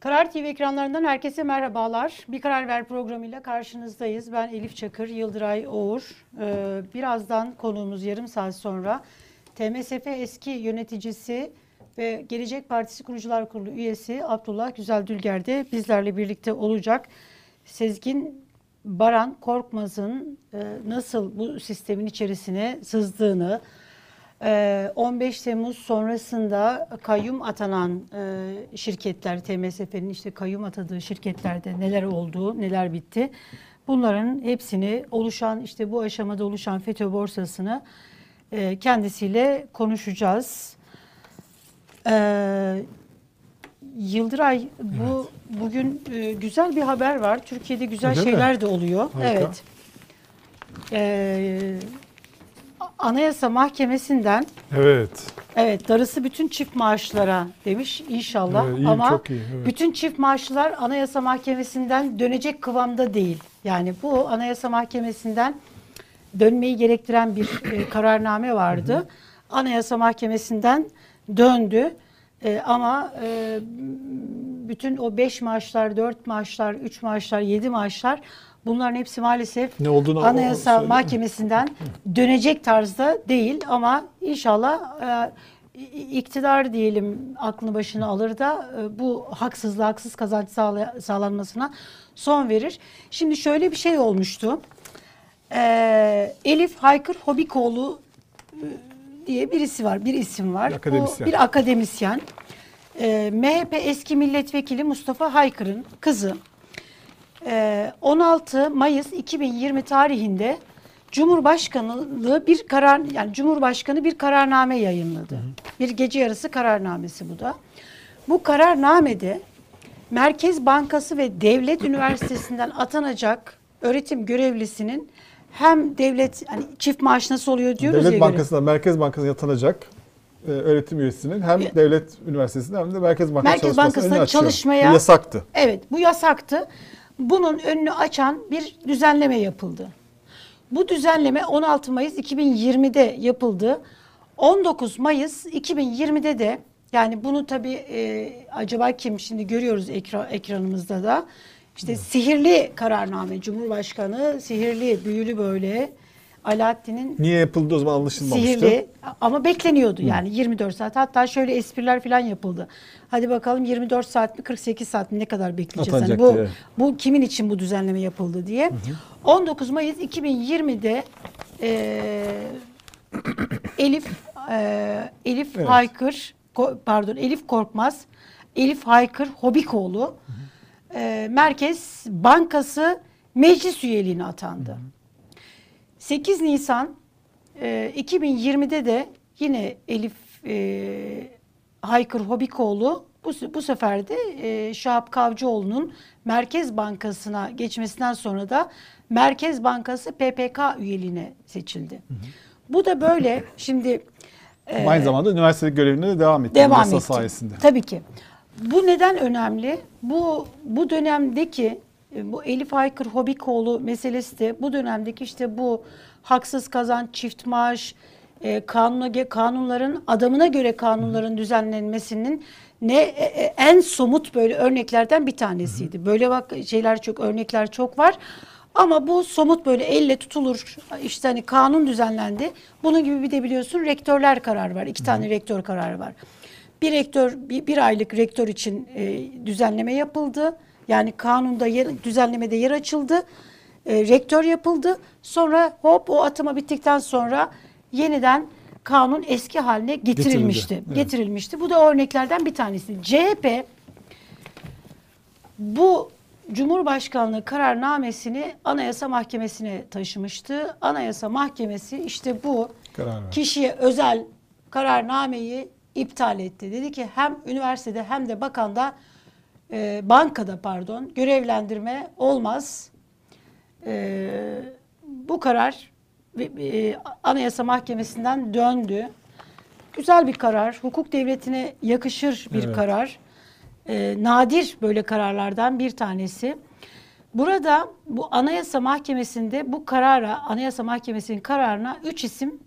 Karar TV ekranlarından herkese merhabalar. Bir Karar Ver programıyla karşınızdayız. Ben Elif Çakır, Yıldıray Oğur. Ee, birazdan konuğumuz yarım saat sonra TMSF eski yöneticisi ve Gelecek Partisi Kurucular Kurulu üyesi Abdullah Güzel Dülger de bizlerle birlikte olacak. Sezgin Baran Korkmaz'ın e, nasıl bu sistemin içerisine sızdığını, 15 Temmuz sonrasında kayyum atanan e, şirketler, TMSF'nin işte kayyum atadığı şirketlerde neler oldu, neler bitti. Bunların hepsini oluşan işte bu aşamada oluşan FETÖ borsasını e, kendisiyle konuşacağız. Ee, Yıldıray bu bugün e, güzel bir haber var. Türkiye'de güzel Öyle mi? şeyler de oluyor. Harika. Evet. Ee, Anayasa Mahkemesi'nden Evet. evet darısı bütün çift maaşlara demiş inşallah Evet, iyi, ama çok iyi, evet. bütün çift maaşlar Anayasa Mahkemesi'nden dönecek kıvamda değil. Yani bu Anayasa Mahkemesi'nden dönmeyi gerektiren bir e, kararname vardı. Anayasa Mahkemesi'nden döndü. E, ama e, bütün o 5 maaşlar, 4 maaşlar, 3 maaşlar, 7 maaşlar bunların hepsi maalesef Ne olduğunu o- Anayasa. Mahkemesi'nden dönecek tarzda değil ama inşallah e, iktidar diyelim aklını başına alır da e, bu haksızlığa haksız kazanç sağla- sağlanmasına son verir. Şimdi şöyle bir şey olmuştu. E, Elif Haykır Hobikoğlu e, diye birisi var, bir isim var. Bir akademisyen. Bu bir akademisyen. E, MHP eski milletvekili Mustafa Haykır'ın kızı. Ee, 16 Mayıs 2020 tarihinde Cumhurbaşkanlığı bir karar yani Cumhurbaşkanı bir kararname yayınladı. Bir gece yarısı kararnamesi bu da. Bu kararnamede Merkez Bankası ve Devlet Üniversitesi'nden atanacak öğretim görevlisinin hem devlet hani çift maaş nasıl oluyor diyoruz ya Devlet görev- Bankası'ndan Merkez Bankası'na yatanacak e, öğretim üyesinin hem devlet üniversitesinden hem de Merkez Bankası Merkez Bankası'nda çalışmaya- yasaktı. Evet bu yasaktı. Bunun önünü açan bir düzenleme yapıldı. Bu düzenleme 16 Mayıs 2020'de yapıldı. 19 Mayıs 2020'de de yani bunu tabii e, acaba kim şimdi görüyoruz ekra, ekranımızda da işte sihirli kararname Cumhurbaşkanı sihirli büyülü böyle Alaaddin'in Niye yapıldı o zaman anlaşılmamıştı. Sihirli ama bekleniyordu yani 24 saat. Hatta şöyle espriler falan yapıldı. Hadi bakalım 24 saat mi 48 saat mi ne kadar bekleyeceğiz? Hani Atanacak bu diye. bu kimin için bu düzenleme yapıldı diye. 19 Mayıs 2020'de eee, Elif eee, Elif Evet. Haykır ko- pardon Elif Korkmaz Elif Haykır Hobikoğlu eee, Merkez Bankası meclis üyeliğine atandı. 8 Nisan e, 2020'de de yine Elif e, Haykır Hobikoğlu bu, bu sefer de e, Şahap Kavcıoğlu'nun Merkez Bankası'na geçmesinden sonra da Merkez Bankası PPK üyeliğine seçildi. Bu da böyle şimdi e, Aynı zamanda üniversite görevine de devam etti. devam etti. sayesinde. Tabii ki. Bu neden önemli? Bu bu dönemdeki bu Elif Aykır Hobikoğlu meselesi de bu dönemdeki işte bu haksız kazanç, çift maaş, e, kanuna, kanunların adamına göre kanunların düzenlenmesinin ne e, e, en somut böyle örneklerden bir tanesiydi. Böyle bak şeyler çok örnekler çok var. Ama bu somut böyle elle tutulur işte hani kanun düzenlendi. Bunun gibi bir de biliyorsun rektörler kararı var. İki tane rektör kararı var. Bir rektör bir, bir aylık rektör için e, düzenleme yapıldı. Yani kanunda yer, düzenlemede yer açıldı. E, rektör yapıldı. Sonra hop o atama bittikten sonra yeniden kanun eski haline getirilmişti. Getirildi, evet. Getirilmişti. Bu da örneklerden bir tanesi. CHP bu Cumhurbaşkanlığı kararnamesini Anayasa Mahkemesi'ne taşımıştı. Anayasa Mahkemesi işte bu Karar kişiye özel kararnameyi iptal etti. Dedi ki hem üniversitede hem de bakanda e, bankada pardon görevlendirme olmaz. E, bu karar e, Anayasa Mahkemesi'nden döndü. Güzel bir karar, hukuk devletine yakışır bir Evet. karar. E, nadir böyle kararlardan bir tanesi. Burada bu Anayasa Mahkemesi'nde bu karara, Anayasa Mahkemesi'nin kararına üç isim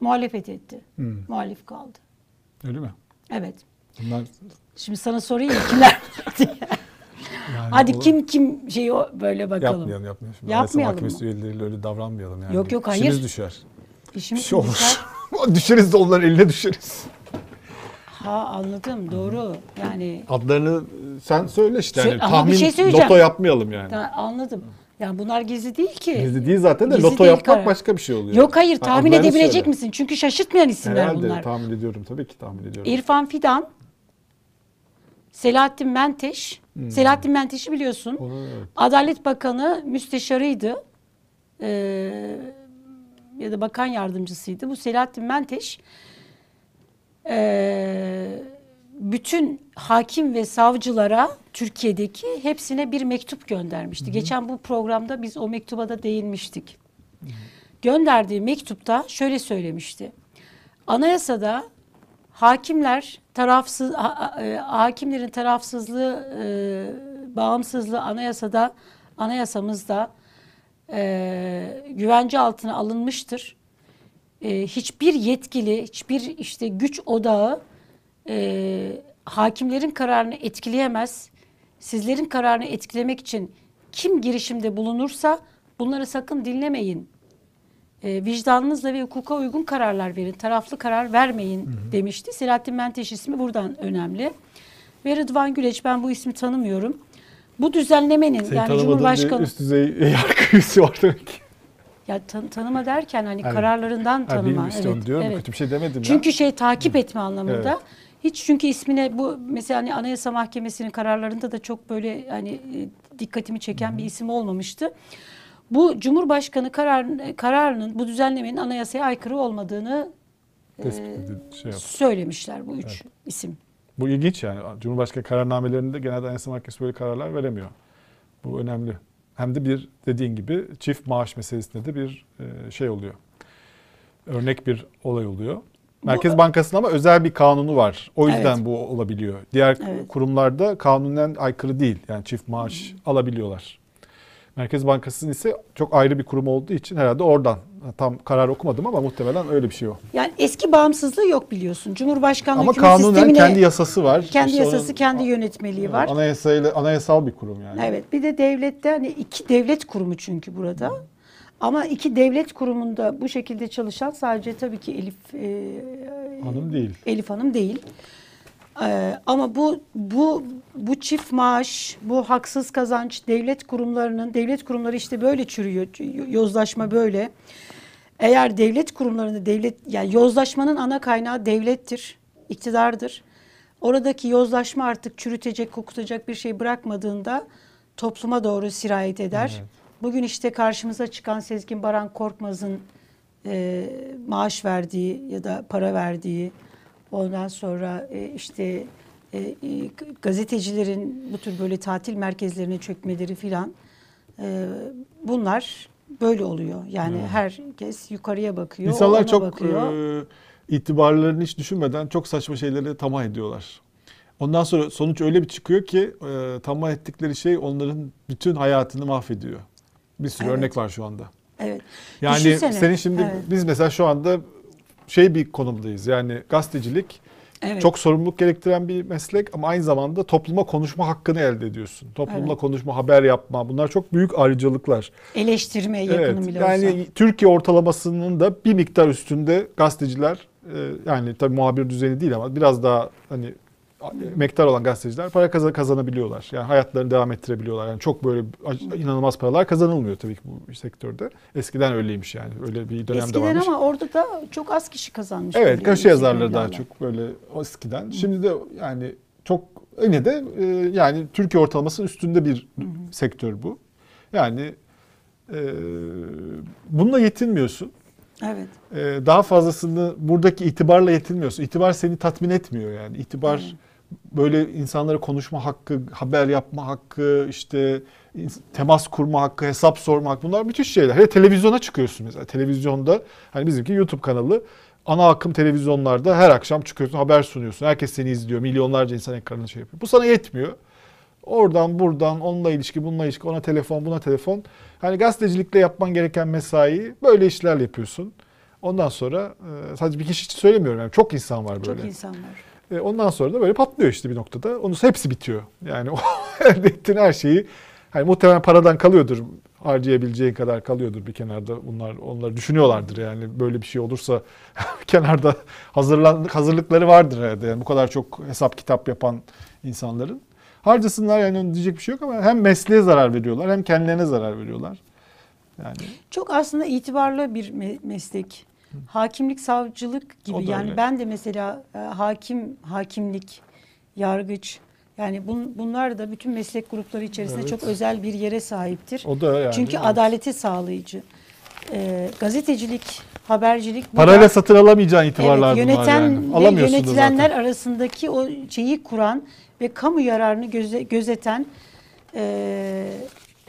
muhalefet etti. Hmm. Muhalif kaldı. Öyle mi? Evet. Bunlar Şimdi sana sorayım kimler? yani Hadi olur. kim kim şeyi böyle bakalım. Yapmayalım yapmayalım. Şimdi Yapmayalım Anayasa Mahkemesi üyeleriyle öyle davranmayalım yani. Yok, yok, hayır. İşimiz düşer. İşimiz Bir şey düşer. düşeriz de onların eline düşeriz. Ha anladım doğru. Yani Adlarını sen söyle işte. Sö- Yani ama bir tahmin şey söyleyeceğim. loto yapmayalım yani. ta- anladım. Yani bunlar gizli değil ki. Gizli değil zaten de Gizli loto değil yapmak karar. başka bir şey oluyor. Yok hayır Ha, tahmin adlarını edebilecek söyle. misin? Çünkü şaşırtmayan isimler Herhalde bunlar. tahmin ediyorum tabii ki tahmin ediyorum. İrfan Fidan, Selahattin Menteş. Hmm. Selahattin Menteş'i biliyorsun. Onu, evet. Adalet Bakanı müsteşarıydı. Ee, ya da bakan yardımcısıydı. Bu Selahattin Menteş ee, bütün hakim ve savcılara Türkiye'deki hepsine bir mektup göndermişti. Geçen bu programda biz o mektuba da değinmiştik. Gönderdiği mektupta şöyle söylemişti. Anayasada hakimler tarafsız ha- e, hakimlerin tarafsızlığı e, bağımsızlığı anayasada anayasamızda e, güvence altına alınmıştır. E, hiçbir yetkili, hiçbir işte güç odağı e, hakimlerin kararını etkileyemez. Sizlerin kararını etkilemek için kim girişimde bulunursa bunları sakın dinlemeyin. E, vicdanınızla ve hukuka uygun kararlar verin. Taraflı karar vermeyin demişti. Selahattin Menteş ismi buradan önemli. Ve Rıdvan Güleç ben bu ismi tanımıyorum. Bu düzenlemenin Seni yani Cumhurbaşkanı üst düzey yargı var demek ki. ya tan- tanıma derken hani Yani- kararlarından tanıma. onu evet, diyorum. evet. Kötü bir şey demedim Çünkü ya. şey takip etme anlamında. Evet. Hiç çünkü ismine bu mesela hani Anayasa Mahkemesi'nin kararlarında da çok böyle hani e, dikkatimi çeken bir isim olmamıştı. Bu Cumhurbaşkanı karar, kararının bu düzenlemenin anayasaya aykırı olmadığını e, Tespit şey söylemişler bu üç isim. Bu ilginç yani. Cumhurbaşkanı kararnamelerinde genelde Anayasa Mahkemesi böyle kararlar veremiyor. Bu önemli. Hem de bir dediğin gibi çift maaş meselesinde de bir e, şey oluyor. Örnek bir olay oluyor. Merkez Bankası'nın ama özel bir kanunu var. O yüzden Evet. bu olabiliyor. Diğer Evet. kurumlarda kanunen aykırı değil. Yani çift maaş alabiliyorlar. Merkez Bankası'nın ise çok ayrı bir kurum olduğu için herhalde oradan. Tam karar okumadım ama muhtemelen öyle bir şey o. Yani eski bağımsızlığı yok biliyorsun. Cumhurbaşkanlığı Ama hükümet sistemine kendi yasası var. kendi İşte yasası, onun- kendi yönetmeliği var. Anayasayla, anayasal bir kurum yani. Evet bir de devlette hani iki devlet kurumu çünkü burada. Ama iki devlet kurumunda bu şekilde çalışan sadece tabii ki Elif e, Hanım değil. Elif Hanım değil. Ee, ama bu bu bu çift maaş, bu haksız kazanç devlet kurumlarının devlet kurumları işte böyle çürüyor. Yozlaşma böyle. Eğer devlet kurumlarında devlet yani yozlaşmanın ana kaynağı devlettir, iktidardır. Oradaki yozlaşma artık çürütecek, kokutacak bir şey bırakmadığında topluma doğru sirayet eder. Evet. Bugün işte karşımıza çıkan Sezgin Baran Korkmaz'ın e, maaş verdiği ya da para verdiği, ondan sonra e, işte e, e, gazetecilerin bu tür böyle tatil merkezlerine çökmeleri filan e, bunlar böyle oluyor. Yani herkes yukarıya bakıyor, İnsanlar çok bakıyor. e, itibarlarını hiç düşünmeden çok saçma şeyleri tamah ediyorlar. Ondan sonra sonuç öyle bir çıkıyor ki e, tamah ettikleri şey onların bütün hayatını mahvediyor. Bir sürü Evet. örnek var şu anda. Evet. Yani Düşünsene. senin şimdi Evet. biz mesela şu anda şey bir konumdayız. Yani gazetecilik Evet. çok sorumluluk gerektiren bir meslek ama aynı zamanda topluma konuşma hakkını elde ediyorsun. Toplumla Evet. konuşma, haber yapma bunlar çok büyük ayrıcalıklar. eleştirmeye yakını Evet, bile yani olsa. Türkiye ortalamasının da bir miktar üstünde gazeteciler e, yani tabii muhabir düzeni değil ama biraz daha hani emektar olan gazeteciler para kazan kazanabiliyorlar. Yani hayatlarını devam ettirebiliyorlar. Yani çok böyle inanılmaz paralar kazanılmıyor tabii ki bu sektörde. Eskiden öyleymiş yani. Öyle bir dönemde Eskiden varmış. ama orada da çok az kişi kazanmış. Evet, köşe yazarları daha çok böyle eskiden. Şimdi de yani çok yine de e, yani Türkiye ortalamasının üstünde bir sektör bu. Yani e, bununla yetinmiyorsun. Evet. E, daha fazlasını buradaki itibarla yetinmiyorsun. İtibar seni tatmin etmiyor yani. İtibar Evet. Böyle insanlara konuşma hakkı, haber yapma hakkı, işte temas kurma hakkı, hesap sorma hakkı bunlar müthiş şeyler. Hele televizyona çıkıyorsun mesela. Televizyonda hani bizimki YouTube kanalı ana akım televizyonlarda her akşam çıkıyorsun, haber sunuyorsun. Herkes seni izliyor. Milyonlarca insan ekranına şey yapıyor. Bu sana yetmiyor. Oradan buradan onunla ilişki, bununla ilişki, ona telefon, buna telefon. Hani gazetecilikle yapman gereken mesaiyi böyle işlerle yapıyorsun. Ondan sonra sadece bir kişi için söylemiyorum. Yani çok insan var böyle. Çok insan var. E, ondan sonra da böyle patlıyor işte bir noktada. Onun hepsi bitiyor. Yani o elde ettiğin her şeyi hani muhtemelen paradan kalıyordur. Harcayabileceğin kadar kalıyordur bir kenarda. Bunlar onları düşünüyorlardır yani böyle bir şey olursa kenarda hazırlan hazırlıkları vardır herhalde. Yani bu kadar çok hesap kitap yapan insanların. Harcasınlar yani diyecek bir şey yok ama hem mesleğe zarar veriyorlar hem kendilerine zarar veriyorlar. Yani Çok aslında itibarlı bir me- meslek. Hakimlik, savcılık gibi. Yani öyle. ben de mesela e, hakim, hakimlik, yargıç yani bun, bunlar da bütün meslek grupları içerisinde Evet. çok özel bir yere sahiptir. o da yani. Çünkü evet. adaleti sağlayıcı. E, gazetecilik, habercilik Parayla da- satın alamayacağın itibarlar evet, bunlar yöneten yani. ve yönetilenler zaten. arasındaki o şeyi kuran ve kamu yararını göze- gözeten e,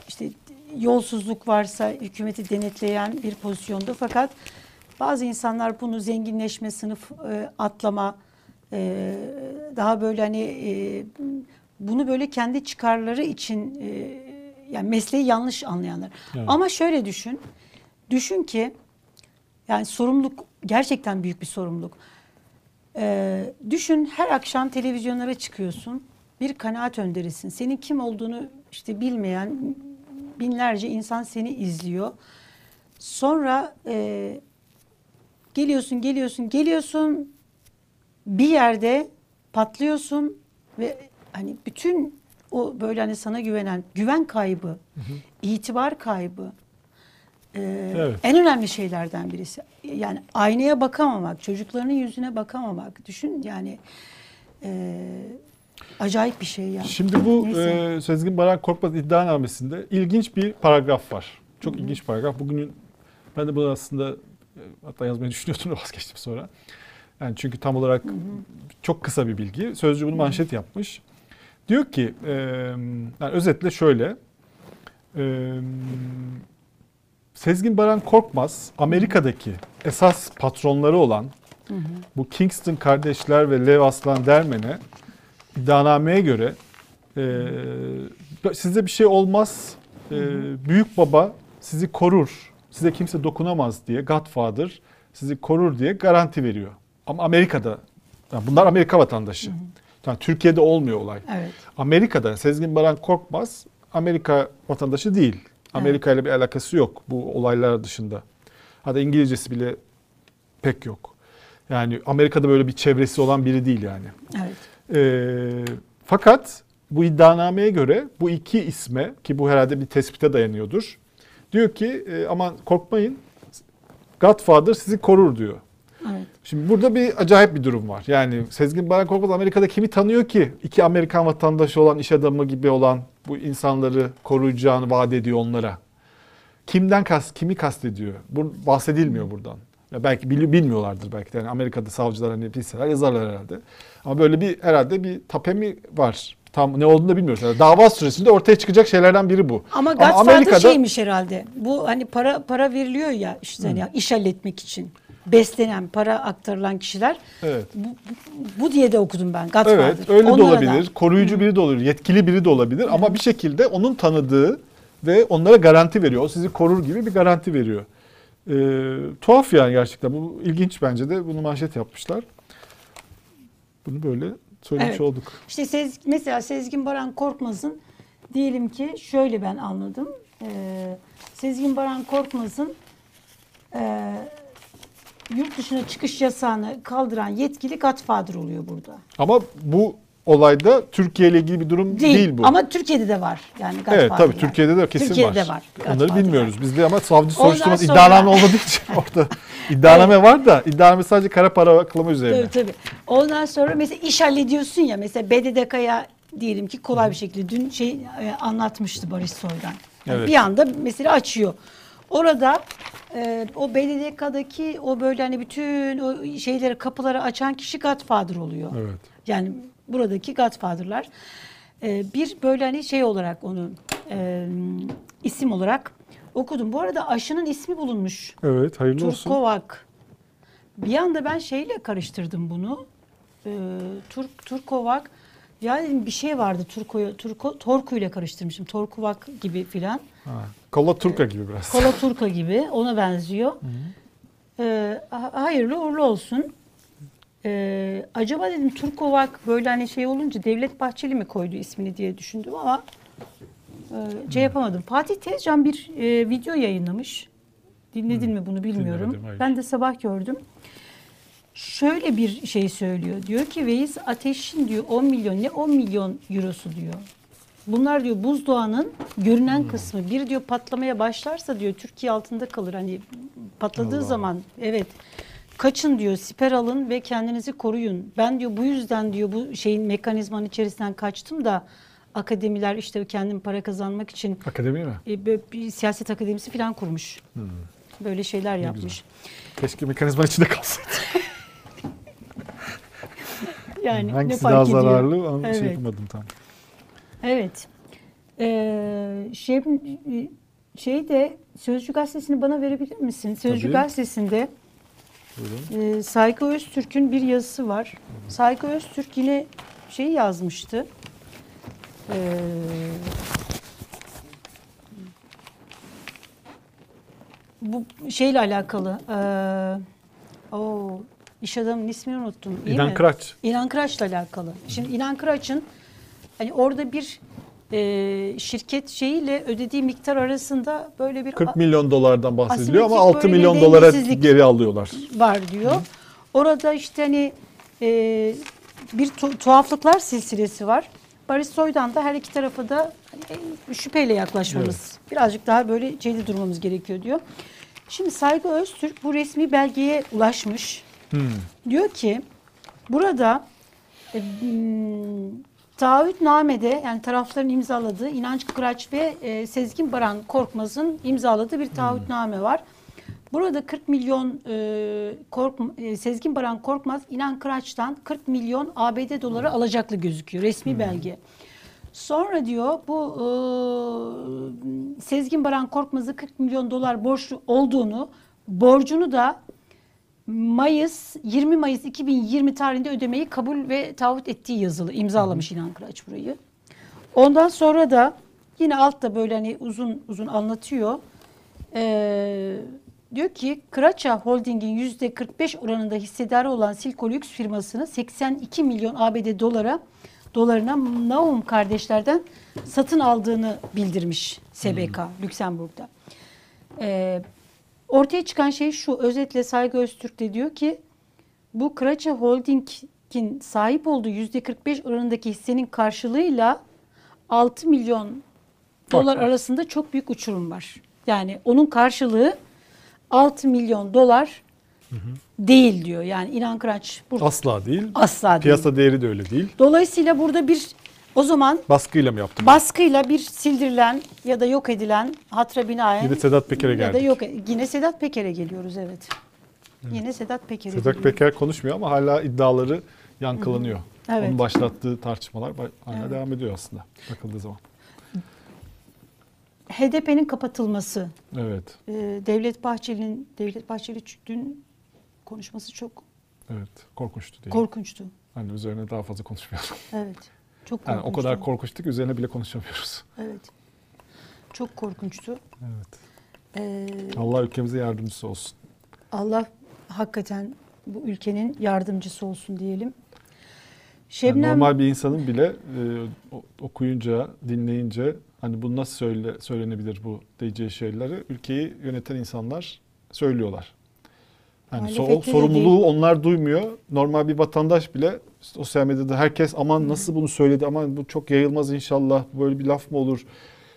işte yolsuzluk varsa hükümeti denetleyen bir pozisyonda fakat bazı insanlar bunu zenginleşme, sınıf e, atlama e, daha böyle hani e, bunu böyle kendi çıkarları için e, yani mesleği yanlış anlayanlar. Evet. Ama şöyle düşün. Düşün ki yani sorumluluk gerçekten büyük bir sorumluluk. Ee, düşün her akşam televizyonlara çıkıyorsun. Bir kanaat önderisin. Senin kim olduğunu işte bilmeyen binlerce insan seni izliyor. Sonra e, geliyorsun, geliyorsun, geliyorsun. Bir yerde patlıyorsun ve hani bütün o böyle hani sana güvenen güven kaybı, itibar kaybı, ee, Evet. En önemli şeylerden birisi. Yani aynaya bakamamak, çocuklarının yüzüne bakamamak. Düşün yani e, acayip bir şey ya. Şimdi bu Neyse. e, Sezgin Baran Korkmaz iddianamesinde ilginç bir paragraf var. Çok ilginç paragraf. Bugünün ben de bunu aslında e, hatta yazmayı düşünüyordum da vazgeçtim sonra. Yani çünkü tam olarak çok kısa bir bilgi. Sözcü bunu manşet yapmış. Diyor ki e, yani özetle şöyle. E, Sezgin Baran Korkmaz Amerika'daki esas patronları olan bu Kingston kardeşler ve Lev Aslan Dermen'e iddianameye göre e, size bir şey olmaz, e, büyük baba sizi korur, size kimse dokunamaz diye Godfather sizi korur diye garanti veriyor. Ama Amerika'da, yani bunlar Amerika vatandaşı. Yani Türkiye'de olmuyor olay. Evet. Amerika'da Sezgin Baran Korkmaz Amerika vatandaşı değil. Amerika ile bir alakası yok bu olaylar dışında. Hatta İngilizcesi bile pek yok. Yani Amerika'da böyle bir çevresi olan biri değil yani. Evet. Ee, fakat bu iddianameye göre bu iki isme ki bu herhalde bir tespite dayanıyordur. Diyor ki e, aman korkmayın Godfather sizi korur diyor. Evet. Şimdi burada bir acayip bir durum var. Yani Sezgin Baran Korkmaz Amerika'da kimi tanıyor ki? İki Amerikan vatandaşı olan, iş adamı gibi olan bu insanları koruyacağını vaat ediyor onlara. Kimden kast, kimi kastediyor? Bu bahsedilmiyor buradan. Ya belki bili- bilmiyorlardır belki. Yani Amerika'da savcılar hani bilseler yazarlar herhalde. Ama böyle bir herhalde bir tape mi var? Tam ne olduğunu da bilmiyoruz. Yani dava süresinde ortaya çıkacak şeylerden biri bu. Ama Ama Godfather Amerika'da- şeymiş herhalde. Bu hani para para veriliyor ya işte hani iş halletmek için. Beslenen, para aktarılan kişiler. Evet. Bu, bu, diye de okudum ben Godfather. Evet öyle de Onlara olabilir. Koruyucu biri de olabilir. Yetkili biri de olabilir. Ama bir şekilde onun tanıdığı ve onlara garanti veriyor. O sizi korur gibi bir garanti veriyor. Ee, tuhaf yani gerçekten. Bu ilginç bence de. Bunu manşet yapmışlar. Bunu böyle söylemiş Evet. olduk. İşte Sez, mesela Sezgin Baran Korkmaz'ın diyelim ki şöyle ben anladım. Ee, Sezgin Baran Korkmaz'ın e, yurt dışına çıkış yasağını kaldıran yetkili Godfather oluyor burada. Ama bu olayda Türkiye ile ilgili bir durum Değil, değil, bu. ama Türkiye'de de var. Yani evet Godfather'lar. tabii Türkiye'de de kesin Türkiye'de var. de var. Onları bilmiyoruz. Bizde ama savcı soruşturması sonra- iddianame olmadığı için orada iddianame var da iddianame sadece kara para aklama üzerine. Tabii tabii. Ondan sonra mesela iş hallediyorsun ya mesela BDDK'ya diyelim ki kolay bir şekilde dün şey e, anlatmıştı Barış Soydan. Yani Evet. Bir anda mesela açıyor. Orada e, o BDDK'daki o böyle hani bütün o şeyleri kapıları açan kişi Godfather oluyor. Evet. Yani buradaki Godfather'lar e, bir böyle hani şey olarak onu e, isim olarak okudum. Bu arada aşının ismi bulunmuş. Evet hayırlı olsun. Turkovak. Bir anda ben şeyle karıştırdım bunu. Ee, Turk Turkovak. Ya dedim bir şey vardı Turko Turko Torku ile karıştırmışım. Torkuvak gibi filan. Kola Turka gibi biraz. Kola Turka gibi ona benziyor. Ee, ha- hayırlı uğurlu olsun. Ee, acaba dedim Turkovak böyle hani şey olunca Devlet Bahçeli mi koydu ismini diye düşündüm ama e, şey yapamadım. Fatih Tezcan bir e, video yayınlamış. Dinledin mi bunu bilmiyorum. Dinlemedim, hayır. Ben de sabah gördüm. Şöyle bir şey söylüyor. Diyor ki Veys Ateş'in diyor 10 milyon ne 10 milyon eurosu diyor. Bunlar diyor buzdağının görünen kısmı. Bir diyor patlamaya başlarsa diyor Türkiye altında kalır. Hani patladığı Allah. zaman evet kaçın diyor siper alın ve kendinizi koruyun. Ben diyor bu yüzden diyor bu şeyin mekanizmanın içerisinden kaçtım da akademiler işte kendim para kazanmak için Akademi mi? e, böyle bir siyaset akademisi falan kurmuş. Hmm. Böyle şeyler yapmış. Keşke mekanizma içinde kalsaydı. Yani Hangisi ne fark daha ediyor? zararlı onu şey Evet. yapamadım tam. Evet. Ee, şey, şey de Sözcü Gazetesi'ni bana verebilir misin? Sözcü Tabii. Gazetesi'nde Buyurun. e, Saygı Öztürk'ün bir yazısı var. Saygı Öztürk yine şey yazmıştı. Ee, bu şeyle alakalı. Ee, o iş adamının ismini unuttum. İnan mi? Kıraç. İnan Kıraç'la alakalı. Şimdi İnan Kıraç'ın hani orada bir e, şirket şeyiyle ödediği miktar arasında böyle bir 40 milyon dolardan bahsediliyor ama Asimetrik 6 böyle milyon dolara geri alıyorlar. var diyor. Orada işte hani e, bir tu- tuhaflıklar silsilesi var. Barış Soy'dan da her iki tarafa da hani, şüpheyle yaklaşmamız, birazcık daha böyle şeyde durmamız gerekiyor diyor. Şimdi Saygı Öztürk bu resmi belgeye ulaşmış. Hmm. Diyor ki burada e, taahhütnamede yani tarafların imzaladığı İnanç Kıraç ve e, Sezgin Baran Korkmaz'ın imzaladığı bir taahhütname var. Burada 40 milyon e, Kork, e, Sezgin Baran Korkmaz İnan Kıraç'tan 40 milyon ABD doları alacaklı gözüküyor resmi belge. Sonra diyor bu e, Sezgin Baran Korkmaz'a 40 milyon dolar borçlu olduğunu, borcunu da Mayıs 20 Mayıs 2020 tarihinde ödemeyi kabul ve taahhüt ettiği yazılı imzalamış İnan Kıraç burayı. Ondan sonra da yine altta böyle hani uzun uzun anlatıyor. Ee, diyor ki Kıraça Holding'in yüzde 45 oranında hissedarı olan Silkolux firmasını 82 milyon ABD dolara dolarına Naum kardeşlerden satın aldığını bildirmiş SBK Lüksemburg'da. Ee, ortaya çıkan şey şu özetle Saygı Öztürk de diyor ki bu Kıraça Holding'in sahip olduğu yüzde 45 oranındaki hissenin karşılığıyla 6 milyon dolar var. arasında çok büyük uçurum var. Yani onun karşılığı 6 milyon dolar değil diyor. Yani İnan Kıraç burada Asla değil. asla değil. Piyasa değeri de öyle değil. Dolayısıyla burada bir o zaman Baskıyla mı yaptım? baskıyla bir sildirilen ya da yok edilen hatıra binaen Yine Sedat Peker'e ya da geldik. yok yine Sedat Peker'e geliyoruz evet. Yine Sedat Peker'e Sedat geliyoruz. Peker konuşmuyor ama hala iddiaları yankılanıyor. Evet. Onun başlattığı tartışmalar hala Evet. devam ediyor aslında bakıldığı zaman. HDP'nin kapatılması, Evet. e, Devlet Bahçeli'nin Devlet Bahçeli dün konuşması çok Evet. Korkunçtu diye. korkunçtu. hani üzerine daha fazla konuşmayalım. Evet. Çok Yani o kadar korkunçtu ki üzerine bile konuşamıyoruz. Evet. Çok korkunçtu. Evet. Ee, Allah ülkemize yardımcısı olsun. Allah hakikaten bu ülkenin yardımcısı olsun diyelim. Yani Şebnem normal bir insanın bile e, okuyunca, dinleyince hani bu nasıl söyle, söylenebilir bu diyeceği şeyleri ülkeyi yöneten insanlar söylüyorlar. Yani so- sorumluluğu değil. onlar duymuyor. Normal bir vatandaş bile sosyal medyada herkes aman nasıl bunu söyledi aman bu çok yayılmaz inşallah böyle bir laf mı olur.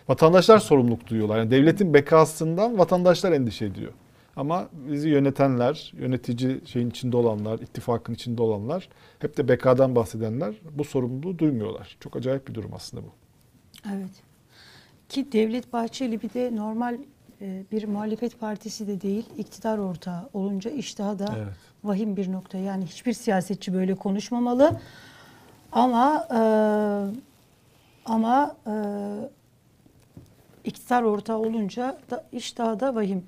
Vatandaşlar sorumluluk duyuyorlar. Yani devletin bekasından vatandaşlar endişe ediyor. Ama bizi yönetenler, yönetici şeyin içinde olanlar, ittifakın içinde olanlar, hep de bekadan bahsedenler bu sorumluluğu duymuyorlar. Çok acayip bir durum aslında bu. Evet. Ki Devlet Bahçeli bir de normal bir muhalefet partisi de değil, iktidar ortağı olunca iş daha da Evet. vahim bir nokta. Yani hiçbir siyasetçi böyle konuşmamalı. Ama e, ama e, iktidar ortağı olunca da iş daha da vahim.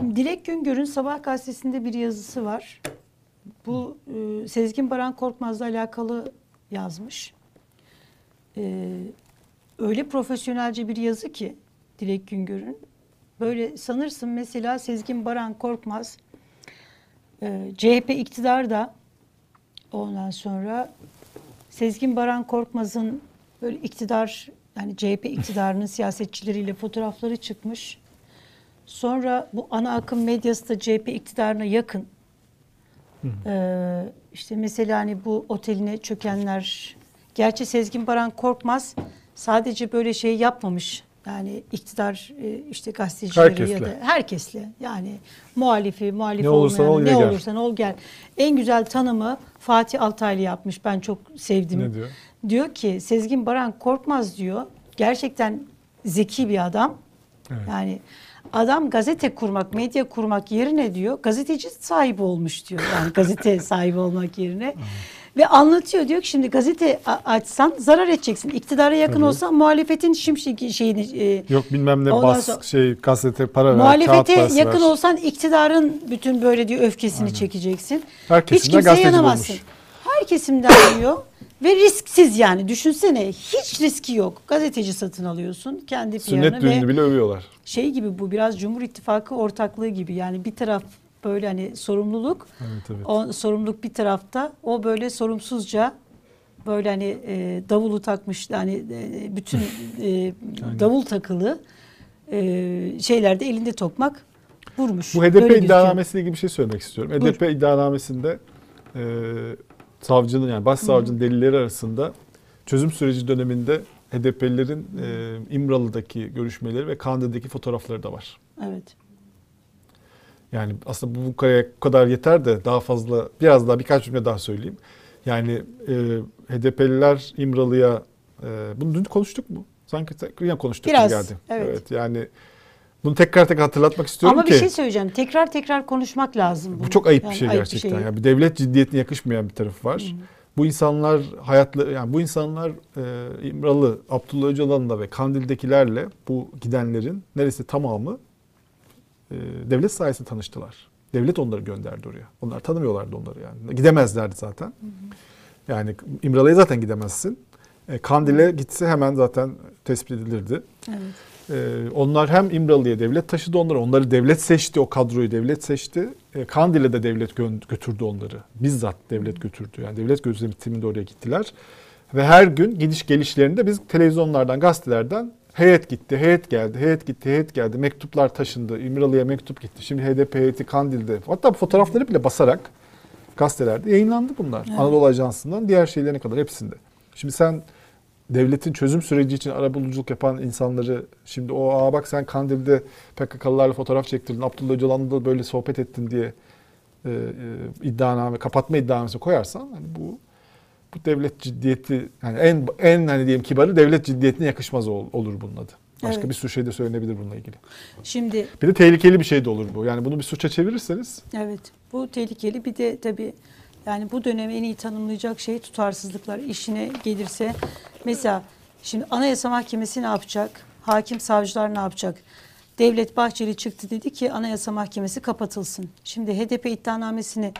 Dilek Güngör'ün Sabah gazetesinde bir yazısı var. Bu e, Sezgin Baran Korkmaz'la alakalı yazmış. E, öyle profesyonelce bir yazı ki Dilek Güngör'ün. Böyle sanırsın mesela Sezgin Baran Korkmaz e, CHP iktidarda Ondan sonra Sezgin Baran Korkmaz'ın böyle iktidar yani CHP iktidarının siyasetçileriyle fotoğrafları çıkmış. Sonra bu ana akım medyası da CHP iktidarına yakın. Ee, işte mesela hani bu oteline çökenler gerçi Sezgin Baran Korkmaz sadece böyle şey yapmamış. Yani iktidar e, işte gazetecileri ya Herkesle. da herkesle yani muhalifi, muhalif Ne olursan olmayan, ol, ne gel. olursan ol gel. En güzel tanımı Fatih Altaylı yapmış. Ben çok sevdim. Ne diyor? Diyor ki Sezgin Baran Korkmaz diyor. Gerçekten zeki bir adam. Evet. Yani adam gazete kurmak, medya kurmak yerine diyor gazeteci sahibi olmuş diyor. Yani gazete sahibi olmak yerine. Ve anlatıyor diyor ki şimdi gazete açsan zarar edeceksin. İktidara yakın Tabii. olsan muhalefetin şimşek şeyini e, Yok bilmem ne bas sonra- şey gazete para ver, Muhalefete yakın ver. olsan iktidarın bütün böyle diyor öfkesini çekeceksin. Her Hiç kimseye yanamazsın. bulmuş. Her kesimden diyor ve risksiz yani düşünsene hiç riski yok. Gazeteci satın alıyorsun kendi Sünnet piyanı düğününü ve bile övüyorlar. şey gibi bu biraz Cumhur İttifakı ortaklığı gibi yani bir taraf böyle hani sorumluluk Evet, evet. o sorumluluk bir tarafta o böyle sorumsuzca böyle hani e, davulu takmış yani e, bütün e, davul takılı e, şeylerde elinde tokmak vurmuş. Bu HDP iddianamesiyle ilgili bir şey söylemek istiyorum. Buyur. HDP iddianamesinde e, savcının yani başsavcının delilleri arasında çözüm süreci döneminde HDP'lilerin e, İmralı'daki görüşmeleri ve Kandil'deki fotoğrafları da var. Evet. Yani aslında bu bu kadar- bu yeter de daha fazla biraz daha birkaç cümle daha söyleyeyim. Yani e, HDP'liler İmralı'ya e, bunu dün konuştuk mu? Sanki yine konuştuk Biraz, geldi. evet. yani bunu tekrar tekrar hatırlatmak istiyorum Ama ki bir şey söyleyeceğim. Tekrar tekrar konuşmak lazım. bu bunu. çok ayıp Yani bir şey ayıp gerçekten. şey. Yani bir devlet ciddiyetine yakışmayan bir tarafı var. Bu insanlar hayatları yani bu insanlar e, İmralı, Abdullah Öcalan'la ve Kandil'dekilerle bu gidenlerin neredeyse tamamı e, devlet sayesinde tanıştılar. Devlet onları gönderdi oraya. Onlar tanımıyorlardı onları yani. Gidemezlerdi zaten. Yani İmralı'ya zaten gidemezsin. E, Kandil'e gitse hemen zaten tespit edilirdi. Evet. Ee, onlar hem İmralı'ya devlet taşıdı onları. Onları devlet seçti. O kadroyu devlet seçti. Ee, Kandil'e de devlet gö- götürdü onları. Bizzat devlet götürdü. Yani devlet gözetiminde oraya gittiler. Ve her gün gidiş gelişlerinde biz televizyonlardan, gazetelerden heyet gitti, heyet geldi, heyet gitti, heyet geldi. Mektuplar taşındı. İmralı'ya mektup gitti. Şimdi HDP heyeti Kandil'de. Hatta fotoğrafları bile basarak gazetelerde yayınlandı bunlar. Evet. Anadolu Ajansı'ndan diğer şeylerine kadar hepsinde. Şimdi sen devletin çözüm süreci için arabuluculuk yapan insanları şimdi o aa bak sen Kandil'de PKK'lılarla fotoğraf çektirdin, Abdullah Öcalan'la da böyle sohbet ettin diye e, e, iddianame, kapatma iddianamesi koyarsan hani bu bu devlet ciddiyeti yani en en hani diyelim kibarı devlet ciddiyetine yakışmaz ol- olur bunun adı. Başka Evet. bir sürü şey de söylenebilir bununla ilgili. Şimdi Bir de tehlikeli bir şey de olur bu. Yani bunu bir suça çevirirseniz evet bu tehlikeli. Bir de tabii yani bu dönemi en iyi tanımlayacak şey tutarsızlıklar. İşine gelirse mesela şimdi Anayasa Mahkemesi ne yapacak? Hakim savcılar ne yapacak? Devlet Bahçeli çıktı dedi ki Anayasa Mahkemesi kapatılsın. Şimdi HDP iddianamesini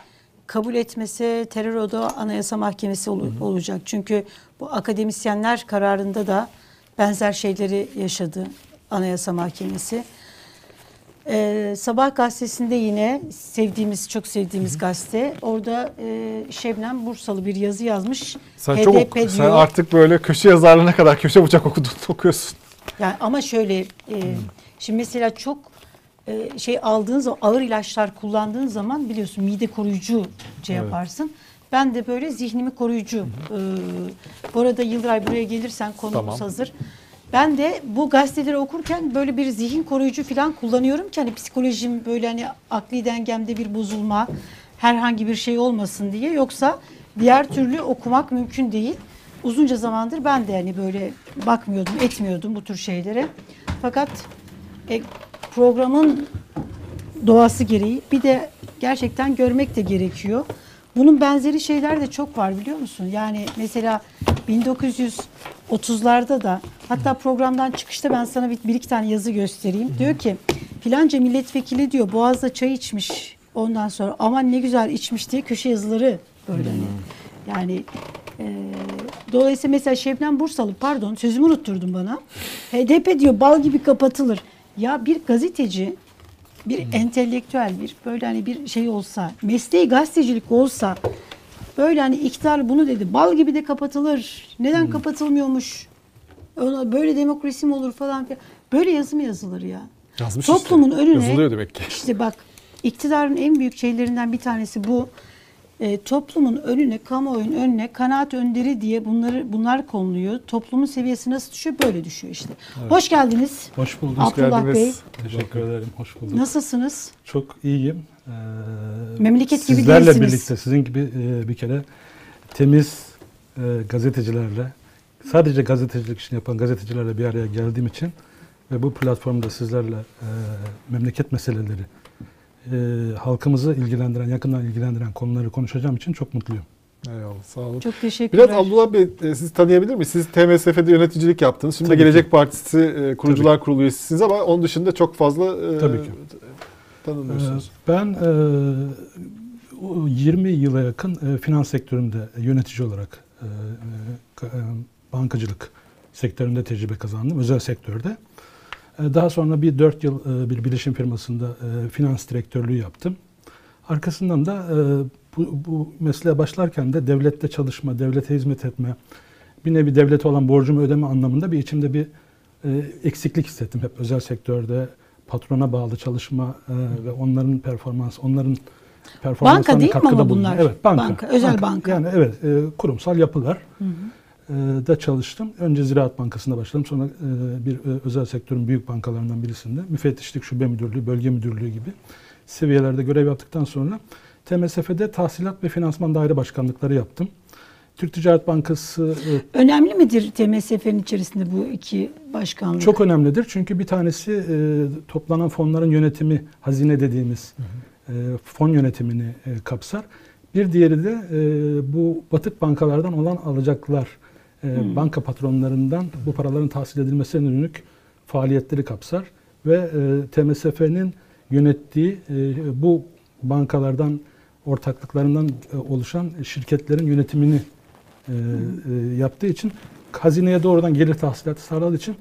kabul etmese terör odağı Anayasa Mahkemesi ol- olacak. Çünkü bu akademisyenler kararında da benzer şeyleri yaşadı Anayasa Mahkemesi. Ee, Sabah gazetesinde yine sevdiğimiz, çok sevdiğimiz gazete. Orada e, Şebnem Bursalı bir yazı yazmış. sen HDP çok oku- diyor. sen artık böyle köşe yazarlığına kadar köşe bıçak okudun okuyorsun. Yani ama şöyle, e, şimdi mesela çok e, şey aldığın zaman, ağır ilaçlar kullandığın zaman biliyorsun mide koruyucu şey Evet. yaparsın. Ben de böyle zihnimi koruyucu. E, bu arada Yıldıray buraya gelirsen konumuz Tamam. hazır. Ben de bu gazeteleri okurken böyle bir zihin koruyucu falan kullanıyorum ki hani psikolojim böyle hani akli dengemde bir bozulma herhangi bir şey olmasın diye. Yoksa diğer türlü okumak mümkün değil. Uzunca zamandır ben de hani böyle bakmıyordum, etmiyordum bu tür şeylere. Fakat e, programın doğası gereği bir de gerçekten görmek de gerekiyor. Bunun benzeri şeyler de çok var biliyor musun? Yani mesela 1930'larda da hatta programdan çıkışta ben sana bir, bir iki tane yazı göstereyim. Diyor ki filanca milletvekili diyor Boğaz'da çay içmiş ondan sonra aman ne güzel içmiş diye köşe yazıları böyle hani. Yani e, dolayısıyla mesela Şebnem Bursalı pardon sözümü unutturdun bana. HDP diyor bal gibi kapatılır. Ya bir gazeteci bir entelektüel bir böyle hani bir şey olsa mesleği gazetecilik olsa Böyle hani iktidar bunu dedi. Bal gibi de kapatılır. Neden kapatılmıyormuş? Öyle- Böyle demokrasi mi olur falan filan. Böyle yazı mı yazılır ya? Yazmış Toplumun işte. önüne Yazılıyor demek ki. İşte bak iktidarın en büyük şeylerinden bir tanesi bu. E, toplumun önüne, kamuoyunun önüne kanaat önderi diye bunları bunlar konuluyor. Toplumun seviyesi nasıl düşüyor? Böyle düşüyor işte. Hoş geldiniz. Hoş bulduk. Abdullah Bey. geldiniz. Teşekkür ederim. Hoş bulduk. Nasılsınız? Çok iyiyim. Ee, Memleket gibi Sizlerle birlikte sizin gibi e, bir kere temiz e, gazetecilerle sadece gazetecilik işini yapan gazetecilerle bir araya geldiğim için ve bu platformda sizlerle e, memleket meseleleri e, halkımızı ilgilendiren, yakından ilgilendiren konuları konuşacağım için çok mutluyum. Eyvallah sağ olun. Çok teşekkürler. Biraz Abdullah Bey e, sizi tanıyabilir miyiz? Siz TMSF'de yöneticilik yaptınız. Şimdi Tabii Gelecek ki. Partisi e, kurucular kurulu üyesisiniz ama onun dışında çok fazla e, Tabii ki. tanınmıyorsunuz. Ee, Ben e, o 20 yıla yakın e, finans sektöründe yönetici olarak e, e, e, bankacılık sektöründe tecrübe kazandım, özel sektörde. E, Daha sonra bir 4 yıl e, bir bilişim firmasında e, finans direktörlüğü yaptım. Arkasından da bu, bu mesleğe başlarken de devlette çalışma, devlete hizmet etme, bir nevi devlete olan borcumu ödeme anlamında bir içimde bir eksiklik hissettim. Hep özel sektörde patrona bağlı çalışma ve onların performans, onların performanslarına değil mi ama bunlar? Evet, banka. Banka, özel banka. Yani evet, kurumsal yapılar Hı hı. E, da çalıştım. Önce Ziraat Bankası'nda başladım. Sonra e, bir e, özel sektörün büyük bankalarından birisinde müfettişlik şube müdürlüğü, bölge müdürlüğü gibi seviyelerde görev yaptıktan sonra TMSF'de tahsilat ve finansman daire başkanlıkları yaptım. Türk Ticaret Bankası e, Önemli midir TMSF'nin içerisinde bu iki başkanlık? çok önemlidir. Çünkü bir tanesi toplanan fonların yönetimi, hazine dediğimiz e, fon yönetimini kapsar. Bir diğeri de e, bu batık bankalardan olan alacaklar, e, banka patronlarından bu paraların tahsil edilmesine yönelik faaliyetleri kapsar. Ve e, TMSF'nin yönettiği e, bu bankalardan ortaklıklarından e, oluşan şirketlerin yönetimini e, e, yaptığı için hazineye doğrudan gelir tahsilatı sağladığı için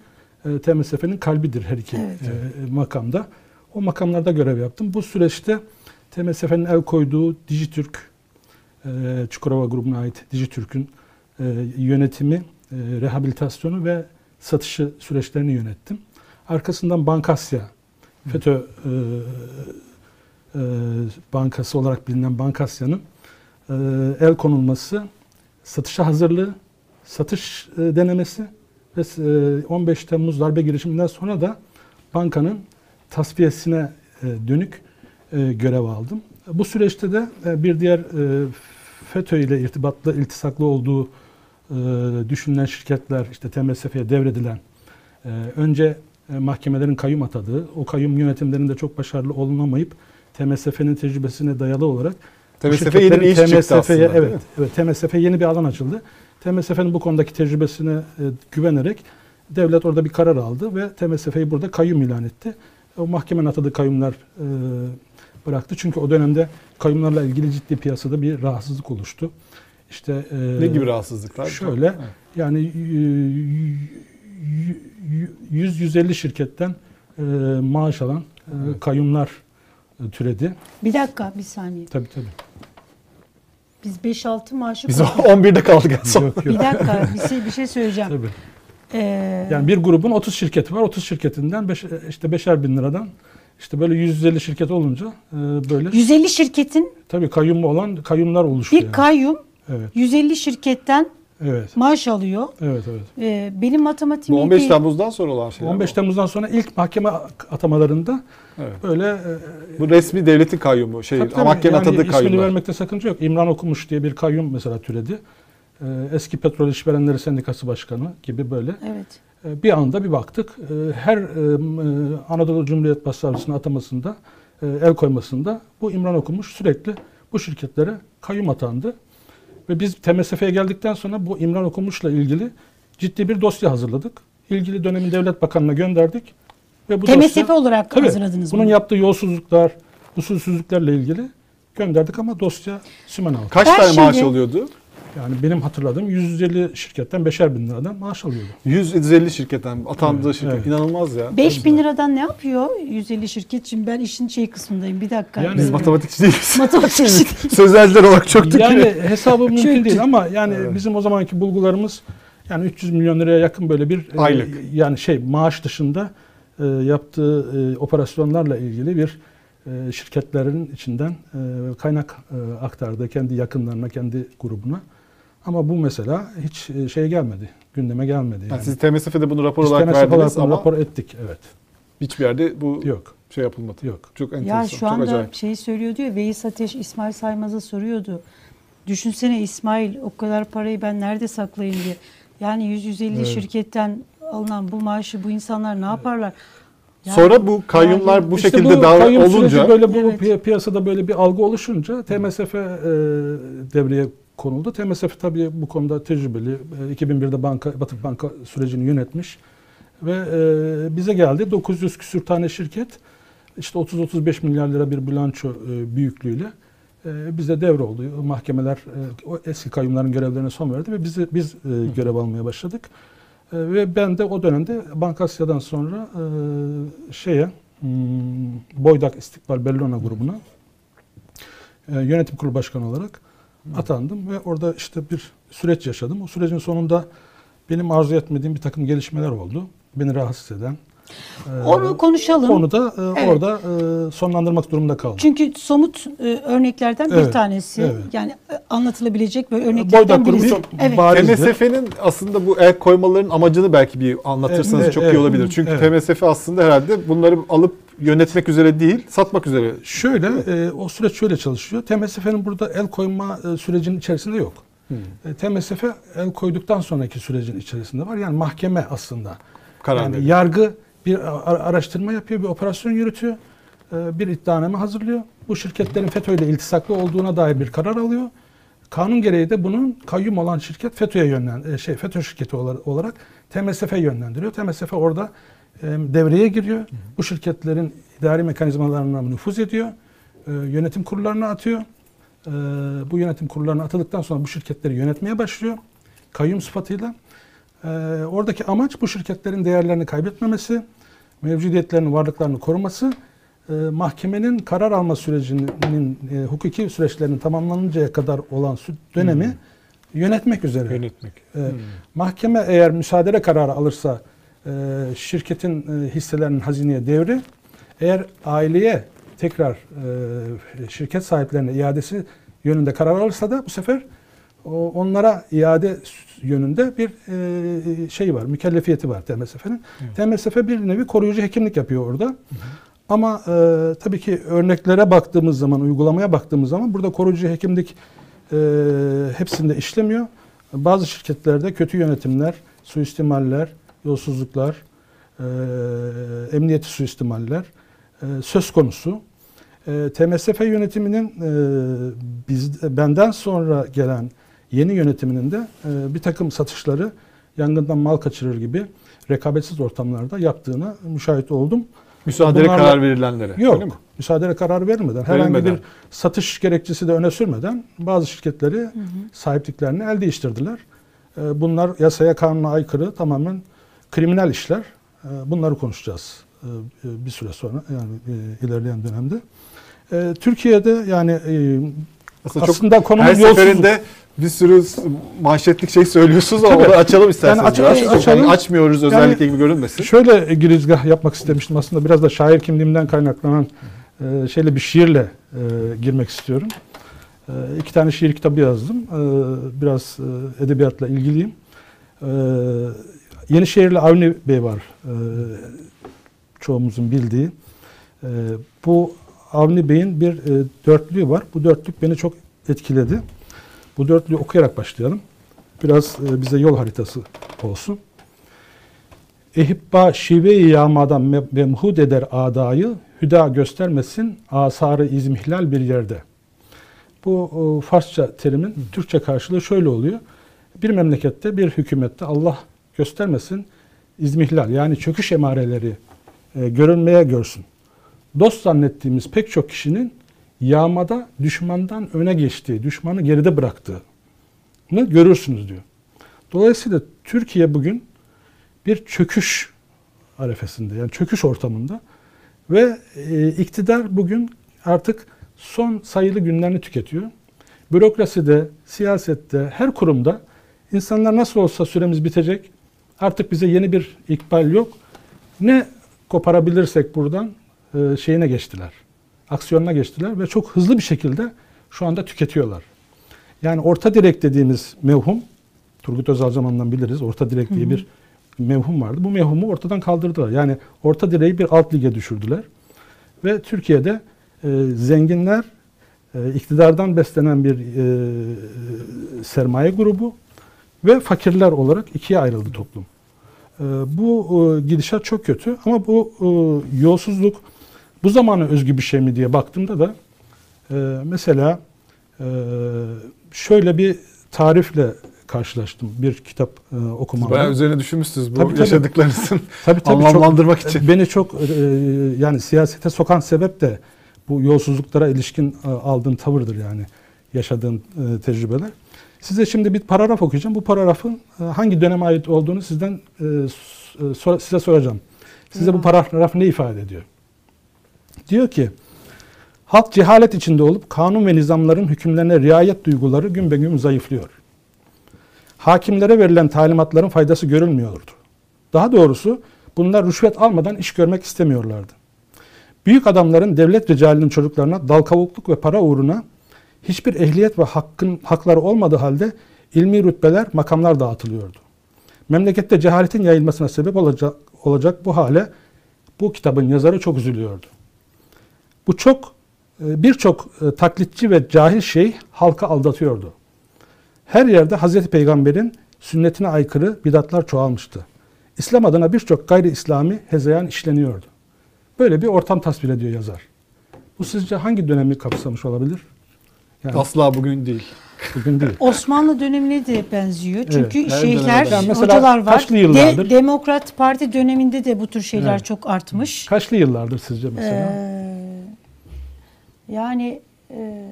e, TMSF'nin kalbidir her iki Evet. e, makamda. O makamlarda görev yaptım. Bu süreçte TMSF'nin el koyduğu Dijitürk, e, Çukurova grubuna ait Dijitürk'ün e, yönetimi, e, rehabilitasyonu ve satışı süreçlerini yönettim. Arkasından Bankasya, FETÖ e, e, bankası olarak bilinen Bankasya'nın e, el konulması, satışa hazırlığı, satış e, denemesi ve e, 15 Temmuz darbe girişiminden sonra da bankanın tasfiyesine e, dönük e, görev aldım. Bu süreçte de e, bir diğer e, FETÖ ile irtibatlı, iltisaklı olduğu e, düşünülen şirketler, işte TMSF'ye devredilen, e, önce e, mahkemelerin kayyum atadığı, o kayyum yönetimlerinde çok başarılı olunamayıp TMSF'nin tecrübesine dayalı olarak TMSF yeni bir iş çıktı aslında. Evet, evet TMSF yeni bir alan açıldı. TMSF'nin bu konudaki tecrübesine e, güvenerek devlet orada bir karar aldı ve TMSF'yi burada kayyum ilan etti. O mahkemenin atadığı kayyumlar e, bıraktı. Çünkü o dönemde kayyumlarla ilgili ciddi piyasada bir rahatsızlık oluştu. İşte e, Ne gibi rahatsızlıklar? Şöyle Evet. yani 100-150 şirketten e, maaş alan e, Evet. kayyumlar e, türedi. Bir dakika bir saniye. Tabii tabii. Biz 5-6 maaşı Biz koyduk. 11'de kaldık en son. Yok Bir yok. dakika bir şey, bir şey söyleyeceğim. Tabii. Ee, Yani bir grubun 30 şirketi var. 30 şirketinden beş, işte beşer bin liradan işte böyle 150 şirket olunca e, böyle 150 şirketin tabii kayyum olan kayyumlar oluştu. bir yani. kayyum evet. 150 şirketten Evet. maaş alıyor. Evet evet. Ee, benim Bu matematiğim iyi 15 değil. Temmuz'dan sonra olan şeyler. 15 bu. Temmuz'dan sonra ilk mahkeme atamalarında Evet. böyle e, Bu resmi devletin kayyumu. Şey, Tabii, tabii. mahkeme Yani atadığı ismini kayyumlar. vermekte sakınca yok. İmran Okumuş diye bir kayyum mesela türedi. Ee, eski Petrol İşverenleri Sendikası Başkanı gibi böyle. Evet. Ee, bir anda bir baktık. e, her e, e, Anadolu Cumhuriyet Başsavcısının atamasında, e, el koymasında bu İmran Okumuş sürekli bu şirketlere kayyum atandı. Ve biz TMSF'ye geldikten sonra bu İmran Okumuş'la ilgili ciddi bir dosya hazırladık. İlgili dönemin devlet bakanına gönderdik. Ve bu TMSF dosya- olarak Tabii, hazırladınız bunun bunu. yaptığı yolsuzluklar, usulsüzlüklerle ilgili gönderdik ama dosya sümen aldı. Kaç Ben tane maaş şimdi- alıyordu? Yani benim hatırladığım 150 şirketten 5'er bin liradan maaş alıyordu. 150 şirketten atandığı Evet, şirket evet. inanılmaz ya. 5 bin liradan ne yapıyor 150 şirket? Şimdi ben işin şey kısmındayım. Bir dakika. Yani- Biz matematikçi değiliz. Matematikçi. Sözelciler olarak çöktük Yani yine. hesabı mümkün Çöktü. değil ama yani Evet. bizim o zamanki bulgularımız yani 300 milyon liraya yakın böyle bir e, Aylık. yani şey maaş dışında e, yaptığı e, operasyonlarla ilgili bir e, şirketlerin içinden e, kaynak e, aktardı kendi yakınlarına, kendi grubuna. Ama bu mesela hiç e, şey gelmedi, gündeme gelmedi. Yani. Yani siz TMSF'de bunu rapor olarak TMSF verdiniz ama rapor ettik, evet. hiçbir yerde bu Yok, şey yapılmadı. yok. Çok enteresan, Ya şu çok anda acayip. şey söylüyordu ya Veys Ateş İsmail Saymaz'a soruyordu. Düşünsene İsmail o kadar parayı ben nerede saklayayım diye. Yani 100-150 Evet. şirketten alınan bu maaşı bu insanlar ne yaparlar? Yani- Sonra bu kayyumlar Yani bu İşte şekilde bu olunca böyle bu Evet. piy- piyasada böyle bir algı oluşunca TMSF e, devreye konuldu. TMSF tabii bu konuda tecrübeli. E, 2001'de banka Batık Banka sürecini yönetmiş ve e, bize geldi 900 küsür tane şirket işte 30-35 milyar lira bir bilanço e, büyüklüğüyle e, bize devroldu. Mahkemeler e, o eski kayyumların görevlerine son verdi ve bizi biz e, görev almaya başladık. E, ve ben de o dönemde Bankasya'dan sonra e, şeye hmm, Boydak İstikbal Bellona grubuna e, yönetim kurulu başkanı olarak atandım ve orada işte bir süreç yaşadım. O sürecin sonunda benim arzu etmediğim bir takım gelişmeler oldu. Beni rahatsız eden. E, Onu konuşalım. onu da e, Evet. orada e, sonlandırmak durumunda kaldım. Çünkü somut e, örneklerden bir Evet, tanesi. evet. Yani e, anlatılabilecek böyle örneklerden birisi. çok Evet. TMSF'nin aslında bu el koymaların amacını belki bir anlatırsanız Evet, çok evet. iyi olabilir. Çünkü Evet. TMSF aslında herhalde bunları alıp yönetmek üzere değil, satmak üzere. Şöyle, e, o süreç şöyle çalışıyor. TMSF'nin burada el koyma e, sürecinin içerisinde yok. E, TMSF el koyduktan sonraki sürecin içerisinde var. Yani mahkeme aslında. Karar yani veriyor. yargı bir araştırma yapıyor, bir operasyon yürütüyor. e, Bir iddianame hazırlıyor. Bu şirketlerin FETÖ ile iltisaklı olduğuna dair bir karar alıyor. Kanun gereği de bunun kayyum olan şirket FETÖ'ye yönlen e, şey FETÖ şirketi olar- olarak TMSF'ye yönlendiriyor. TMSF orada e, devreye giriyor. Bu şirketlerin idari mekanizmalarına nüfuz ediyor. Yönetim kurullarına atıyor. Bu yönetim kurullarına atıldıktan sonra bu şirketleri yönetmeye başlıyor. Kayyum sıfatıyla. E, Oradaki amaç bu şirketlerin değerlerini kaybetmemesi, mevcudiyetlerini, varlıklarını koruması, e, mahkemenin karar alma sürecinin, e, hukuki süreçlerinin tamamlanıncaya kadar olan dönemi yönetmek üzere. Yönetmek. E, Mahkeme eğer müsaade kararı alırsa e, şirketin e, hisselerinin hazineye devri, eğer aileye tekrar e, şirket sahiplerine iadesi yönünde karar alırsa da bu sefer onlara iade yönünde bir e, şey var, mükellefiyeti var TMSF'nin. TMSF bir nevi koruyucu hekimlik yapıyor orada. Ama e, tabii ki örneklere baktığımız zaman, uygulamaya baktığımız zaman burada koruyucu hekimlik e, hepsinde işlemiyor. Bazı şirketlerde kötü yönetimler, suistimaller, yolsuzluklar, e, emniyeti suistimaller e, söz konusu. E, TMSF yönetiminin e, biz benden sonra gelen yeni yönetiminin de e, bir takım satışları yangından mal kaçırır gibi rekabetsiz ortamlarda yaptığını müşahit oldum. Müsaadele Bunlarla- karar verilenlere. öyle mi? Yok. Müsaadele kararı verilmeden, herhangi Verilmeden. bir satış gerekçesi de öne sürmeden bazı şirketleri sahipliklerini el değiştirdiler. E, Bunlar yasaya, kanuna aykırı tamamen kriminal işler. E, Bunları konuşacağız bir süre sonra yani ilerleyen dönemde. Türkiye'de yani Aslında, aslında konumuz her yolsuzluk. Bir sürü manşetlik şey söylüyorsunuz ama onu açalım isterseniz. Yani aç- biraz. açalım. hani açmıyoruz özellikle gibi görünmesin. Şöyle girizgah yapmak istemiştim aslında biraz da şair kimliğimden kaynaklanan e, şeyle bir şiirle e, girmek istiyorum. E, iki tane şiir kitabı yazdım. E, biraz e, edebiyatla ilgiliyim. E, Yenişehirli Avni Bey var. E, çoğumuzun bildiği. E, bu Avni Bey'in bir e, dörtlüğü var. Bu dörtlük beni çok etkiledi. Bu dörtlüğü okuyarak başlayalım. Biraz e, bize yol haritası olsun. Ehibba şive-i yağmadan me- memhud eder adayı, hüda göstermesin asarı izmihlal bir yerde. Bu Farsça terimin Türkçe karşılığı şöyle oluyor. Bir memlekette, bir hükümette Allah göstermesin izmihlal yani çöküş emareleri e, görünmeye görsün. Dost zannettiğimiz pek çok kişinin yağmada düşmandan öne geçtiği, düşmanı geride bıraktığı görürsünüz diyor. Dolayısıyla Türkiye bugün bir çöküş arefesinde yani çöküş ortamında ve e, iktidar bugün artık son sayılı günlerini tüketiyor. Bürokraside, siyasette, her kurumda insanlar nasıl olsa süremiz bitecek. Artık bize yeni bir ikbal yok. Ne koparabilirsek buradan e, şeyine geçtiler. Aksiyonuna geçtiler ve çok hızlı bir şekilde şu anda tüketiyorlar. Yani orta direk dediğimiz mevhum, Turgut Özal zamanından biliriz. Orta direk diye bir mevhum vardı. Bu mevhumu ortadan kaldırdılar. Yani orta direği bir alt lige düşürdüler. Ve Türkiye'de e, zenginler, e, iktidardan beslenen bir e, sermaye grubu ve fakirler olarak ikiye ayrıldı toplum. E, bu e, gidişat çok kötü ama bu e, yolsuzluk bu zamana özgü bir şey mi diye baktığımda da e, mesela e, şöyle bir tarifle karşılaştım bir kitap e, okumamda. Bayağı üzerine düşünmüşsünüz bu Tabii, tabii. yaşadıklarınızın Tabii tabii anlamlandırmak çok, için. Beni çok e, yani siyasete sokan sebep de bu yolsuzluklara ilişkin e, aldığım tavırdır yani yaşadığım e, tecrübeler. Size şimdi bir paragraf okuyacağım. Bu paragrafın e, hangi döneme ait olduğunu sizden e, e, sor- size soracağım. Size bu paragraf ne ifade ediyor? Diyor ki halk cehalet içinde olup kanun ve nizamların hükümlerine riayet duyguları gün be gün zayıflıyor. Hakimlere verilen talimatların faydası görülmüyordu. Daha doğrusu bunlar rüşvet almadan iş görmek istemiyorlardı. Büyük adamların devlet ricalinin çocuklarına dal kavukluk ve para uğruna hiçbir ehliyet ve hakkın hakları olmadığı halde ilmi rütbeler, makamlar dağıtılıyordu. Memlekette cehaletin yayılmasına sebep olacak, olacak bu hale bu kitabın yazarı çok üzülüyordu. Bu çok e, birçok e, taklitçi ve cahil şey halka aldatıyordu. Her yerde Hazreti Peygamber'in sünnetine aykırı bidatlar çoğalmıştı. İslam adına birçok gayri İslami hezeyan işleniyordu. Böyle bir ortam tasvir ediyor yazar. Bu sizce hangi dönemi kapsamış olabilir? Yani Asla bugün değil. bugün değil. Osmanlı dönemine de benziyor. Çünkü Evet, şeyhler, Yani hocalar var. kaçlı yıllardır? Demokrat Parti döneminde de bu tür şeyler Evet. çok artmış. Kaçlı yıllardır sizce mesela? Ee, yani e,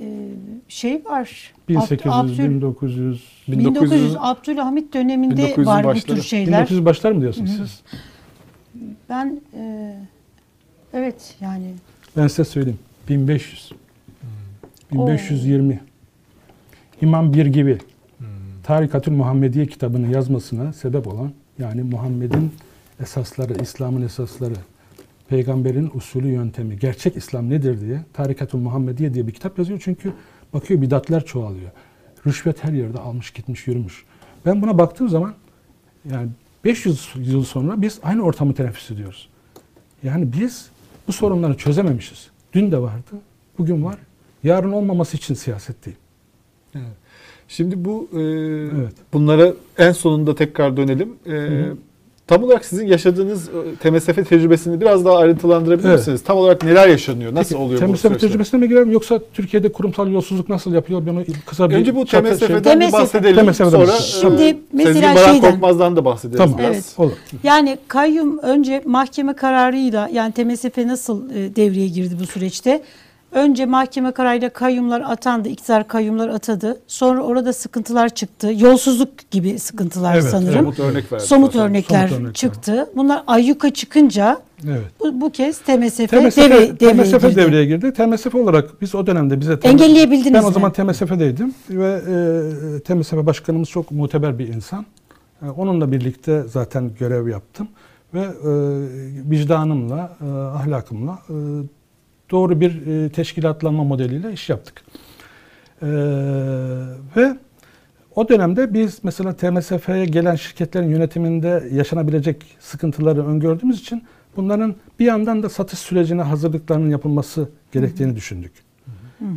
e, şey var. 1800, Abdül- 1900, 1900 1900 Abdülhamit döneminde 1900'ün var bu başları. tür şeyler. 1900 başlar mı diyorsunuz siz? Ben e, evet yani Ben size söyleyeyim. 1500. Hmm. 1520. İmam Bir gibi Tarikatül Muhammediye kitabını yazmasına sebep olan yani Muhammed'in esasları, İslam'ın esasları, peygamberin usulü yöntemi, gerçek İslam nedir diye Tarikatül Muhammediye diye bir kitap yazıyor. Çünkü bakıyor bidatler çoğalıyor. Rüşvet her yerde almış gitmiş yürümüş. Ben buna baktığım zaman yani 500 yıl sonra biz aynı ortamı teneffüs ediyoruz. Yani biz bu sorunları çözememişiz. Dün de vardı, bugün var. Yarın olmaması için siyasetteyim. Evet. Şimdi bu e, Evet. bunlara en sonunda tekrar dönelim. E, hı. Tam olarak sizin yaşadığınız e, TMSF tecrübesini biraz daha ayrıntılandırabilir Evet. misiniz? Tam olarak neler yaşanıyor? Nasıl Peki, oluyor bu TMSF süreçler? tecrübesine mi girelim yoksa Türkiye'de kurumsal yolsuzluk nasıl yapılıyor? Bunu kısa bir Önce bu TMSF'den bir TMSF. bahsedelim. TMSF'den Sonra bahsedelim. Şimdi e, mesela Sezgin şeyden- Korkmaz'dan da bahsederiz Tamam. biraz. Evet. Olur. Yani kayyum önce mahkeme kararıyla yani TMSF nasıl e, devreye girdi bu süreçte? Önce mahkeme kararıyla kayyumlar atandı, iktidar kayyumlar atadı. Sonra orada sıkıntılar çıktı. Yolsuzluk gibi sıkıntılar Evet, sanırım. Somut örnek verdik. Somut zaten. örnekler Somut örnekler. çıktı. Bunlar ayyuka çıkınca Evet. bu, bu kez TMSF, TMSF, devre, devreye TMSF girdi. devreye girdi. TMSF olarak biz o dönemde bize Engelleyebildiniz Ben o mi? zaman TMSF'deydim ve e, TMSF başkanımız çok muteber bir insan. E, onunla birlikte zaten görev yaptım ve e, vicdanımla, e, ahlakımla e, doğru bir e, teşkilatlanma modeliyle iş yaptık. E, ve o dönemde biz mesela TMSF'ye gelen şirketlerin yönetiminde yaşanabilecek sıkıntıları öngördüğümüz için bunların bir yandan da satış sürecine hazırlıklarının yapılması gerektiğini düşündük.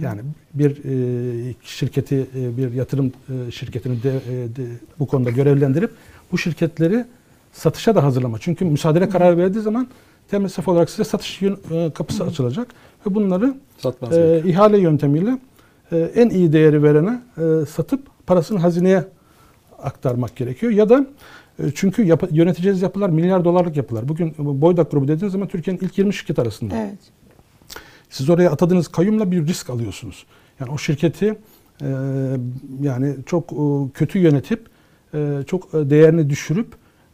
Yani bir e, şirketi, e, bir yatırım e, şirketini de, e, de, bu konuda görevlendirip bu şirketleri satışa da hazırlama. Çünkü müsaade kararı verdiği zaman TMSF olarak size satış yön- e, kapısı açılacak ve bunları e, gerekiyor. ihale yöntemiyle e, en iyi değeri verene e, satıp parasını hazineye aktarmak gerekiyor. Ya da e, çünkü yapı, yöneteceğiniz yapılar milyar dolarlık yapılar. Bugün bu Boydak grubu dediğiniz zaman Türkiye'nin ilk 20 şirket arasında. Evet. Siz oraya atadığınız kayyumla bir risk alıyorsunuz. Yani o şirketi e, yani çok e, kötü yönetip e, çok e, değerini düşürüp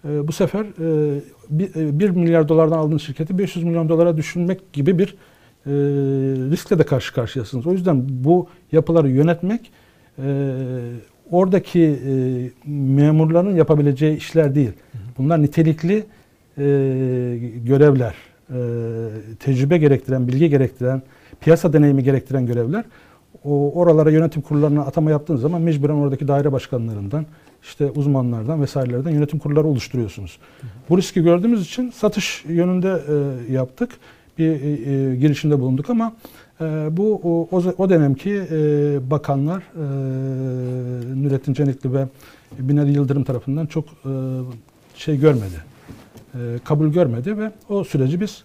e, bu sefer e, e, 1 milyar dolardan aldığınız şirketi 500 milyon dolara düşürmek gibi bir e, riskle de karşı karşıyasınız. O yüzden bu yapıları yönetmek e, oradaki e, memurların yapabileceği işler değil. Bunlar nitelikli e, görevler, e, tecrübe gerektiren, bilgi gerektiren, piyasa deneyimi gerektiren görevler. O oralara yönetim kurullarına atama yaptığınız zaman mecburen oradaki daire başkanlarından, işte uzmanlardan vesairelerden yönetim kurulları oluşturuyorsunuz. Bu riski gördüğümüz için satış yönünde e, yaptık. Bir e, e, girişimde bulunduk ama e, bu o, o, dönemki e, bakanlar e, Nurettin Cenikli ve Binali Yıldırım tarafından çok e, şey görmedi. E, kabul görmedi ve o süreci biz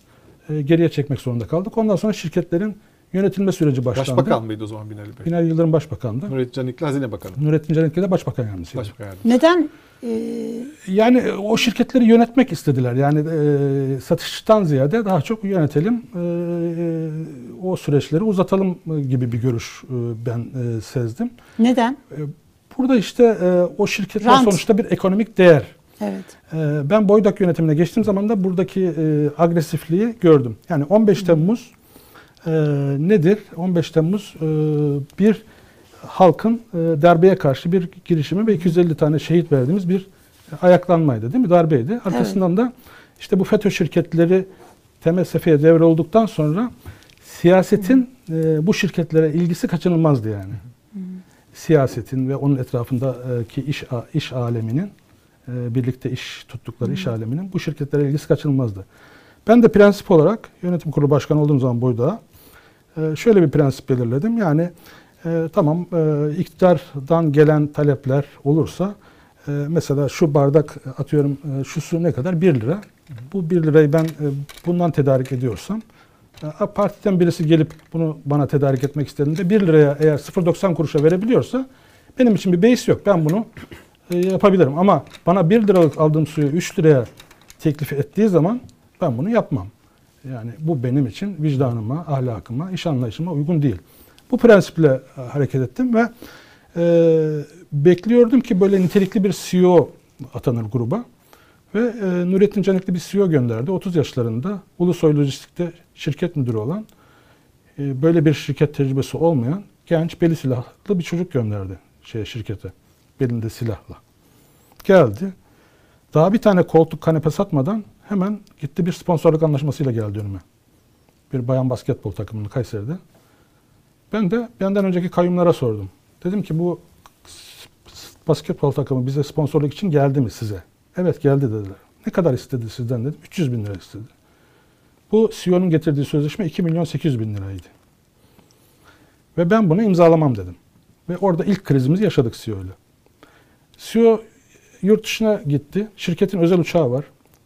e, geriye çekmek zorunda kaldık. Ondan sonra şirketlerin yönetilme süreci başlandı. Başbakan mıydı o zaman Binali Bey? Binali Yıldırım Başbakan'dı. Nurettin Canikli Hazine Bakanı. Nurettin Cenikli de Başbakan Yardımcısıydı. Başbakan yardımcısı. Neden e, Yani e, o şirketleri yönetmek istediler. Yani e, satıştan ziyade daha çok yönetelim, e, e, o süreçleri uzatalım e, gibi bir görüş e, ben e, sezdim. neden? Burada işte e, o şirketler Rant. sonuçta bir ekonomik değer. Evet. E, ben Boydak yönetimine geçtiğim zaman da buradaki e, agresifliği gördüm. Yani 15 Temmuz e, nedir? 15 Temmuz e, bir halkın e, darbeye karşı bir girişimi ve 250 tane şehit verdiğimiz bir ayaklanmaydı değil mi? Darbeydi. Arkasından da işte bu FETÖ şirketleri TMSF'ye devre olduktan sonra siyasetin e, bu şirketlere ilgisi kaçınılmazdı yani. Siyasetin ve onun etrafındaki iş iş aleminin e, birlikte iş tuttukları iş aleminin bu şirketlere ilgisi kaçınılmazdı. Ben de prensip olarak yönetim kurulu başkanı olduğum zaman Boyda şöyle bir prensip belirledim. Yani e, tamam e, iktidardan gelen talepler olursa e, mesela şu bardak atıyorum e, şu su ne kadar? 1 lira. Bu 1 lirayı ben e, bundan tedarik ediyorsam e, partiden birisi gelip bunu bana tedarik etmek istediğinde 1 liraya eğer 0.90 kuruşa verebiliyorsa benim için bir beis yok. Ben bunu e, yapabilirim. Ama bana 1 liralık aldığım suyu 3 liraya teklif ettiği zaman ben bunu yapmam. Yani bu benim için vicdanıma, ahlakıma, iş anlayışıma uygun değil. Bu prensiple e, hareket ettim ve e, bekliyordum ki böyle nitelikli bir CEO atanır gruba. Ve e, Nurettin Canikli bir CEO gönderdi. 30 yaşlarında Ulusoy Lojistik'te şirket müdürü olan, e, böyle bir şirket tecrübesi olmayan genç beli silahlı bir çocuk gönderdi şeye şirkete. Belinde silahla. Geldi. Daha bir tane koltuk kanepe satmadan hemen gitti bir sponsorluk anlaşmasıyla geldi önüme. Bir bayan basketbol takımının Kayseri'de. Ben de benden önceki kayyumlara sordum. Dedim ki bu basketbol takımı bize sponsorluk için geldi mi size? Evet geldi dediler. Ne kadar istedi sizden dedim. 300 bin lira istedi. Bu CEO'nun getirdiği sözleşme 2 milyon 800 bin liraydı. Ve ben bunu imzalamam dedim. Ve orada ilk krizimizi yaşadık CEO ile. CEO yurt dışına gitti. Şirketin özel uçağı var.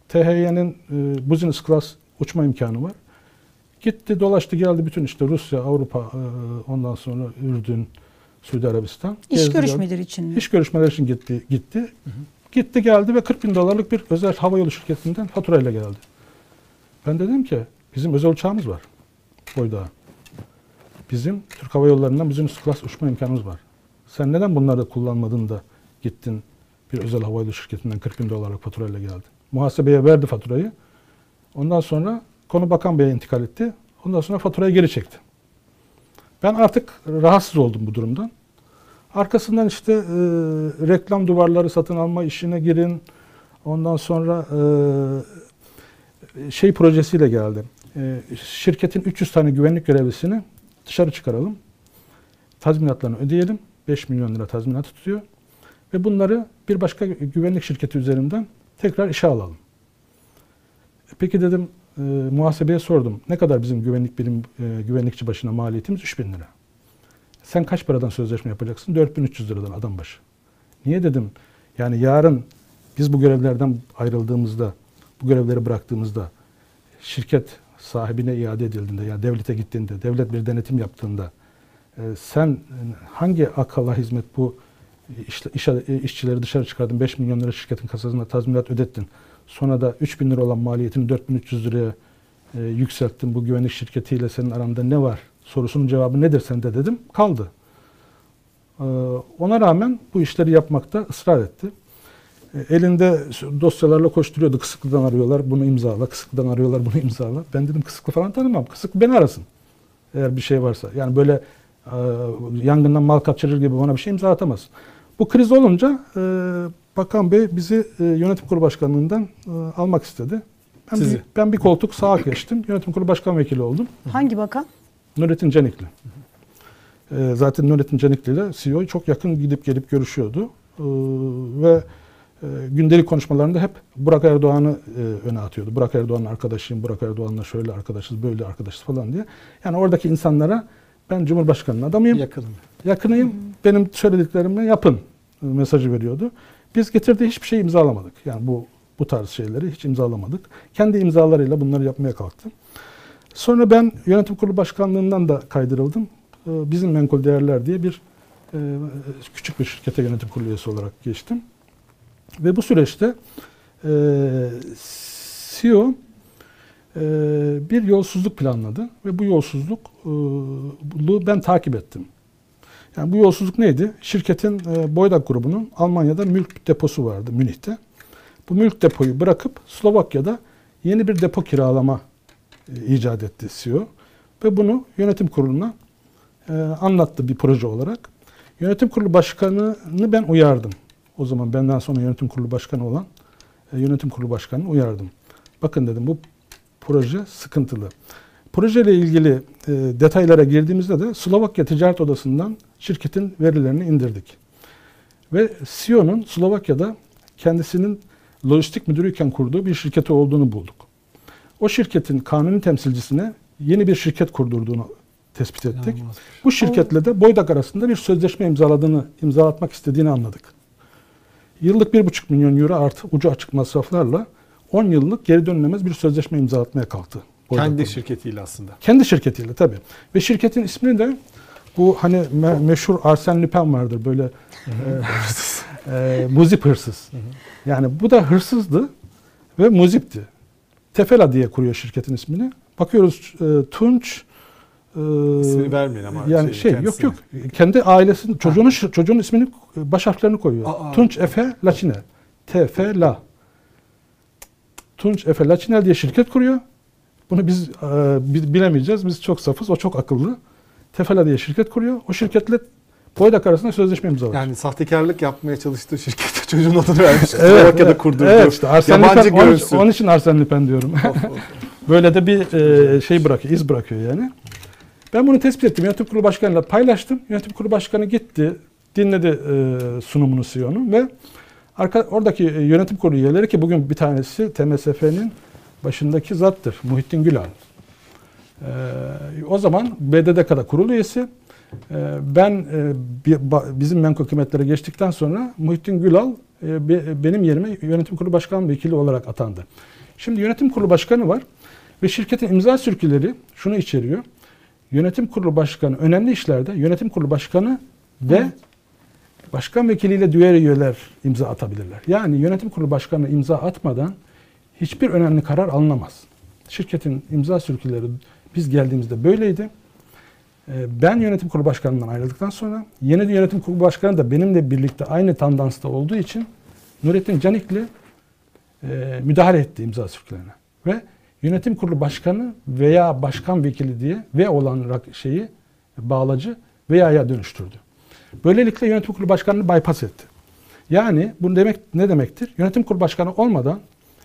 THY'nin e, business class uçma imkanı var. Gitti dolaştı geldi bütün işte Rusya, Avrupa, e, ondan sonra Ürdün, Suudi Arabistan. İş görüşmeleri için mi? İş görüşmeleri için gitti. Gitti. Gitti geldi ve 40 bin dolarlık bir özel havayolu şirketinden faturayla geldi. Ben dedim ki bizim özel uçağımız var Boydağa. Bizim Türk Hava Yolları'ndan business class uçma imkanımız var. Sen neden bunları kullanmadın da gittin bir özel havayolu şirketinden 40 bin dolarlık faturayla geldi. Muhasebeye verdi faturayı. Ondan sonra konu bakan beye intikal etti. Ondan sonra faturayı geri çekti. Ben artık rahatsız oldum bu durumdan. Arkasından işte e, reklam duvarları satın alma işine girin. Ondan sonra e, şey projesiyle geldi. E, şirketin 300 tane güvenlik görevlisini dışarı çıkaralım. Tazminatlarını ödeyelim. 5 milyon lira tazminat tutuyor. Ve bunları bir başka güvenlik şirketi üzerinden tekrar işe alalım. Peki dedim e, muhasebeye sordum. Ne kadar bizim güvenlik birim e, güvenlikçi başına maliyetimiz? 3000 lira. Sen kaç paradan sözleşme yapacaksın? 4300 liradan adam başı. Niye dedim? Yani yarın biz bu görevlerden ayrıldığımızda, bu görevleri bıraktığımızda şirket sahibine iade edildiğinde, yani devlete gittiğinde, devlet bir denetim yaptığında e, sen hangi akılla hizmet bu iş, iş, işçileri dışarı çıkardın, 5 milyon lira şirketin kasasına tazminat ödettin. Sonra da 3 bin lira olan maliyetini 4300 liraya e, yükselttin. Bu güvenlik şirketiyle senin aranda ne var? Sorusunun cevabı nedir sende dedim. Kaldı. Ee, ona rağmen bu işleri yapmakta ısrar etti. Ee, elinde dosyalarla koşturuyordu. Kısıklı'dan arıyorlar, bunu imzala. Kısıklı'dan arıyorlar, bunu imzala. Ben dedim Kısıklı falan tanımam. Kısıklı beni arasın. Eğer bir şey varsa. Yani böyle e, yangından mal kaçırır gibi bana bir şey imza atamaz. Bu kriz olunca e, Bakan Bey bizi e, yönetim kurulu başkanlığından e, almak istedi. Ben Sizi? bir, ben bir koltuk sağa geçtim. Yönetim kurulu başkan vekili oldum. Hangi bakan? Nurettin Canikli. Ee, zaten Nurettin Canikli ile CEO çok yakın gidip gelip görüşüyordu. Ee, ve e, gündelik konuşmalarında hep Burak Erdoğan'ı e, öne atıyordu. Burak Erdoğan'ın arkadaşıyım, Burak Erdoğan'la şöyle arkadaşız, böyle arkadaşız falan diye. Yani oradaki insanlara ben Cumhurbaşkanı'nın adamıyım, Yakınım. Yakınıyım, benim söylediklerimi yapın mesajı veriyordu. Biz getirdiği hiçbir şey imzalamadık. Yani bu bu tarz şeyleri hiç imzalamadık. Kendi imzalarıyla bunları yapmaya kalktı. Sonra ben yönetim kurulu başkanlığından da kaydırıldım. Ee, Bizim Menkul Değerler diye bir e, küçük bir şirkete yönetim kurulu üyesi olarak geçtim. Ve bu süreçte e, CEO e, bir yolsuzluk planladı ve bu yolsuzlukluğu ben takip ettim. Yani bu yolsuzluk neydi? Şirketin e, Boydak grubunun Almanya'da mülk deposu vardı Münih'te. Bu mülk depoyu bırakıp Slovakya'da yeni bir depo kiralama e, icat etti CEO. Ve bunu yönetim kuruluna e, anlattı bir proje olarak. Yönetim kurulu başkanını ben uyardım. O zaman benden sonra yönetim kurulu başkanı olan e, yönetim kurulu başkanını uyardım. Bakın dedim bu proje sıkıntılı. Projeyle ilgili e, detaylara girdiğimizde de Slovakya Ticaret Odası'ndan şirketin verilerini indirdik. Ve CEO'nun Slovakya'da kendisinin lojistik müdürüyken kurduğu bir şirketi olduğunu bulduk. O şirketin kanuni temsilcisine yeni bir şirket kurdurduğunu tespit ettik. İnanılmaz. Bu şirketle de Boydak arasında bir sözleşme imzaladığını, imzalatmak istediğini anladık. Yıllık 1,5 milyon euro artı ucu açık masraflarla 10 yıllık geri dönülemez bir sözleşme imzalatmaya kalktı. Kendi grubu. şirketiyle aslında. Kendi şirketiyle tabii. Ve şirketin ismini de bu hani me- meşhur Arsène Lupin vardır böyle e, e, muzip hırsız. Yani bu da hırsızdı ve muzipti. Tefela diye kuruyor şirketin ismini. Bakıyoruz e, Tunç e, İsmini vermeyin ama. yani şeyi, şey yok yok kendi ailesinin çocuğunun çocuğun ismini baş harflerini koyuyor. Aa. Tunç Efe Laçinel. Tefela. Tunç Efe Laçinel diye şirket kuruyor. Bunu biz e, bi- bilemeyeceğiz. Biz çok safız. O çok akıllı. Tefela diye şirket kuruyor. O şirketle Boydak arasında sözleşme imzalıyor. Yani sahtekarlık yapmaya çalıştığı şirkete çocuğun adını vermiş. Slovakya'da kurdurduğu. Evet işte Arsene yabancı Lupin, onun, için- onun için Arsene Lupin diyorum. Of, of. Böyle de bir e, şey bırakıyor, iz bırakıyor yani. Ben bunu tespit ettim. Yönetim kurulu başkanıyla paylaştım. Yönetim kurulu başkanı gitti, dinledi e, sunumunu CEO'nun ve arka, oradaki e, yönetim kurulu üyeleri ki bugün bir tanesi TMSF'nin başındaki zattır. Muhittin Gülal. E, o zaman BDDK'da kurul üyesi. E, ben e, bizim menkul kıymetlere geçtikten sonra Muhittin Gülal e, be- benim yerime yönetim kurulu başkan vekili olarak atandı. Şimdi yönetim kurulu başkanı var ve şirketin imza sürküleri şunu içeriyor. Yönetim kurulu başkanı önemli işlerde yönetim kurulu başkanı ve Evet. başkan vekiliyle diğer üyeler imza atabilirler. Yani yönetim kurulu başkanı imza atmadan hiçbir önemli karar alınamaz. Şirketin imza sürküleri biz geldiğimizde böyleydi. Ee, Ben yönetim kurulu başkanından ayrıldıktan sonra yeni yönetim kurulu başkanı da benimle birlikte aynı tandansta olduğu için Nurettin Canikli e, müdahale etti imza sürkülerine. Ve yönetim kurulu başkanı veya başkan vekili diye ve olan şeyi bağlacı veya'ya dönüştürdü. Böylelikle yönetim kurulu başkanını bypass etti. Yani bu demek ne demektir? Yönetim kurulu başkanı olmadan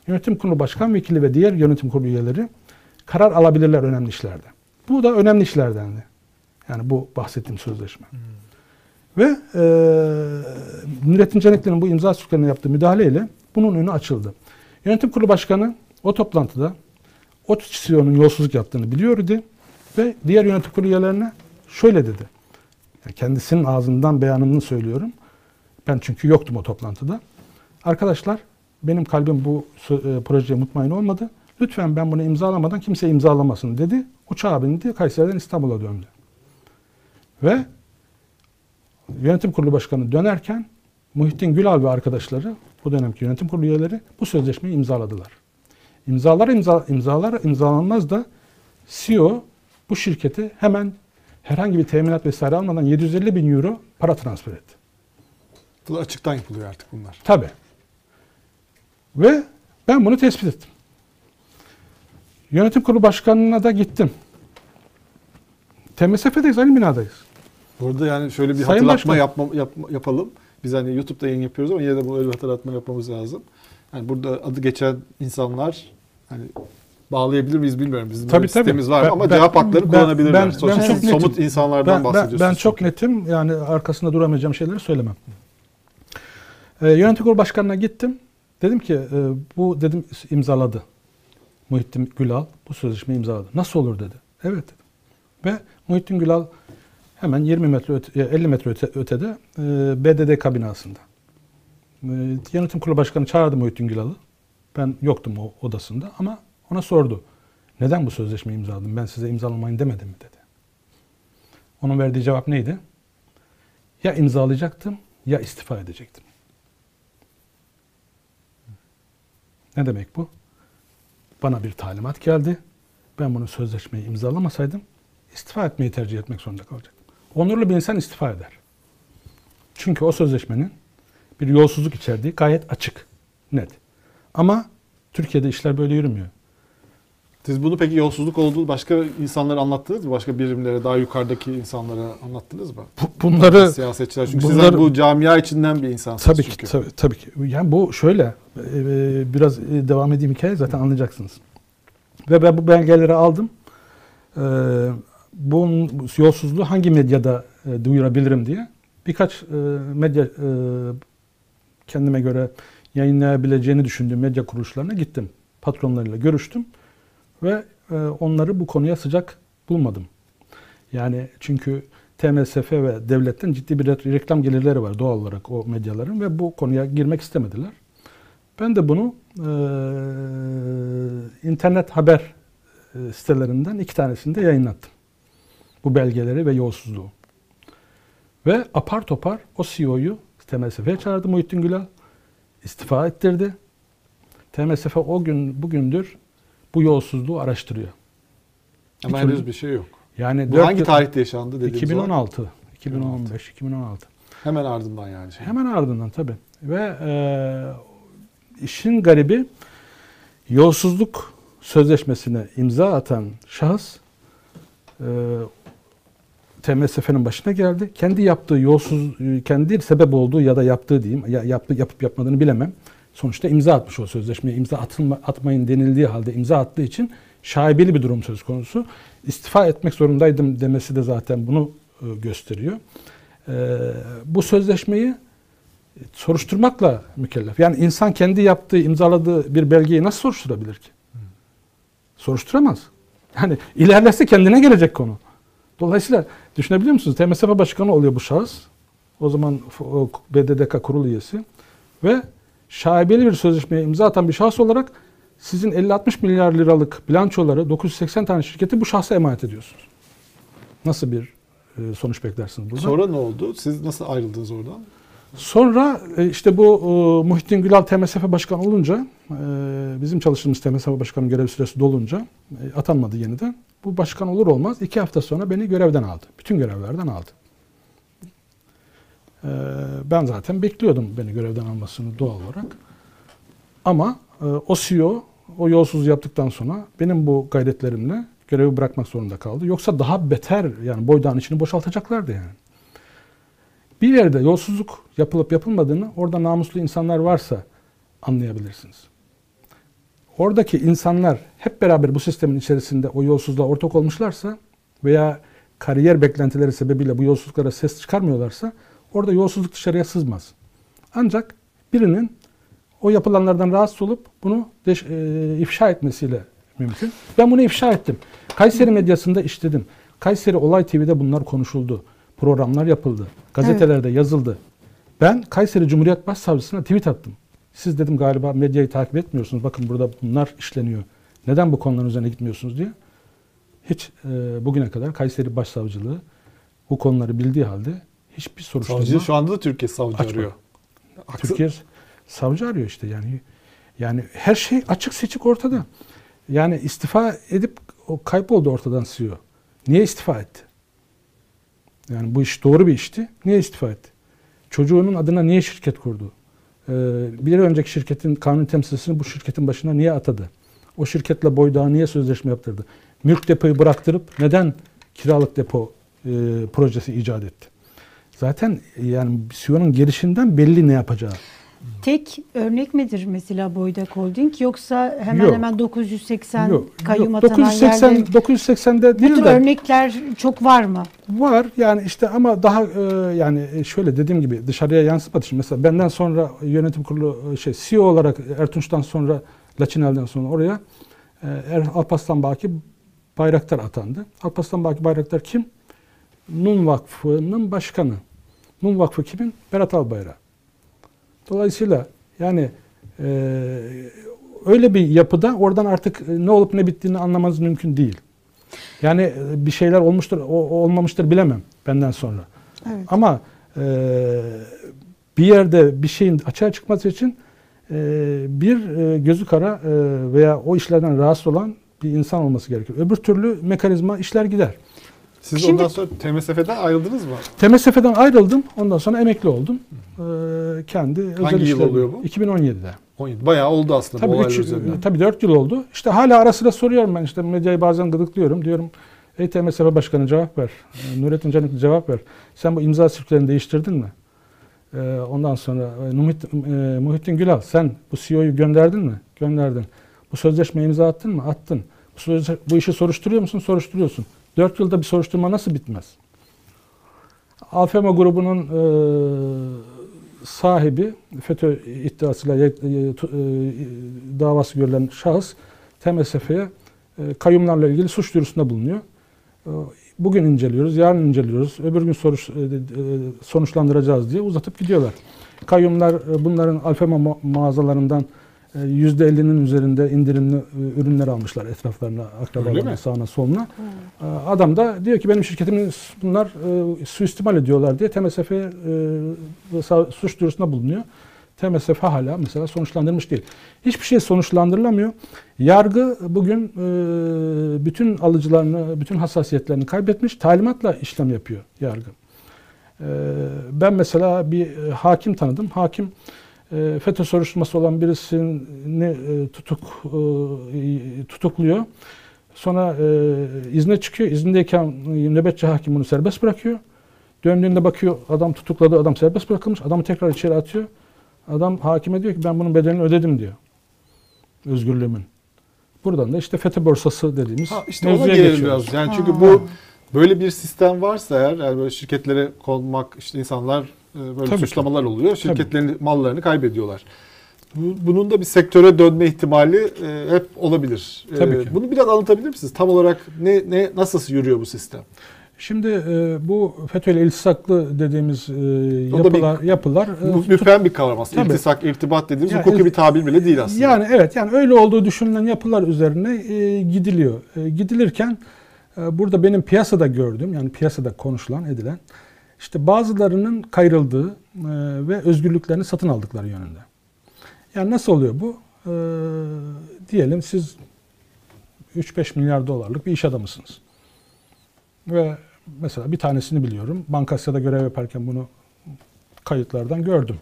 yönetim kurulu başkan vekili ve diğer yönetim kurulu üyeleri karar alabilirler önemli işlerde. Bu da önemli işlerdendi. Yani bu bahsettiğim sözleşme. Ve e, Nurettin Canikli'nin bu imza sürüklerine yaptığı müdahaleyle bunun önü açıldı. Yönetim kurulu başkanı o toplantıda o CEO'nun yolsuzluk yaptığını biliyordu ve diğer yönetim kurulu üyelerine şöyle dedi. Yani kendisinin ağzından beyanını söylüyorum. Ben çünkü yoktum o toplantıda. Arkadaşlar benim kalbim bu e, projeye mutmain olmadı. Lütfen ben bunu imzalamadan kimse imzalamasın dedi. Uçağa bindi Kayseri'den İstanbul'a döndü. Ve yönetim kurulu başkanı dönerken Muhittin Gülal ve arkadaşları, bu dönemki yönetim kurulu üyeleri bu sözleşmeyi imzaladılar. İmzalar imza, imzalar imzalanmaz da CEO bu şirketi hemen herhangi bir teminat vesaire almadan 750 bin euro para transfer etti. Bu da açıktan yapılıyor artık bunlar. Tabii. Ve ben bunu tespit ettim. Yönetim kurulu başkanına da gittim. TMSF'deyiz, aynı binadayız. Burada yani şöyle bir Sayın hatırlatma yapma, yapma- yapalım. Biz hani YouTube'da yayın yapıyoruz ama yine de bu öyle bir hatırlatma yapmamız lazım. Yani burada adı geçen insanlar hani bağlayabilir miyiz bilmiyorum. Bizim Tabii, bir tabii. sistemimiz var Ben- ama ben- cevap hakları ben- kullanabilirler. ben- Sonuçta ben çok somut netim. insanlardan Ben, ben, bahsediyorsunuz. ben çok çünkü. netim yani arkasında duramayacağım şeyleri söylemem. Ee, yönetim kurulu başkanına gittim. Dedim ki e, bu dedim imzaladı. Muhittin Gülal bu sözleşmeyi imzaladı. Nasıl olur dedi. Evet dedim. Ve Muhittin Gülal hemen 20 metre öte, e, 50 metre öte, ötede e, BDDK binasında. E, yönetim kurulu başkanı çağırdı Muhittin Gülal'ı. Ben yoktum o odasında ama ona sordu. Neden bu sözleşmeyi imzaladım? Ben size imzalamayın demedim mi dedi. Onun verdiği cevap neydi? Ya imzalayacaktım ya istifa edecektim. Ne demek bu? Bana bir talimat geldi. Ben bunu sözleşmeyi imzalamasaydım istifa etmeyi tercih etmek zorunda kalacaktım. Onurlu bir insan istifa eder. Çünkü o sözleşmenin bir yolsuzluk içerdiği gayet açık, net. Ama Türkiye'de işler böyle yürümüyor. Siz bunu peki yolsuzluk olduğu başka insanlara anlattınız mı? Başka birimlere, daha yukarıdaki insanlara anlattınız mı? Bu- Bunları Siyasetçiler çünkü bunları- sizler bu camia içinden bir insansınız Tabii ki, tabii, tabii ki. Yani bu şöyle, e, e, biraz e, devam edeyim hikaye zaten anlayacaksınız. Ve ben bu belgeleri aldım. Bu yolsuzluğu hangi medyada duyurabilirim diye birkaç medya kendime göre yayınlayabileceğini düşündüğüm medya kuruluşlarına gittim. Patronlarıyla görüştüm ve e, onları bu konuya sıcak bulmadım. Yani çünkü TMSF ve devletten ciddi bir re- reklam gelirleri var doğal olarak o medyaların ve bu konuya girmek istemediler. Ben de bunu e, internet haber e, sitelerinden iki tanesinde yayınlattım. Bu belgeleri ve yolsuzluğu. Ve apar topar o CEO'yu TMSF'ye çağırdı Muhittin Gülal. istifa ettirdi. TMSF o gün bugündür bu yolsuzluğu araştırıyor. Ama henüz bir şey yok. Yani Bu hangi tarihte yaşandı dediğimiz 2016, 2015, 2016. Hemen ardından yani. Şey. Hemen ardından tabii. Ve e, işin garibi yolsuzluk sözleşmesine imza atan şahıs e, TMSF'nin başına geldi. Kendi yaptığı yolsuz, e, kendi sebep olduğu ya da yaptığı diyeyim, ya, yaptı, yapıp yapmadığını bilemem. Sonuçta imza atmış o sözleşmeye. imza atılma, atmayın denildiği halde imza attığı için şaibeli bir durum söz konusu. İstifa etmek zorundaydım demesi de zaten bunu e, gösteriyor. E, bu sözleşmeyi soruşturmakla mükellef. Yani insan kendi yaptığı, imzaladığı bir belgeyi nasıl soruşturabilir ki? Soruşturamaz. Yani ilerlerse kendine gelecek konu. Dolayısıyla düşünebiliyor musunuz? TMSF başkanı oluyor bu şahıs. O zaman BDDK kurul üyesi. Ve şaibeli bir sözleşmeye imza atan bir şahıs olarak sizin 50-60 milyar liralık bilançoları 980 tane şirketi bu şahsa emanet ediyorsunuz. Nasıl bir e, sonuç beklersiniz burada? Sonra ne oldu? Siz nasıl ayrıldınız oradan? Sonra e, işte bu Muhittin Gülal TMSF Başkanı olunca, e, bizim çalıştığımız TMSF Başkanı görev süresi dolunca atanmadı yeniden. Bu başkan olur olmaz iki hafta sonra beni görevden aldı. Bütün görevlerden aldı. E, Ben zaten bekliyordum beni görevden almasını doğal olarak. Ama e, o CEO o yolsuzluğu yaptıktan sonra benim bu gayretlerimle görevi bırakmak zorunda kaldı. Yoksa daha beter yani boydağın içini boşaltacaklardı yani. Bir yerde yolsuzluk yapılıp yapılmadığını orada namuslu insanlar varsa anlayabilirsiniz. Oradaki insanlar hep beraber bu sistemin içerisinde o yolsuzluğa ortak olmuşlarsa veya kariyer beklentileri sebebiyle bu yolsuzluklara ses çıkarmıyorlarsa orada yolsuzluk dışarıya sızmaz. Ancak birinin o yapılanlardan rahatsız olup bunu deş- e, ifşa etmesiyle mümkün. Ben bunu ifşa ettim. Kayseri medyasında işledim. Kayseri Olay TV'de bunlar konuşuldu. Programlar yapıldı. Gazetelerde yazıldı. Ben Kayseri Cumhuriyet Başsavcısına tweet attım. Siz dedim galiba medyayı takip etmiyorsunuz. Bakın burada bunlar işleniyor. Neden bu konuların üzerine gitmiyorsunuz diye. Hiç e, bugüne kadar Kayseri Başsavcılığı bu konuları bildiği halde hiçbir soruşturma Savcı şu anda da Türkiye savcı Açmadı. arıyor. Haksız- Türkiye savcı arıyor işte yani. Yani her şey açık seçik ortada. Yani istifa edip o kayboldu ortadan CEO. Niye istifa etti? Yani bu iş doğru bir işti. Niye istifa etti? Çocuğunun adına niye şirket kurdu? Ee, bir önceki şirketin kanun temsilcisini bu şirketin başına niye atadı? O şirketle Boydağı niye sözleşme yaptırdı? Mülk depoyu bıraktırıp neden kiralık depo e, projesi icat etti? Zaten yani CEO'nun gelişinden belli ne yapacağı. Tek örnek midir mesela Boydak Holding yoksa hemen Yok. hemen 980 Yok, kayyum yok. atanan 980 yerler 980'de bu değil tür de örnekler çok var mı? Var yani işte ama daha e, yani e, şöyle dediğim gibi dışarıya yansımadı. Şimdi mesela benden sonra yönetim kurulu e, şey CEO olarak Ertunç'tan sonra Laçinel'den sonra oraya e, Er, Alparslan Baki Bayraktar atandı. Alparslan Baki Bayraktar kim? Nun Vakfı'nın başkanı. Nun Vakfı kimin? Berat Albayrak. Dolayısıyla yani e, öyle bir yapıda oradan artık e, ne olup ne bittiğini anlamanız mümkün değil. Yani e, bir şeyler olmuştur, o, olmamıştır bilemem benden sonra. Evet. Ama e, bir yerde bir şeyin açığa çıkması için e, bir e, gözü kara e, veya o işlerden rahatsız olan bir insan olması gerekiyor. Öbür türlü mekanizma işler gider. Siz Şimdi- ondan sonra TMSF'den ayrıldınız mı? TMSF'den ayrıldım. Ondan sonra emekli oldum. E, kendi özel Hangi yıl işlerim. oluyor bu? 2017'de. 17. Bayağı oldu aslında bu Tabii, olaylar üç, üzerinden. tabii 4 yıl oldu. İşte hala ara sıra soruyorum ben işte medyayı bazen gıdıklıyorum. Diyorum ey TMSF Başkanı cevap ver. E, Nurettin Canikli cevap ver. Sen bu imza sirkülerini değiştirdin mi? E, ondan sonra e, Muhittin, e, Muhittin Gülal sen bu CEO'yu gönderdin mi? Gönderdin. Bu sözleşmeyi imza attın mı? Attın. Bu, sözleşme- bu işi soruşturuyor musun? Soruşturuyorsun. 4 yılda bir soruşturma nasıl bitmez? Alfema grubunun e, sahibi FETÖ iddiasıyla e, davası görülen şahıs TMSF'ye e, kayyumlarla ilgili suç duyurusunda bulunuyor. E, Bugün inceliyoruz, yarın inceliyoruz, öbür gün soruş, e, e, sonuçlandıracağız diye uzatıp gidiyorlar. Kayyumlar e, bunların Alfema ma- mağazalarından %50'nin üzerinde indirimli e, ürünler almışlar etraflarına, akrabalarına, sağına, soluna. E, Adam da diyor ki benim şirketimi bunlar e, suistimal ediyorlar diye TMSF'ye e, suç duyurusunda bulunuyor. TMSF hala mesela sonuçlandırmış değil. Hiçbir şey sonuçlandırılamıyor. Yargı bugün e, bütün alıcılarını, bütün hassasiyetlerini kaybetmiş. Talimatla işlem yapıyor yargı. E, ben mesela bir e, hakim tanıdım. Hakim e, FETÖ soruşturması olan birisini e, tutuk e, tutukluyor. Sonra e, izne çıkıyor. İzindeyken nöbetçi hakim bunu serbest bırakıyor. Döndüğünde bakıyor adam tutukladı, adam serbest bırakılmış. Adamı tekrar içeri atıyor. Adam hakime diyor ki ben bunun bedelini ödedim diyor. Özgürlüğümün. Buradan da işte FETÖ borsası dediğimiz Ha, işte ona gelelim geçiyoruz. biraz. Yani çünkü Ha. bu böyle bir sistem varsa eğer yani böyle şirketlere konmak işte insanlar böyle Tabii ki. suçlamalar oluyor. Şirketlerin mallarını kaybediyorlar. Bu- Bunun da bir sektöre dönme ihtimali e, hep olabilir. E, Tabii ki. Bunu biraz anlatabilir misiniz? Tam olarak ne ne nasıl yürüyor bu sistem? Şimdi e, bu FETÖ ile iltisaklı dediğimiz e, da bir- yapılar, yapılar e, müphem bir kavram aslında. Tabii. İltisak, irtibat dediğimiz Yani hukuki bir tabir bile değil aslında. Yani evet yani öyle olduğu düşünülen yapılar üzerine e, gidiliyor. E, gidilirken e, burada benim piyasada gördüğüm yani piyasada konuşulan edilen işte bazılarının kayrıldığı e, ve özgürlüklerini satın aldıkları yönünde. Yani nasıl oluyor bu? E, diyelim siz 3-5 milyar dolarlık bir iş adamısınız. Ve mesela bir tanesini biliyorum. Bankasya'da görev yaparken bunu kayıtlardan gördüm.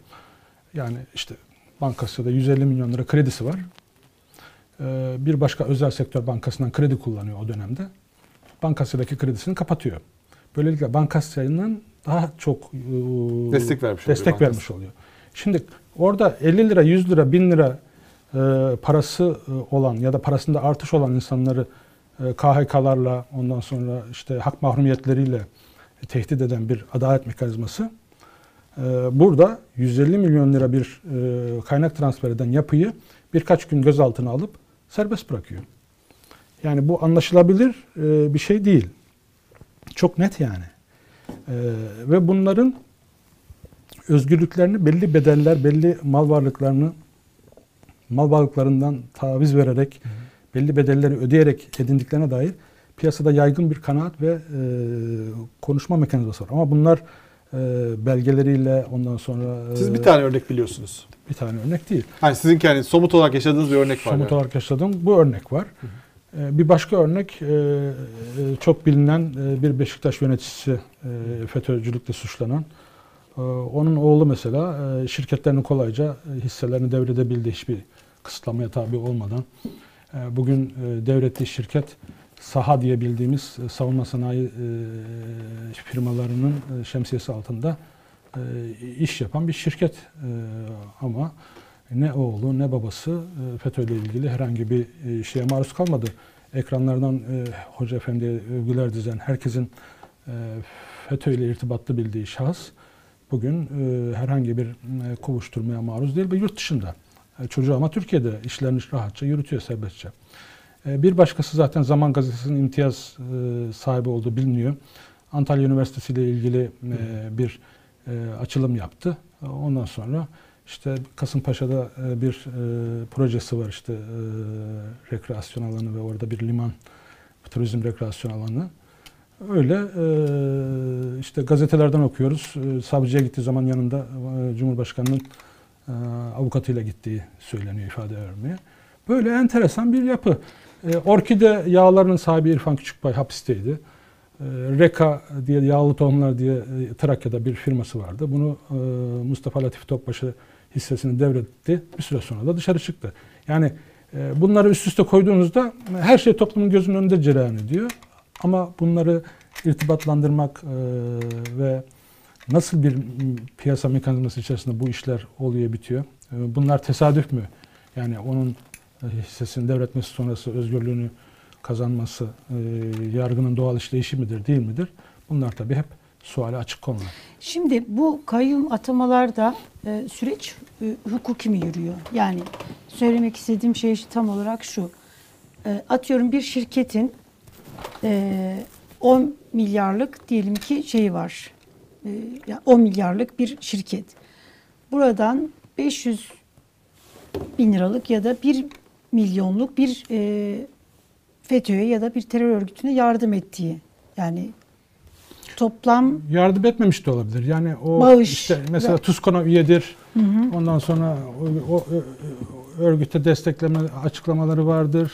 Yani işte Bankasya'da 150 milyon lira kredisi var. Ee, Bir başka özel sektör bankasından kredi kullanıyor o dönemde. Bankasya'daki kredisini kapatıyor. Böylelikle Bankasya'nın daha çok e, Destek vermiş oluyor destek bankası. vermiş oluyor. Şimdi orada 50 lira, 100 lira, 1000 lira e, parası e, olan ya da parasında artış olan insanları e, KHK'larla ondan sonra işte hak mahrumiyetleriyle tehdit eden bir adalet mekanizması. E, burada 150 milyon lira bir e, kaynak transfer eden yapıyı birkaç gün gözaltına alıp serbest bırakıyor. Yani bu anlaşılabilir e, bir şey değil. Çok net yani. E, ve bunların özgürlüklerini belli bedeller, belli mal varlıklarını mal varlıklarından taviz vererek, belli bedelleri ödeyerek edindiklerine dair piyasada yaygın bir kanaat ve e, konuşma mekanizması var. Ama bunlar e, belgeleriyle ondan sonra e, Siz bir tane örnek biliyorsunuz. bir tane örnek değil. Hani sizin kendi somut olarak yaşadığınız bir örnek var. Somut yani. olarak yaşadığım bu örnek var. E, Bir başka örnek e, e, çok bilinen e, bir Beşiktaş yöneticisi FETÖ'cülükle suçlanan. Onun oğlu mesela şirketlerini kolayca hisselerini devredebildi hiçbir kısıtlamaya tabi olmadan. Bugün devrettiği şirket saha diye bildiğimiz savunma sanayi firmalarının şemsiyesi altında iş yapan bir şirket. Ama ne oğlu ne babası e, FETÖ ile ilgili herhangi bir e, şeye maruz kalmadı. Ekranlardan e, Hoca Efendi'ye övgüler dizen herkesin FETÖ ile irtibatlı bildiği şahıs bugün herhangi bir kovuşturmaya maruz değil ve yurt dışında. Çocuğu ama Türkiye'de işlerini rahatça yürütüyor serbestçe. Bir başkası zaten Zaman Gazetesi'nin imtiyaz sahibi olduğu biliniyor. Antalya Üniversitesi ile ilgili bir açılım yaptı. Ondan sonra işte Kasımpaşa'da e, bir e, projesi var işte e, rekreasyon alanı ve orada bir liman, turizm rekreasyon alanı. Öyle işte gazetelerden okuyoruz. E, savcıya gittiği zaman yanında Cumhurbaşkanı'nın avukatıyla gittiği söyleniyor ifade vermeye. Böyle enteresan bir yapı. Orkide yağlarının sahibi İrfan Küçükbay hapisteydi. Reka diye yağlı tohumlar diye Trakya'da bir firması vardı. Bunu Mustafa Latif Topbaşı hissesini devretti. Bir süre sonra da dışarı çıktı. Yani e, bunları üst üste koyduğunuzda her şey toplumun gözünün önünde cereyan ediyor. Ama bunları irtibatlandırmak e, ve nasıl bir piyasa mekanizması içerisinde bu işler oluyor bitiyor? E, bunlar tesadüf mü? Yani onun e, hissesini devretmesi sonrası özgürlüğünü kazanması e, yargının doğal işleyişi midir, değil midir? Bunlar tabii hep suale açık konular. Şimdi bu kayyum atamalarda e, süreç e, hukuki mi yürüyor? Yani söylemek istediğim şey tam olarak şu. E, atıyorum bir şirketin e, 10 milyarlık diyelim ki şeyi var. E, ya 10 milyarlık bir şirket. Buradan 500 bin liralık ya da 1 milyonluk bir e, FETÖ'ye ya da bir terör örgütüne yardım ettiği. Yani toplam Yardım etmemiş de olabilir. Yani o Bağış. işte mesela TUSKON'a üyedir. Ondan sonra o, o- örgüte destekleme açıklamaları vardır.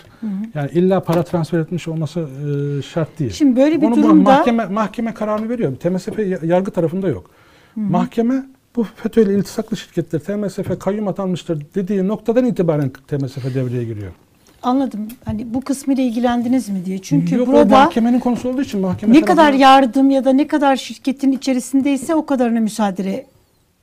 Yani illa para transfer etmiş olması e, şart değil. Şimdi böyle bir Onu durumda mahkeme mahkeme kararını veriyor. TMSF ya- yargı tarafında yok. Mahkeme bu FETÖ ile iltisaklı şirketler TMSF kayyum atanmıştır dediği noktadan itibaren TMSF devreye giriyor. Anladım. Hani bu kısmıyla ilgilendiniz mi diye. Çünkü Yok, o burada mahkemenin konusu olduğu için mahkeme ne kadar tarafından- yardım ya da ne kadar şirketin içerisindeyse o kadarına müsaade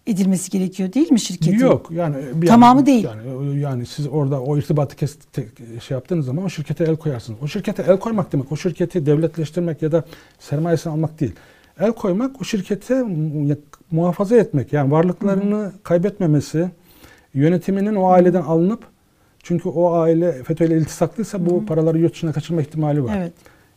edilmesi gerekiyor değil mi şirketin? Yok yani bir Tamamı yani- değil. Yani, yani siz orada o irtibatı kes, te- şey yaptığınız zaman o şirkete el koyarsınız. O şirkete el koymak demek o şirketi devletleştirmek ya da sermayesini almak değil. El koymak o şirkete mu- muhafaza etmek yani varlıklarını kaybetmemesi, yönetiminin o aileden alınıp çünkü o aile FETÖ ile iltisaklıysa bu paraları yurt dışına kaçırma ihtimali var. Evet.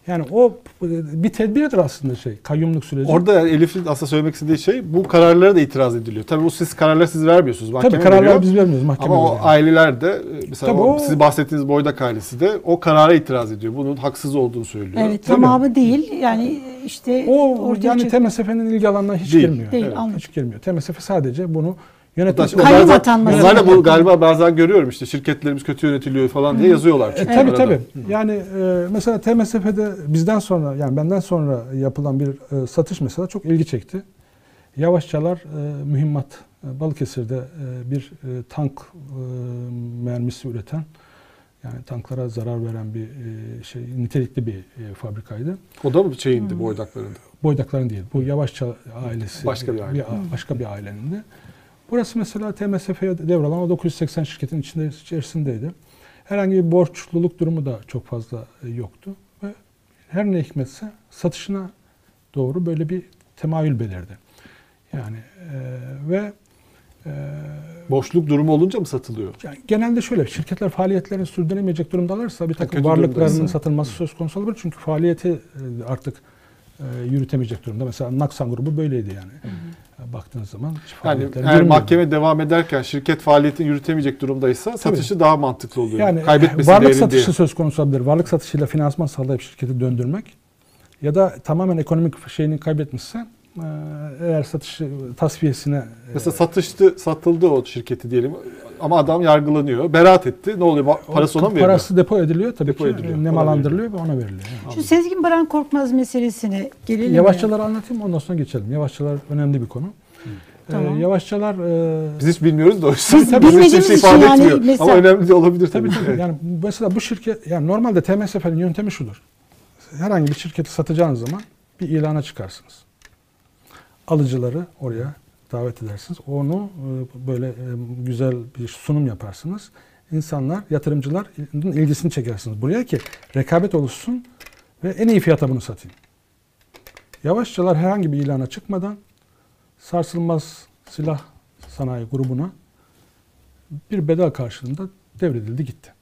Yani o bir tedbirdir aslında şey kayyumluk süreci. Orada yani Elif'in aslında söylemek istediği şey bu kararlara da itiraz ediliyor. Tabii bu siz kararları siz vermiyorsunuz. Mahkeme Tabii kararları veriyor. biz vermiyoruz mahkeme. Ama o veriyor. aileler de mesela Tabii o, o- siz bahsettiğiniz Boydak ailesi de o karara itiraz ediyor. Bunun haksız olduğunu söylüyor. Evet Tabii. tamamı değil. Yani işte O ortaya yani çık- TMSF'nin ilgi alanına hiç Değil. girmiyor. Değil, Evet, anladım. hiç girmiyor. TMSF sadece bunu O Kayyum atanması. Onlar da bu galiba bazen görüyorum işte şirketlerimiz kötü yönetiliyor falan diye yazıyorlar. E, tabii arada. tabii. Yani e, mesela TMSF'de bizden sonra yani benden sonra yapılan bir e, satış mesela çok ilgi çekti. Yavaşçalar e, mühimmat e, Balıkesir'de e, bir e, tank e, mermisi üreten yani tanklara zarar veren bir e, şey nitelikli bir e, fabrikaydı. O da mı şeyindi Boydaklarında? Boydakların değil. Bu Yavaşça ailesi. Başka bir aile. a- başka bir ailenin de. Burası mesela TMSF'ye devralan o 980 şirketin içinde, içerisindeydi. Herhangi bir borçluluk durumu da çok fazla e, yoktu. Ve her ne hikmetse satışına doğru böyle bir temayül belirdi. Yani e, ve e, Boşluk durumu olunca mı satılıyor? yani genelde şöyle şirketler faaliyetlerini sürdüremeyecek durumdalarsa bir takım varlıklarının durumdaysa. satılması söz konusu olabilir. Çünkü faaliyeti e, artık e, yürütemeyecek durumda. Mesela Naksan grubu böyleydi yani. E, Baktığınız zaman Yani eğer yürümüyordu. mahkeme devam ederken şirket faaliyetini yürütemeyecek durumdaysa satışı daha mantıklı oluyor. yani Kaybetmesi varlık satışı diye. söz konusu olabilir. Varlık satışıyla finansman sağlayıp şirketi döndürmek ya da tamamen ekonomik şeyini kaybetmişse Eğer satış tasfiyesine Mesela satıştı, satıldı o şirketi diyelim ama adam yargılanıyor. Beraat etti. Ne oluyor? Parası ona mı veriliyor? Parası depo ediliyor tabii Depo ki. ediliyor, Nemalandırılıyor ve ona veriliyor. Şu Sezgin Baran Korkmaz meselesine gelelim? Yavaşçaları anlatayım ondan sonra geçelim. Yavaşçalar önemli bir konu. Ee, Tamam. yavaşçalar e, Biz hiç bilmiyoruz da o yüzden Tabii, tabii. bizim için Bilmediğimiz şey ifade yani etmiyor. mesela- Ama önemli de olabilir tabii. Tabii tabii. Yani mesela bu şirket yani normalde TMSF'nin yöntemi şudur. Herhangi bir şirketi satacağınız zaman bir ilana çıkarsınız. Alıcıları oraya davet edersiniz. Onu e, böyle e, güzel bir sunum yaparsınız. İnsanlar, yatırımcılar ilgisini çekersiniz buraya ki rekabet oluşsun ve en iyi fiyata bunu satayım. Yavaşçalar herhangi bir ilana çıkmadan sarsılmaz silah sanayi grubuna bir bedel karşılığında devredildi gitti.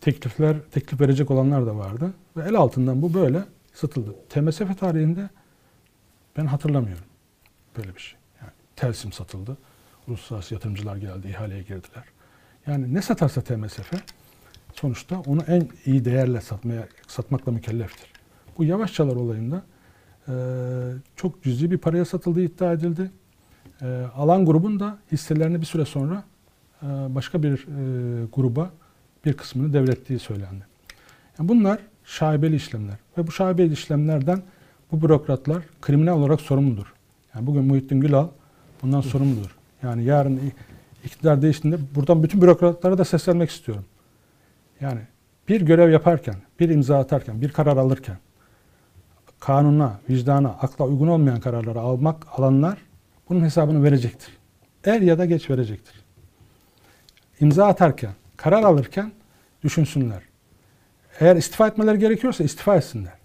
Teklifler, teklif verecek olanlar da vardı ve el altından bu böyle satıldı. TMSF tarihinde ben hatırlamıyorum böyle bir şey. Yani Telsim satıldı. Uluslararası yatırımcılar geldi, ihaleye girdiler. Yani ne satarsa TMSF sonuçta onu en iyi değerle satmaya satmakla mükelleftir. Bu yavaşçalar olayında eee, çok cüzi bir paraya satıldığı iddia edildi. Eee, alan grubun da hisselerini bir süre sonra eee, başka bir eee, gruba bir kısmını devrettiği söylendi. Yani bunlar şaibeli işlemler ve bu şaibeli işlemlerden bu bürokratlar kriminal olarak sorumludur. Yani bugün Muhittin Gülal bundan sorumludur. Yani yarın iktidar değiştiğinde buradan bütün bürokratlara da seslenmek istiyorum. Yani bir görev yaparken, bir imza atarken, bir karar alırken kanuna, vicdana, akla uygun olmayan kararları almak alanlar bunun hesabını verecektir. Er ya da geç verecektir. İmza atarken, karar alırken düşünsünler. Eğer istifa etmeleri gerekiyorsa istifa etsinler.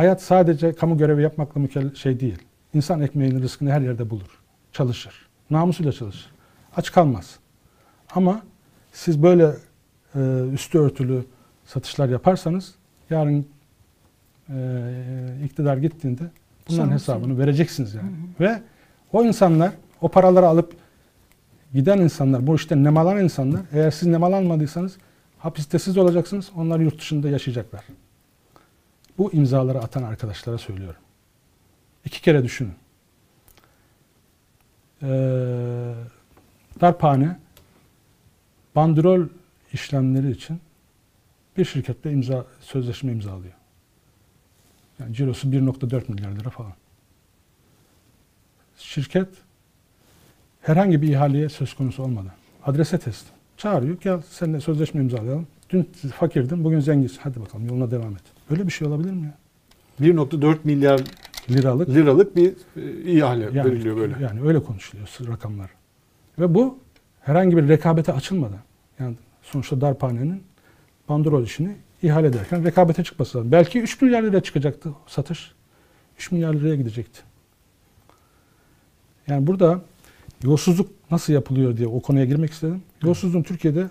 Hayat sadece kamu görevi yapmakla mükellef şey değil. İnsan ekmeğinin rızkını her yerde bulur. Çalışır. Namusuyla çalışır. Aç kalmaz. Ama siz böyle e, üstü örtülü satışlar yaparsanız yarın e, iktidar gittiğinde bunların Sorumlusun. hesabını vereceksiniz yani. Ve o insanlar o paraları alıp giden insanlar, bu işte nemalan insanlar, eğer siz nemalanmadıysanız hapiste siz olacaksınız, onlar yurt dışında yaşayacaklar. Bu imzaları atan arkadaşlara söylüyorum. İki kere düşünün. Ee, darphane bandrol işlemleri için bir şirketle imza sözleşme imzalıyor. Yani cirosu 1.4 milyar lira falan. Şirket herhangi bir ihaleye söz konusu olmadan adrese teslim. Çağırıyor. Gel seninle sözleşme imzalayalım. Dün fakirdin, bugün zenginsin. Hadi bakalım yoluna devam et. Böyle bir şey olabilir mi ya? 1.4 milyar Liralık. liralık bir e, ihale Yani, veriliyor böyle. Yani öyle konuşuluyor rakamlar. Ve bu herhangi bir rekabete açılmadan. Yani sonuçta darphanenin bandrol işini ihale ederken rekabete çıkması lazım. Belki 3 milyar liraya çıkacaktı satış. 3 milyar liraya gidecekti. Yani burada yolsuzluk nasıl yapılıyor diye o konuya girmek istedim. Yolsuzluğun Türkiye'de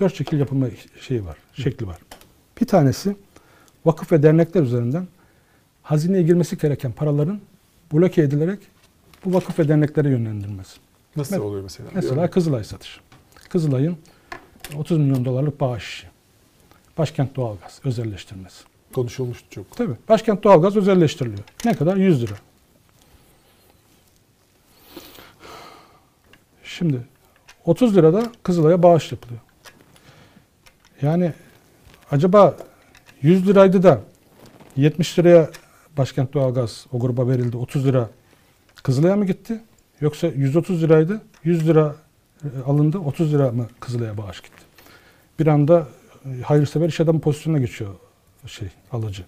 dört şekil yapılma şeyi var, şekli var. Bir tanesi vakıf ve dernekler üzerinden hazineye girmesi gereken paraların bloke edilerek bu vakıf ve derneklere yönlendirilmesi. Nasıl Evet. oluyor mesela? Mesela Kızılay satışı. Kızılay'ın 30 milyon dolarlık bağış. Başkent Doğalgaz özelleştirmesi. Konuşulmuştu çok. Tabii. Başkent Doğalgaz özelleştiriliyor. Ne kadar? 100 lira. Şimdi 30 lirada Kızılay'a bağış yapılıyor. Yani acaba 100 liraydı da 70 liraya Başkent Doğalgaz o gruba verildi. 30 lira Kızılay'a mı gitti? Yoksa 130 liraydı. 100 lira e, alındı. 30 lira mı Kızılay'a bağış gitti? Bir anda e, hayırsever iş adamı pozisyonuna geçiyor şey alıcı.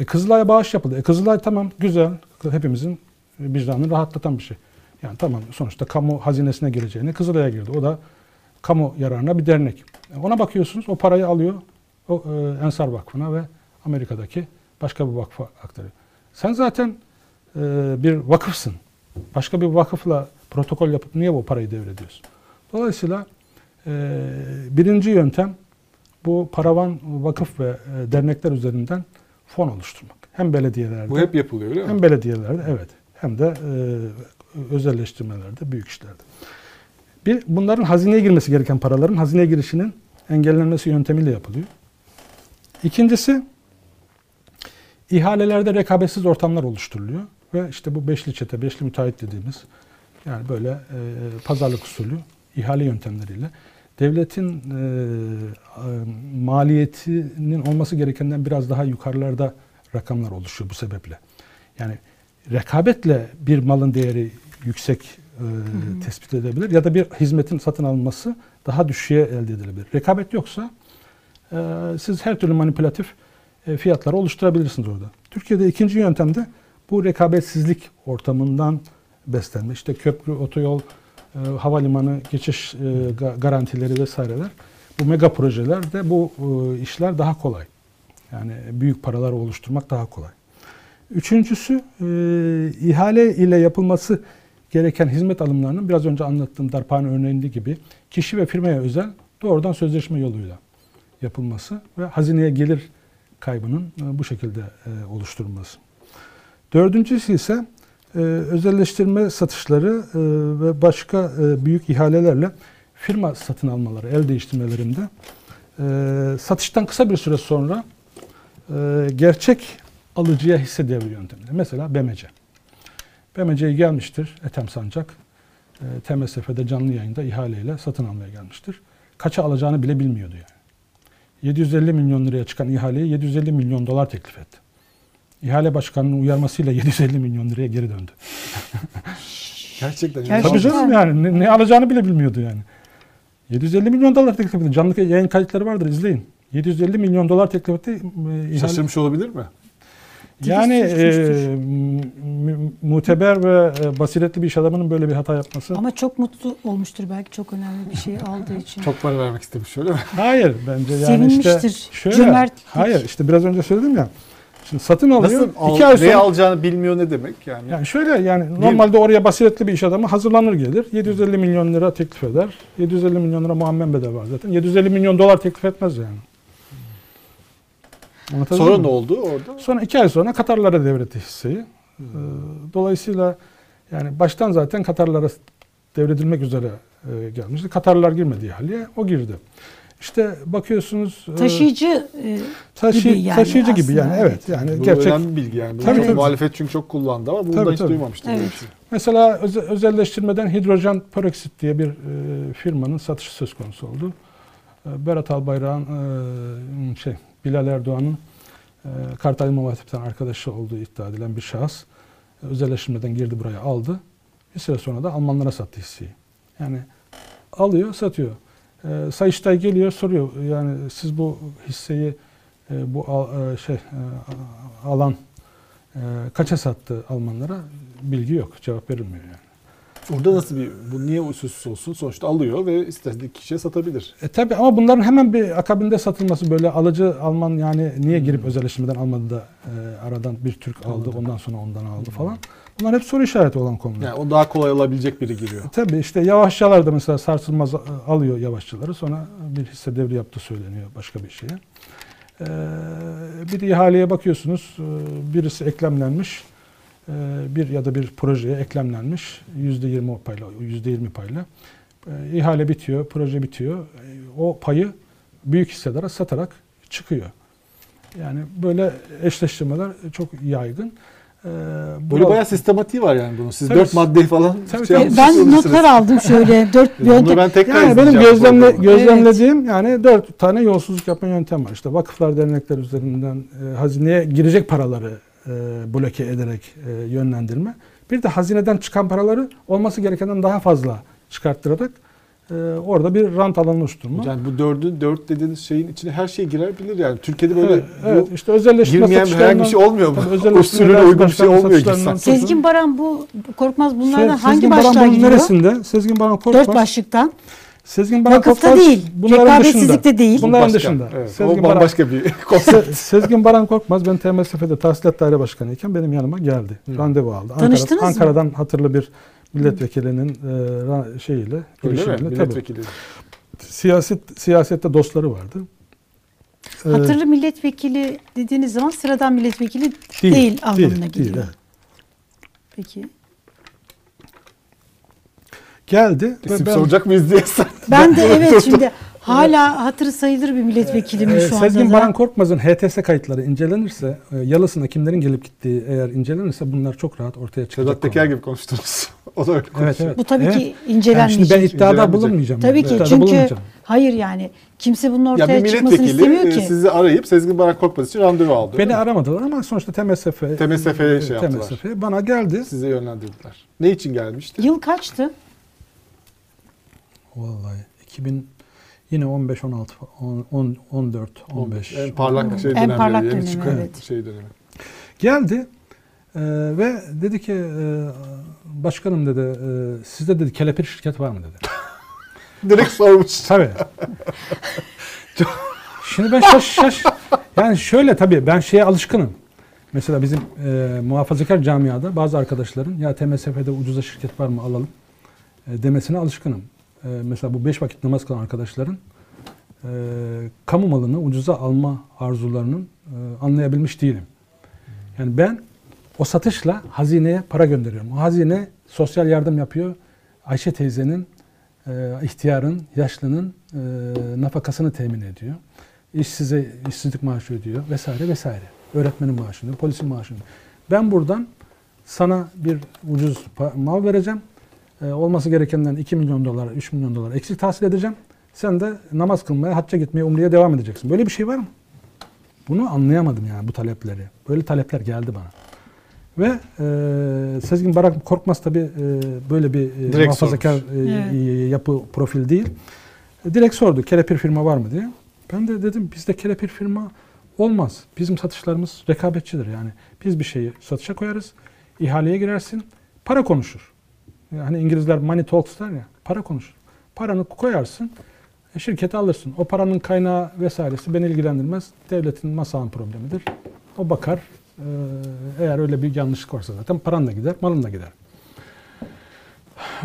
E, Kızılay'a bağış yapıldı. E, Kızılay tamam güzel. Hepimizin vicdanını rahatlatan bir şey. Yani tamam sonuçta kamu hazinesine gireceğine Kızılay'a girdi. O da kamu yararına bir dernek. E, Ona bakıyorsunuz o parayı alıyor o e, Ensar Vakfı'na ve Amerika'daki başka bir vakfa aktarıyor. Sen zaten e, bir vakıfsın. Başka bir vakıfla protokol yapıp niye bu parayı devrediyorsun? Dolayısıyla e, birinci yöntem bu paravan vakıf ve e, dernekler üzerinden fon oluşturmak. Hem belediyelerde Bu hep yapılıyor öyle mi? hem belediyelerde evet hem de e, özelleştirmelerde, büyük işlerde. Bir, bunların hazineye girmesi gereken paraların hazineye girişinin engellenmesi yöntemiyle yapılıyor. İkincisi, İhalelerde rekabetsiz ortamlar oluşturuluyor ve işte bu beşli çete, beşli müteahhit dediğimiz yani böyle e, pazarlık usulü ihale yöntemleriyle devletin e, e, maliyetinin olması gerekenden biraz daha yukarılarda rakamlar oluşuyor bu sebeple. Yani rekabetle bir malın değeri yüksek e, tespit edebilir ya da bir hizmetin satın alınması daha düşüğe elde edilebilir. Rekabet yoksa siz her türlü manipülatif e, fiyatları oluşturabilirsiniz orada. Türkiye'de ikinci yöntemde bu rekabetsizlik ortamından beslenme. İşte köprü, otoyol, e, havalimanı, geçiş e, ga- garantileri vesaireler. Bu mega projelerde bu işler daha kolay. Yani büyük paralar oluşturmak daha kolay. Üçüncüsü e, ihale ile yapılması gereken hizmet alımlarının biraz önce anlattığım darphane örneğinde gibi kişi ve firmaya özel doğrudan sözleşme yoluyla yapılması ve hazineye gelir kaybının e, bu şekilde e, oluşturulması. Dördüncüsü ise e, özelleştirme satışları ve başka büyük ihalelerle firma satın almaları, el değiştirmelerinde satıştan kısa bir süre sonra gerçek alıcıya hisse devri yöntemiyle. Mesela BMC. BMC'ye gelmiştir Ethem Sancak. TMSF'de canlı yayında ihaleyle satın almaya gelmiştir. Kaça alacağını bile bilmiyordu yani. 750 milyon liraya çıkan ihaleye 750 milyon dolar teklif etti. İhale başkanının uyarmasıyla 750 milyon liraya geri döndü. Gerçekten. Gerçekten. Tabii canım yani ne, ne alacağını bile bilmiyordu yani. 750 milyon dolar teklif etti. Canlı yayın kayıtları vardır izleyin. 750 milyon dolar teklif etti. E, ihale- Şaşırmış olabilir mi? Yani e, mu- muteber ve basiretli bir iş adamının böyle bir hata yapması. Ama çok mutlu olmuştur belki çok önemli bir şey aldığı için. Çok para vermek istemiş öyle mi? Hayır bence yani Sevinmiştir. işte şöyle. Cömertlik. Hayır işte biraz önce söyledim ya. Şimdi satın alıyor. Nasıl al, iki ay neye sonra alacağını bilmiyor ne demek yani? yani şöyle yani normalde oraya basiretli bir iş adamı hazırlanır gelir. 750 milyon lira teklif eder. 750 milyon lira muammen bedel var zaten. 750 milyon dolar teklif etmez yani. Anlatabildim Sonra mi? ne oldu orada? Sonra iki ay sonra Katarlara devretti hisseyi. Ee, Dolayısıyla yani baştan zaten Katarlara devredilmek üzere e, gelmişti. Katarlar girmedi ihaleye, o girdi. İşte bakıyorsunuz e, Taşıyıcı e, taşı- gibi yani taşıyıcı gibi aslında, yani evet. yani Bu gerçek. önemli bir bilgi yani. Tabii, çok tabii. muhalefet çünkü çok kullandı ama bunu Tabii, da hiç tabii. duymamıştım. Evet. şey. Mesela öze- özelleştirmeden hidrojen peroksit diye bir e, firmanın satışı söz konusu oldu. E, Berat Albayrak'ın e, şey Bilal Erdoğan'ın e, Kartal İmam arkadaşı olduğu iddia edilen bir şahıs e, özelleştirmeden girdi buraya aldı. Bir süre sonra da Almanlara sattı hisseyi. Yani alıyor, satıyor. E, Sayıştay geliyor, soruyor. Yani siz bu hisseyi e, bu e, şey alan kaça sattı Almanlara? Bilgi yok, cevap verilmiyor yani. Orada nasıl bir, bu niye usulsüz olsun? Sonuçta alıyor ve istediği kişiye satabilir. E tabi ama bunların hemen bir akabinde satılması böyle alıcı Alman yani niye girip özelleştirmeden almadı da e, aradan bir Türk aldı Anladım. ondan sonra ondan aldı falan. Bunlar hep soru işareti olan konular. Yani o daha kolay olabilecek biri giriyor. Tabii işte yavaşçalar da mesela sarsılmaz e, alıyor yavaşçaları sonra bir hisse devri yaptığı söyleniyor başka bir şeye. Ee, bir de ihaleye bakıyorsunuz e, birisi eklemlenmiş e, bir ya da bir projeye eklemlenmiş yüzde yirmi payla yüzde yirmi payla E, ihale bitiyor proje bitiyor E, o payı büyük hisselere satarak çıkıyor. Yani böyle eşleştirmeler çok yaygın. Ee, Böyle bu- bayağı sistematiği var yani bunun. Siz Tabii. dört maddeyi falan Tabii, şey tabii. ben notlar aldım şöyle dört yöntem. ben tekrar Yani benim gözlemle, gözlemlediğim yani dört tane yolsuzluk yapma yöntem var. İşte vakıflar, dernekler üzerinden e, hazineye girecek paraları bloke ederek e, yönlendirme. Bir de hazineden çıkan paraları olması gerekenden daha fazla çıkarttırarak e, orada bir rant alanı oluşturma. Yani bu dördün, dört dediğiniz şeyin içine her şey girer bilir yani. Türkiye'de böyle evet, evet, işte özelleştirme girmeyen herhangi bir şey olmuyor mu? Usulüne uygun bir şey olmuyor tutun. Sezgin Baran bu Korkmaz bunlardan Se- hangi Sezgin Baran başlığa giriyor? neresinde? Sezgin Baran Korkmaz. Dört başlıktan. Sezgin Baran Vakıfta Korkmaz değil, bunların dışında. değil. Bunların Başka. dışında. Evet, Sezgin o Baran- bambaşka bir konsept. Sezgin Baran Korkmaz ben TMSF'de tahsilat daire başkanıyken benim yanıma geldi. Hı. Randevu aldı. Tanıştınız mı? Ankara'dan hatırlı bir milletvekilinin e, ra- şeyiyle, Öyle mi? girişimiyle. Tabii. Milletvekili. Siyaset, siyasette dostları vardı. Ee, Hatırlı milletvekili dediğiniz zaman sıradan milletvekili değil, anlamına geliyor. evet. Peki. Geldi. ve İsim ben- soracak mıyız diye. Ben de evet şimdi Hala hatırı sayılır bir milletvekili mi Ee, şu anda Sezgin? Baran Korkmaz'ın HTS kayıtları incelenirse, e, yalısına kimlerin gelip gittiği eğer incelenirse bunlar çok rahat ortaya çıkacak. Sedat Peker gibi konuştunuz. o da öyle Evet, konuşuyor. evet. Bu tabii Evet. ki Yani incelenmeyecek. şimdi ben iddiada bulunmayacağım. Tabii yani. ki İddiada çünkü hayır yani kimse bunun Ya ortaya bir çıkmasını istemiyor e, ki. sizi arayıp Sezgin Baran Korkmaz için randevu aldı. Beni aramadılar ama sonuçta TMSF TMSF'ye şey yaptılar. TMSF bana geldi. Size yönlendirdiler. Ne için gelmişti? Yıl kaçtı? Vallahi 2000 yine 15 16 10 10 14 15. En parlak şey En dönemleri, parlak yeni dönemi, çıkan evet. şey dönemi. Geldi e, ve dedi ki e, başkanım dedi e, sizde dedi kelepir şirket var mı dedi. Direkt sormuş. Tabii. Şimdi ben şaş, şaş yani şöyle tabii ben şeye alışkınım. Mesela bizim e, muhafazakar camiada bazı arkadaşların ya TMSF'de ucuza şirket var mı alalım e, demesine alışkınım. E, mesela bu beş vakit namaz kılan arkadaşların e, kamu malını ucuza alma arzularının e, anlayabilmiş değilim. Yani ben o satışla hazineye para gönderiyorum. O hazine sosyal yardım yapıyor. Ayşe teyzenin, e, ihtiyarın, yaşlının e, nafakasını temin ediyor. İşsize işsizlik maaşı ödüyor vesaire vesaire. Öğretmenin maaşını, polisin maaşını. Ben buradan sana bir ucuz mal vereceğim. E, olması gerekenden 2 milyon dolar, 3 milyon dolar eksik tahsil edeceğim. Sen de namaz kılmaya, hacca gitmeye, umreye devam edeceksin. Böyle bir şey var mı? Bunu anlayamadım yani bu talepleri. Böyle talepler geldi bana. Ve e, Sezgin Barak Korkmaz tabi böyle bir e, Direkt muhafazakar e, Evet. e, yapı profil değil. E, direkt sordu kelepir firma var mı diye. Ben de dedim bizde kelepir firma olmaz. Bizim satışlarımız rekabetçidir yani. Biz bir şeyi satışa koyarız, ihaleye girersin, para konuşur. Yani İngilizler money talks der ya, para konuşur. Paranı koyarsın, e, şirketi alırsın. O paranın kaynağı vesairesi beni ilgilendirmez. Devletin masanın problemidir. O bakar. Ee, eğer öyle bir yanlışlık varsa zaten paran da gider, malın da gider.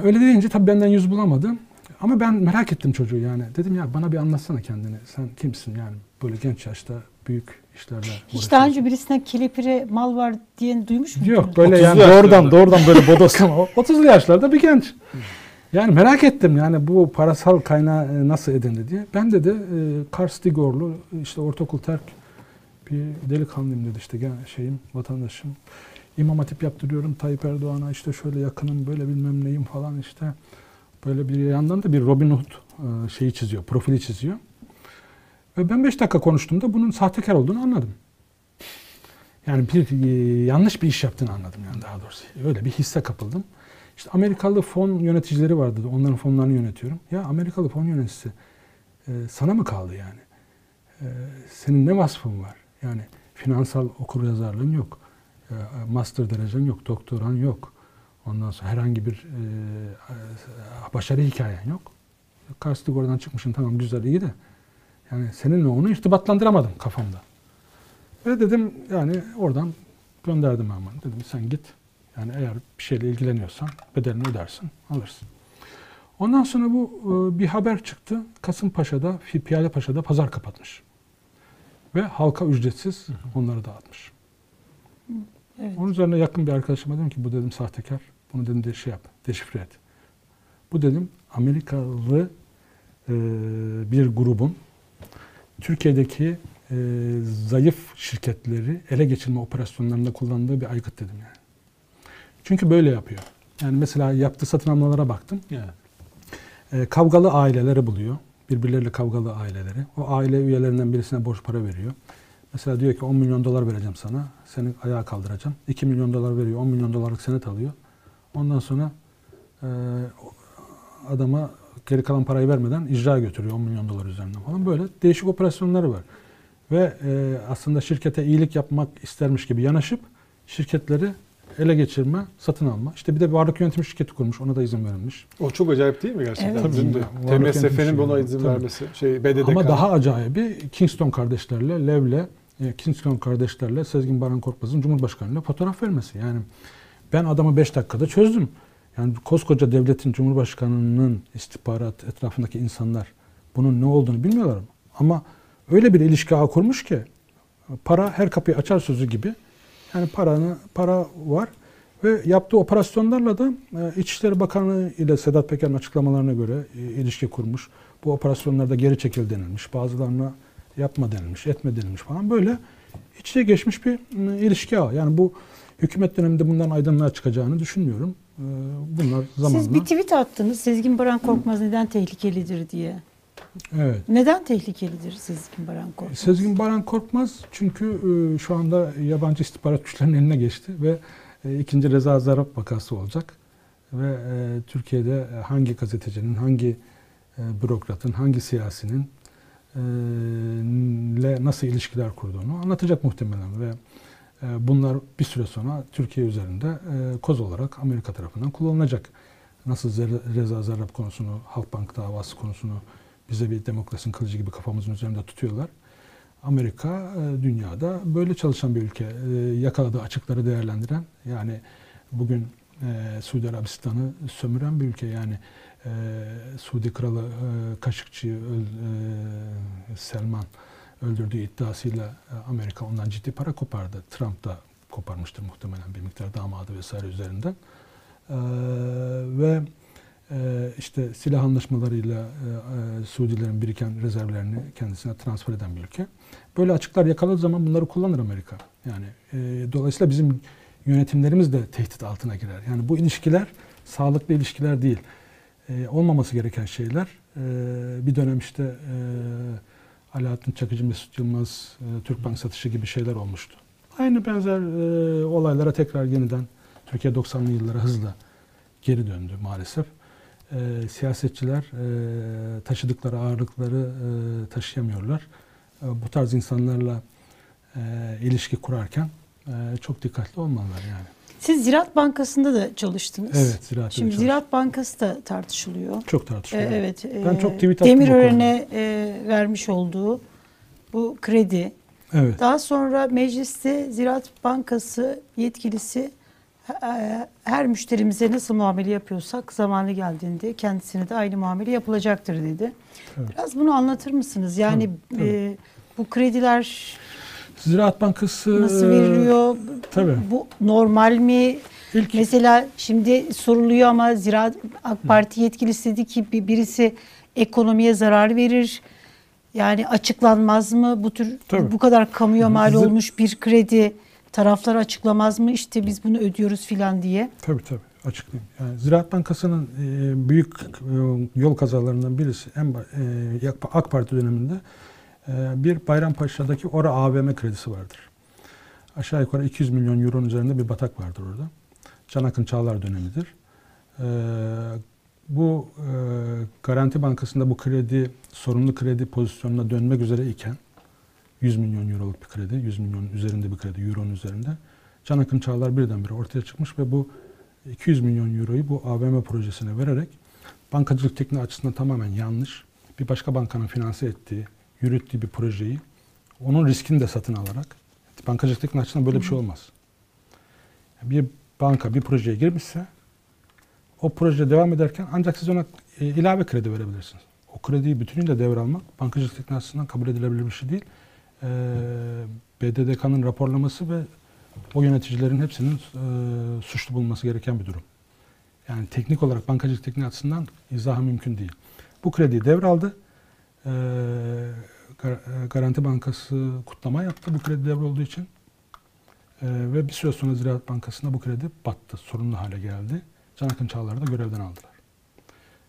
Öyle deyince tabii benden yüz bulamadı. Ama ben merak ettim çocuğu yani. Dedim ya bana bir anlatsana kendini. Sen kimsin yani böyle genç yaşta büyük işlerle Hiç daha önce birisinden kelepire mal var diyen duymuş muydunuz? Yok böyle 30'lu yani yaşlarda. doğrudan doğrudan böyle bodoslama. O 30'lu yaşlarda bir genç. Yani merak ettim yani bu parasal kaynağı e, nasıl edindi diye. Ben dedi e, Kars Digorlu işte ortaokul terk bir delikanlıyım dedi işte şeyim vatandaşım. İmam Hatip yaptırıyorum Tayyip Erdoğan'a işte şöyle yakınım böyle bilmem neyim falan işte. Böyle bir yandan da bir Robin Hood e, şeyi çiziyor, profili çiziyor. Ve ben 5 dakika konuştuğumda bunun sahtekar olduğunu anladım. Yani bir e, yanlış bir iş yaptığını anladım yani daha doğrusu. Öyle bir hisse kapıldım. İşte Amerikalı fon yöneticileri vardı. Onların fonlarını yönetiyorum. Ya Amerikalı fon yöneticisi e, sana mı kaldı yani? E, senin ne vasfın var? Yani finansal okuryazarlığın yok. E, master derecen yok. Doktoran yok. Ondan sonra herhangi bir e, e, başarı hikayen yok. Karstik oradan çıkmışsın tamam güzel iyi de yani seninle onu irtibatlandıramadım kafamda. Ve dedim yani oradan gönderdim hemen. Dedim sen git. Yani eğer bir şeyle ilgileniyorsan bedelini ödersin, alırsın. Ondan sonra bu e, bir haber çıktı. Kasımpaşa'da, Piyale Paşa'da pazar kapatmış. Ve halka ücretsiz onları dağıtmış. Evet. Onun üzerine yakın bir arkadaşıma dedim ki bu dedim sahtekar. Bunu dedim de şey yap, deşifre et. Bu dedim Amerikalı e, bir grubun Türkiye'deki e, zayıf şirketleri ele geçirme operasyonlarında kullandığı bir aygıt dedim yani. Çünkü böyle yapıyor. Yani mesela yaptığı satın almalara baktım. E, kavgalı aileleri buluyor. Birbirleriyle kavgalı aileleri. O aile üyelerinden birisine borç para veriyor. Mesela diyor ki 10 milyon dolar vereceğim sana. Seni ayağa kaldıracağım. 2 milyon dolar veriyor. 10 milyon dolarlık senet alıyor. Ondan sonra e, adama geri kalan parayı vermeden icra götürüyor 10 milyon dolar üzerinden falan. Böyle değişik operasyonları var. Ve e, aslında şirkete iyilik yapmak istermiş gibi yanaşıp şirketleri ele geçirme, satın alma. İşte bir de varlık yönetimi şirketi kurmuş. Ona da izin verilmiş. O çok acayip değil mi gerçekten? Evet. Varlık TMSF'nin buna izin Tabii. vermesi. Şey, BDDK. Ama daha acayibi Kingston kardeşlerle, Lev'le, e, Kingston kardeşlerle Sezgin Baran Korkmaz'ın Cumhurbaşkanı'yla fotoğraf vermesi. Yani ben adamı 5 dakikada çözdüm. Yani koskoca devletin Cumhurbaşkanı'nın istihbarat etrafındaki insanlar bunun ne olduğunu bilmiyorlar mı? Ama öyle bir ilişki ağı kurmuş ki para her kapıyı açar sözü gibi. Yani paranı para var Ve yaptığı operasyonlarla da e, İçişleri Bakanı ile Sedat Peker'in açıklamalarına göre e, ilişki kurmuş. Bu operasyonlarda geri çekil denilmiş. Bazılarına yapma denilmiş, etme denilmiş falan. Böyle iç içe geçmiş bir ilişki ağı. Yani bu hükümet döneminde bundan aydınlığa çıkacağını düşünmüyorum. E, Bunlar zamanla... Siz bir tweet attınız. Sezgin Baran Korkmaz neden tehlikelidir diye. Evet. Neden tehlikelidir Sezgin Baran Korkmaz? Sezgin Baran Korkmaz çünkü e, şu anda yabancı istihbarat güçlerinin eline geçti ve e, ikinci Reza Zarrab vakası olacak. Ve e, Türkiye'de hangi gazetecinin, hangi bürokratın, hangi siyasinin ile nasıl ilişkiler kurduğunu anlatacak muhtemelen ve bunlar bir süre sonra Türkiye üzerinde e, koz olarak Amerika tarafından kullanılacak. Nasıl Reza Zarrab konusunu, Halkbank davası konusunu bize bir demokrasinin kılıcı gibi kafamızın üzerinde tutuyorlar. Amerika e, dünyada böyle çalışan bir ülke. E, Yakaladığı açıkları değerlendiren yani bugün Suudi Arabistan'ı sömüren bir ülke. Yani Suudi Kralı e, Selman öldürdüğü iddiasıyla e, Amerika ondan ciddi para kopardı. Trump da koparmıştır muhtemelen bir miktar damadı vesaire üzerinden. E, ve e, işte silah anlaşmalarıyla Suudilerin biriken rezervlerini kendisine transfer eden bir ülke. Böyle açıklar yakaladığı zaman bunları kullanır Amerika. Yani dolayısıyla bizim yönetimlerimiz de tehdit altına girer. Yani bu ilişkiler sağlıklı ilişkiler değil. Olmaması gereken şeyler. Bir dönem işte Alaaddin Çakıcı, Mesut Yılmaz, e, Türkbank satışı gibi şeyler olmuştu. Aynı benzer e, olaylara tekrar yeniden Türkiye 90'lı yıllara hızla geri döndü maalesef. E, siyasetçiler e, taşıdıkları ağırlıkları e, taşıyamıyorlar. E, bu tarz insanlarla e, ilişki kurarken e, çok dikkatli olmalılar yani. Siz Ziraat Bankası'nda da çalıştınız. Evet, Ziraat Şimdi çalıştım. Ziraat Bankası da tartışılıyor. çok Ee, tartışılıyor. evet. Ben e, çok tweet attım Demirören'e e, vermiş olduğu bu kredi. Evet. Daha sonra mecliste Ziraat Bankası yetkilisi e, her müşterimize nasıl muamele yapıyorsak zamanı geldiğinde kendisine de aynı muamele yapılacaktır dedi. Evet. Biraz bunu anlatır mısınız? Yani Tabii, tabii. e, bu krediler Ziraat Bankası nasıl e, veriliyor? tabii. Bu normal mi? ilk Mesela şimdi soruluyor ama Ziraat AK Parti yetkilisi dedi ki bir- birisi ekonomiye zarar verir. Yani açıklanmaz mı bu tür Tabii. bu kadar kamuya mal olmuş bir kredi taraflar açıklamaz mı işte biz bunu ödüyoruz filan diye. Tabii tabii açıklayayım. Yani Ziraat Bankası'nın e, büyük e, yol kazalarından birisi en AK Parti döneminde bir Bayrampaşa'daki Ora AVM kredisi vardır. Aşağı yukarı 200 milyon euronun üzerinde bir batak vardır orada. Can Akın Çağlar dönemidir. E, bu e, Garanti Bankası'nda bu kredi sorunlu kredi pozisyonuna dönmek üzere iken 100 milyon euroluk bir kredi, 100 milyon üzerinde bir kredi, euronun üzerinde. Can Akın Çağlar birdenbire ortaya çıkmış ve bu 200 milyon euroyu bu AVM projesine vererek bankacılık tekniği açısından tamamen yanlış, bir başka bankanın finanse ettiği, yürüttüğü bir projeyi onun riskini de satın alarak bankacılık tekniği açısından böyle bir şey olmaz. Bir banka bir projeye girmişse o proje devam ederken ancak siz ona e, ilave kredi verebilirsiniz. O krediyi bütünüyle devralmak bankacılık tekniği açısından kabul edilebilir bir şey değil. Ee, BDDK'nın raporlaması ve o yöneticilerin hepsinin e, suçlu bulunması gereken bir durum. Yani teknik olarak bankacılık tekniği açısından izahı mümkün değil. Bu krediyi devraldı. Ee, e, Garanti Bankası kutlama yaptı bu kredi devrolduğu için. Ee, ve bir süre sonra Ziraat Bankası'nda bu kredi battı, sorunlu hale geldi. Can Akın Çağlar'ı da görevden aldılar.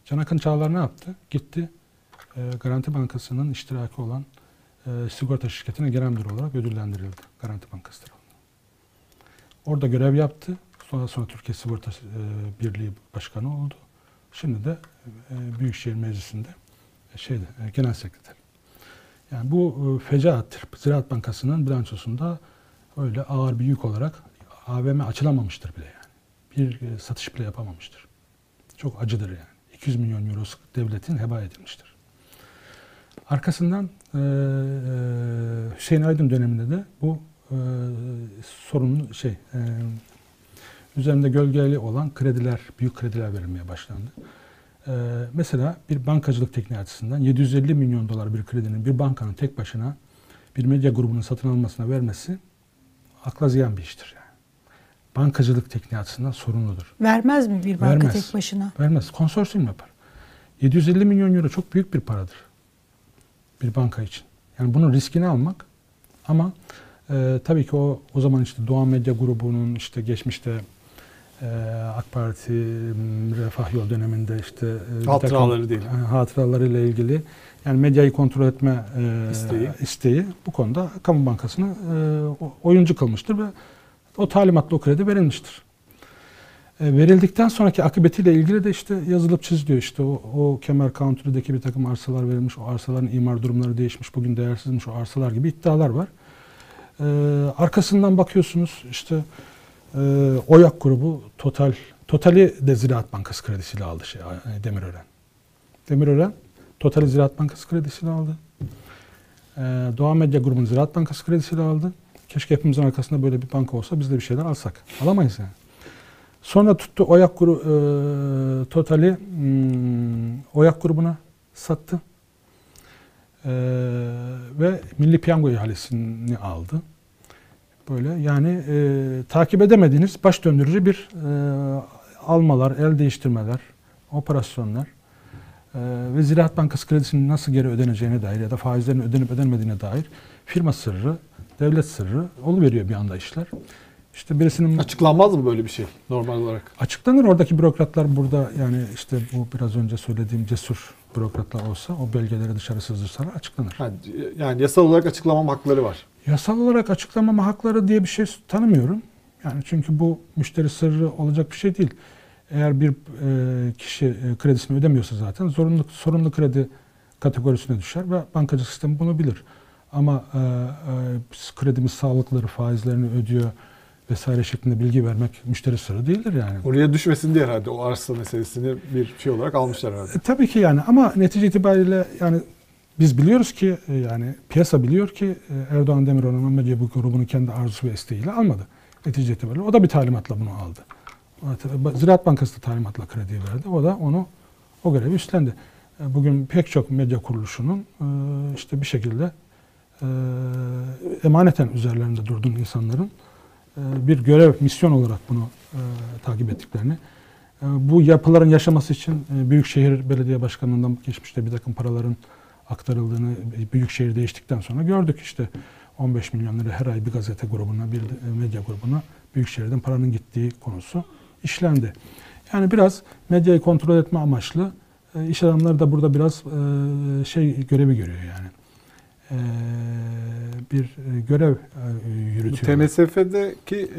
Can Akın Çağlar ne yaptı? Gitti e, Garanti Bankası'nın iştiraki olan e, sigorta şirketine genel müdür olarak ödüllendirildi Garanti Bankası tarafından. Orada görev yaptı. Sonra sonra Türkiye Sigorta Birliği Başkanı oldu. Şimdi de Büyükşehir Meclisi'nde şeyde genel sekreter. Yani bu e, fecaattir. Ziraat Bankası'nın bilançosunda öyle ağır bir yük olarak AVM açılamamıştır bile yani. Bir e, satış bile yapamamıştır. Çok acıdır yani. 200 milyon euro devletin heba edilmiştir. Arkasından e, e, Hüseyin Aydın döneminde de bu sorunlu şey üzerinde gölgeli olan krediler, büyük krediler verilmeye başlandı. E, mesela bir bankacılık tekniği açısından 750 milyon dolar bir kredinin bir bankanın tek başına bir medya grubunun satın almasına vermesi akla ziyan bir iştir yani. bankacılık tekniği açısından sorumludur. Vermez mi bir banka Vermez. tek başına? Vermez. Konsorsiyum yapar. 750 milyon euro çok büyük bir paradır. Bir banka için. Yani bunun riskini almak ama e, tabii ki o o zaman işte Doğan Medya grubunun işte geçmişte AK Parti Refah Yol döneminde işte e, Hatıraları değil. e, hatıralarıyla ilgili yani medyayı kontrol etme e, İsteği. isteği bu konuda kamu bankasını e, oyuncu kılmıştır ve o talimatla o kredi verilmiştir. Verildikten sonraki akıbetiyle ilgili de işte yazılıp çiziliyor. İşte o, o kemer country'deki bir takım arsalar verilmiş, o arsaların imar durumları değişmiş, bugün değersizmiş o arsalar gibi iddialar var. E, arkasından bakıyorsunuz işte Oyak grubu Total, Total'i de Ziraat Bankası kredisiyle aldı şey, e, Demirören. Demirören Total'i Ziraat Bankası kredisiyle aldı. E, Doğa Medya grubunu Ziraat Bankası kredisiyle aldı. Keşke hepimizin arkasında böyle bir banka olsa biz de bir şeyler alsak. Alamayız yani. Sonra tuttu Oyak grubu e, Total'i hmm, Oyak grubuna sattı. E, ve Milli Piyango ihalesini aldı. Böyle yani e, takip edemediğiniz baş döndürücü bir e, almalar, el değiştirmeler, operasyonlar e, ve Ziraat Bankası kredisinin nasıl geri ödeneceğine dair ya da faizlerin ödenip ödenmediğine dair firma sırrı, devlet sırrı veriyor bir anda işler. İşte birisinin Açıklanmaz mı böyle bir şey normal olarak? açıklanır oradaki bürokratlar burada yani işte bu biraz önce söylediğim cesur bürokratlar olsa o belgeleri dışarı sızdırsalar açıklanır. Ha, yani yasal olarak açıklamam hakları var. Yasal olarak açıklamama hakları diye bir şey tanımıyorum. Yani çünkü bu müşteri sırrı olacak bir şey değil. Eğer bir e, kişi e, kredisini ödemiyorsa zaten zorunlu sorunlu kredi kategorisine düşer ve bankacılık sistemi bunu bilir. Ama e, e, kredimiz sağlıkları, faizlerini ödüyor vesaire şeklinde bilgi vermek müşteri sırrı değildir yani. Oraya düşmesin diye herhalde o arsa meselesini bir şey olarak almışlar herhalde. E, tabii ki yani ama netice itibariyle yani biz biliyoruz ki e, yani piyasa biliyor ki e, Erdoğan Demiroğlu Medya bu grubunu kendi arzusu ve isteğiyle almadı. Netice itibariyle o da bir talimatla bunu aldı. Ziraat Bankası da talimatla krediyi verdi. O da onu o görevi üstlendi. E, Bugün pek çok medya kuruluşunun işte bir şekilde emaneten üzerlerinde durduğun insanların bir görev, misyon olarak bunu takip ettiklerini bu yapıların yaşaması için Büyükşehir Belediye Başkanlığı'ndan geçmişte bir takım paraların aktarıldığını e, Büyükşehir değiştikten sonra gördük işte 15 milyon lira her ay bir gazete grubuna, bir e, medya grubuna Büyükşehir'den paranın gittiği konusu işlendi. Yani biraz medyayı kontrol etme amaçlı e, iş adamları da burada biraz e, şey görevi görüyor yani. E, bir e, görev e, Bu yürütüyor. TMSF'deki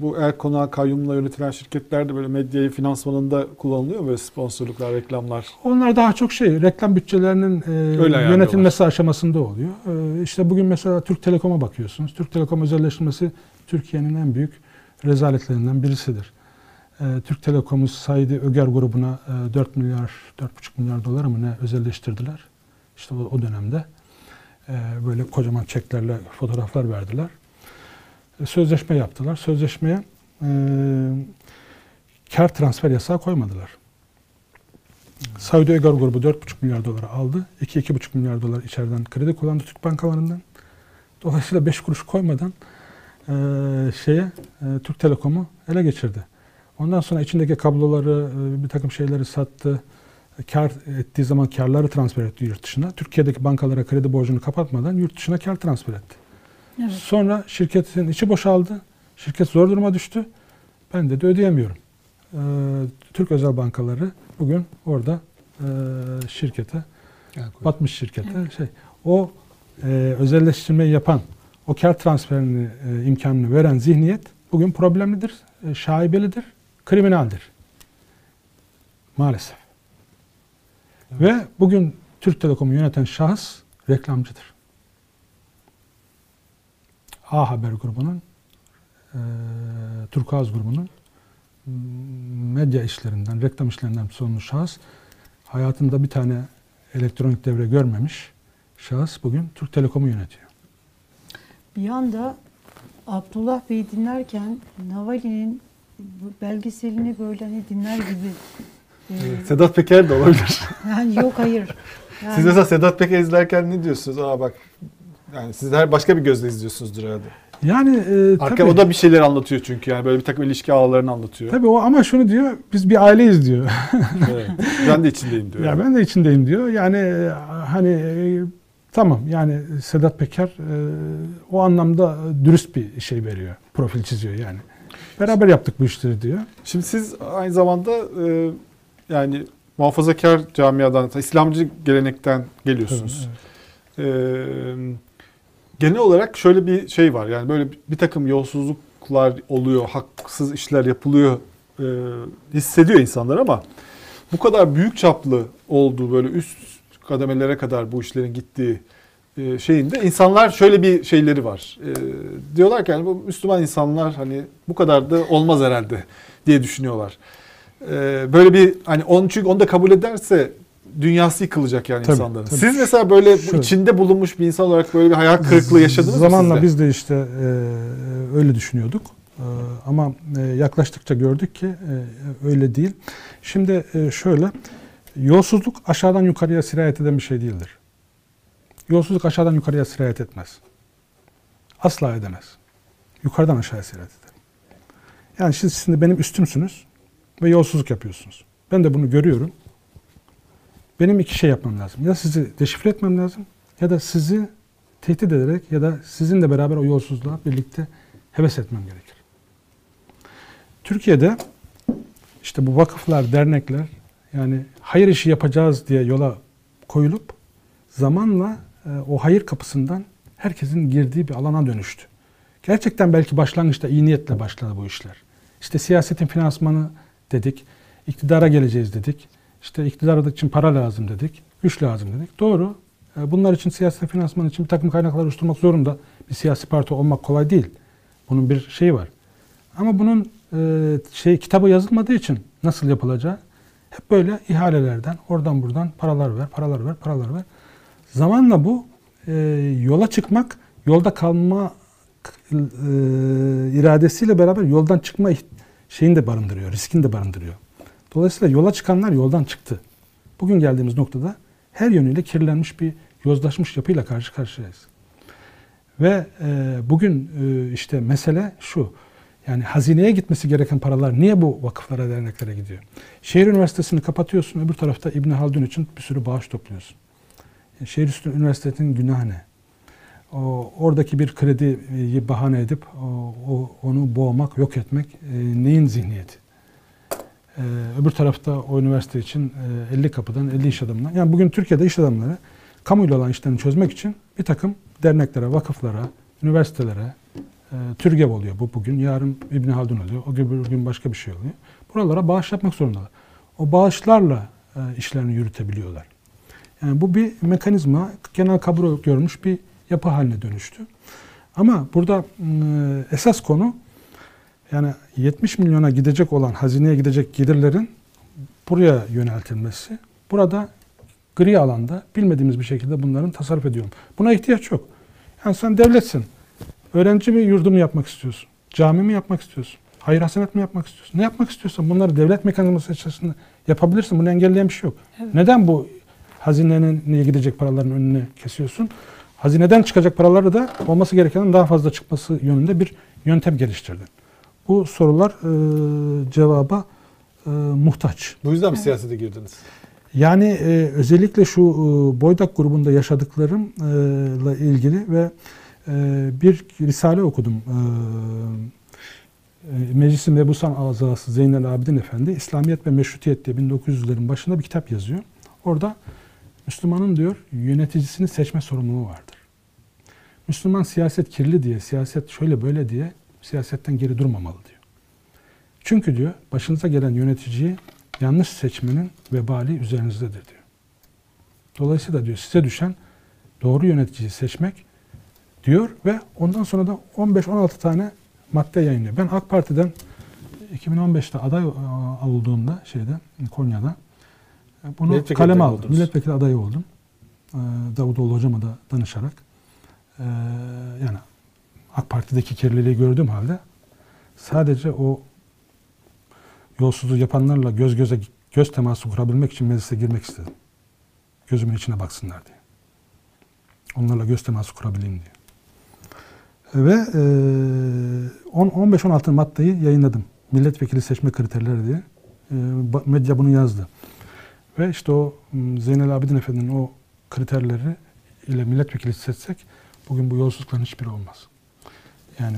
bu el konağı kayyumla yönetilen şirketlerde böyle medyayı finansmanında kullanılıyor mu böyle sponsorluklar, reklamlar? Onlar daha çok şey reklam bütçelerinin e, ayarlıyorlar. yönetilmesi aşamasında oluyor. İşte bugün mesela Türk Telekom'a bakıyorsunuz. Türk Telekom özelleştirmesi Türkiye'nin en büyük rezaletlerinden birisidir. Türk Telekom'u Saidi Öger grubuna e, 4 milyar, 4,5 milyar dolar mı ne özelleştirdiler. İşte o dönemde. E, böyle kocaman çeklerle fotoğraflar verdiler. E, sözleşme yaptılar. Sözleşmeye e, kar transfer yasağı koymadılar. Saudi Öger grubu 4,5 milyar dolara aldı. 2-2,5 milyar dolar içeriden kredi kullandı Türk bankalarından. Dolayısıyla 5 kuruş koymadan e, şeye e, Türk Telekom'u ele geçirdi. Ondan sonra içindeki kabloları, e, bir takım şeyleri sattı. Kar ettiği zaman karları transfer etti yurt dışına. Türkiye'deki bankalara kredi borcunu kapatmadan yurt dışına kar transfer etti. Evet. Sonra şirketin içi boşaldı. Şirket zor duruma düştü. Ben de, de ödeyemiyorum. Ee, Türk özel bankaları bugün orada e, şirkete, batmış şirkete şey, o e, özelleştirmeyi yapan, o kar transferini e, imkanını veren zihniyet bugün problemlidir, e, şaibelidir, kriminaldir. Maalesef. Ve bugün Türk Telekom'u yöneten şahıs reklamcıdır. A Haber grubunun, e, Turkuaz grubunun medya işlerinden, reklam işlerinden sorumlu şahıs hayatında bir tane elektronik devre görmemiş şahıs bugün Türk Telekom'u yönetiyor. Bir anda Abdullah Bey dinlerken Navalny'nin belgeselini böyle hani dinler gibi. E, Sedat Peker de olabilir. yani yok hayır. Yani, Siz mesela Sedat Peker izlerken ne diyorsunuz? Aa bak yani siz her başka bir gözle izliyorsunuzdur herhalde. Yani e, Arka tabii, o da bir şeyler anlatıyor çünkü yani böyle bir takım ilişki ağlarını anlatıyor. tabii o ama şunu diyor biz bir aileyiz diyor. Evet. Ben de içindeyim diyor. ya ben de içindeyim diyor. Yani e, hani e, tamam yani Sedat Peker e, o anlamda dürüst bir şey veriyor. Profil çiziyor yani. Beraber yaptık bu işleri diyor. Şimdi siz aynı zamanda e, yani muhafazakar camiadan, İslamcı gelenekten geliyorsunuz. Evet, E, genel olarak şöyle bir şey var. Yani böyle bir takım yolsuzluklar oluyor, haksız işler yapılıyor e, hissediyor insanlar ama bu kadar büyük çaplı olduğu böyle üst kademelere kadar bu işlerin gittiği e, şeyinde insanlar şöyle bir şeyleri var. E, diyorlar ki yani bu Müslüman insanlar hani bu kadar da olmaz herhalde diye düşünüyorlar. E, böyle bir hani onu çünkü onu da kabul ederse dünyası yıkılacak yani Tabii, insanların. tabii. Siz mesela böyle Şöyle. içinde bulunmuş bir insan olarak böyle bir hayal kırıklığı yaşadınız Zamanla mı de? biz de işte e, öyle düşünüyorduk. E, ama e, yaklaştıkça gördük ki e, öyle değil. Şimdi e, şöyle, yolsuzluk aşağıdan yukarıya sirayet eden bir şey değildir. Yolsuzluk aşağıdan yukarıya sirayet etmez. Asla edemez. Yukarıdan aşağıya sirayet eder. Yani siz şimdi benim üstümsünüz ve yolsuzluk yapıyorsunuz. Ben de bunu görüyorum. Benim iki şey yapmam lazım. Ya sizi deşifre etmem lazım ya da sizi tehdit ederek ya da sizinle beraber o yolsuzluğa birlikte heves etmem gerekir. Türkiye'de işte bu vakıflar, dernekler yani hayır işi yapacağız diye yola koyulup zamanla e, o hayır kapısından herkesin girdiği bir alana dönüştü. Gerçekten belki başlangıçta iyi niyetle başladı bu işler. İşte siyasetin finansmanı dedik, iktidara geleceğiz dedik. İşte iktidar için para lazım dedik, güç lazım dedik. Doğru. E, Bunlar için siyasi finansman için bir takım kaynaklar oluşturmak zorunda. Bir siyasi parti olmak kolay değil. Bunun bir şeyi var. Ama bunun e, şey kitabı yazılmadığı için nasıl yapılacağı hep böyle ihalelerden oradan buradan paralar ver, paralar ver, paralar ver. Zamanla bu e, yola çıkmak, yolda kalma e, iradesiyle beraber yoldan çıkma şeyini de barındırıyor, riskini de barındırıyor. Dolayısıyla yola çıkanlar yoldan çıktı. Bugün geldiğimiz noktada her yönüyle kirlenmiş bir yozlaşmış yapıyla karşı karşıyayız. Ve e, bugün e, işte mesele şu. Yani hazineye gitmesi gereken paralar niye bu vakıflara, derneklere gidiyor? Şehir üniversitesini kapatıyorsun, öbür tarafta İbn Haldun için bir sürü bağış topluyorsun. E, Şehirüstü Üniversitesi'nin günahı ne? Oradaki bir krediyi bahane edip o, onu boğmak, yok etmek e, neyin zihniyeti? E, öbür tarafta o üniversite için e, 50 kapıdan 50 iş adamından. Yani bugün Türkiye'de iş adamları kamuyla olan işlerini çözmek için bir takım derneklere, vakıflara, üniversitelere, e, TÜRGEV oluyor bu bugün, yarın İbn Haldun oluyor, o gün, gün başka bir şey oluyor. Buralara bağış yapmak zorundalar. O bağışlarla e, işlerini yürütebiliyorlar. Yani bu bir mekanizma, genel kabul görmüş bir yapı haline dönüştü. Ama burada e, esas konu yani 70 milyona gidecek olan, hazineye gidecek gelirlerin buraya yöneltilmesi. Burada gri alanda bilmediğimiz bir şekilde bunların tasarruf ediyorum. Buna ihtiyaç yok. Yani sen devletsin. Öğrenci mi yurdu mu yapmak istiyorsun? Cami mi yapmak istiyorsun? Hayır hasenet mi yapmak istiyorsun? Ne yapmak istiyorsan bunları devlet mekanizması içerisinde yapabilirsin. Bunu engelleyen bir şey yok. Neden bu hazinenin niye gidecek paraların önüne kesiyorsun? Hazineden çıkacak paraları da olması gerekenin daha fazla çıkması yönünde bir yöntem geliştirdin. Bu sorular e, cevaba e, muhtaç. Bu yüzden mi siyasete girdiniz? Yani e, özellikle şu e, Boydak grubunda yaşadıklarımla ilgili ve e, bir risale okudum. E, e, Meclisin Mebusan Azası Zeynel Abidin Efendi İslamiyet ve Meşrutiyet diye 1900'lerin başında bir kitap yazıyor. Orada Müslümanın diyor yöneticisini seçme sorumluluğu vardır. Müslüman siyaset kirli diye, siyaset şöyle böyle diye siyasetten geri durmamalı diyor. Çünkü diyor başınıza gelen yöneticiyi yanlış seçmenin vebali üzerinizdedir diyor. Dolayısıyla diyor size düşen doğru yöneticiyi seçmek diyor ve ondan sonra da 15-16 tane madde yayınlıyor. Ben AK Parti'den 2015'te aday e, olduğumda şeyde Konya'da e, bunu kaleme aldım. oldunuz. Milletvekili adayı oldum. E, Davutoğlu hocama da danışarak. E, Yani AK Parti'deki kirliliği gördüğüm halde sadece o yolsuzluğu yapanlarla göz göze göz teması kurabilmek için meclise girmek istedim. Gözümün içine baksınlar diye. Onlarla göz teması kurabileyim diye. Ve e, 15-16 maddeyi yayınladım. Milletvekili seçme kriterleri diye. E, medya bunu yazdı. Ve işte o Zeynel Abidin Efendi'nin o kriterleri ile milletvekili seçsek bugün bu yolsuzlukların hiçbiri olmaz. Yani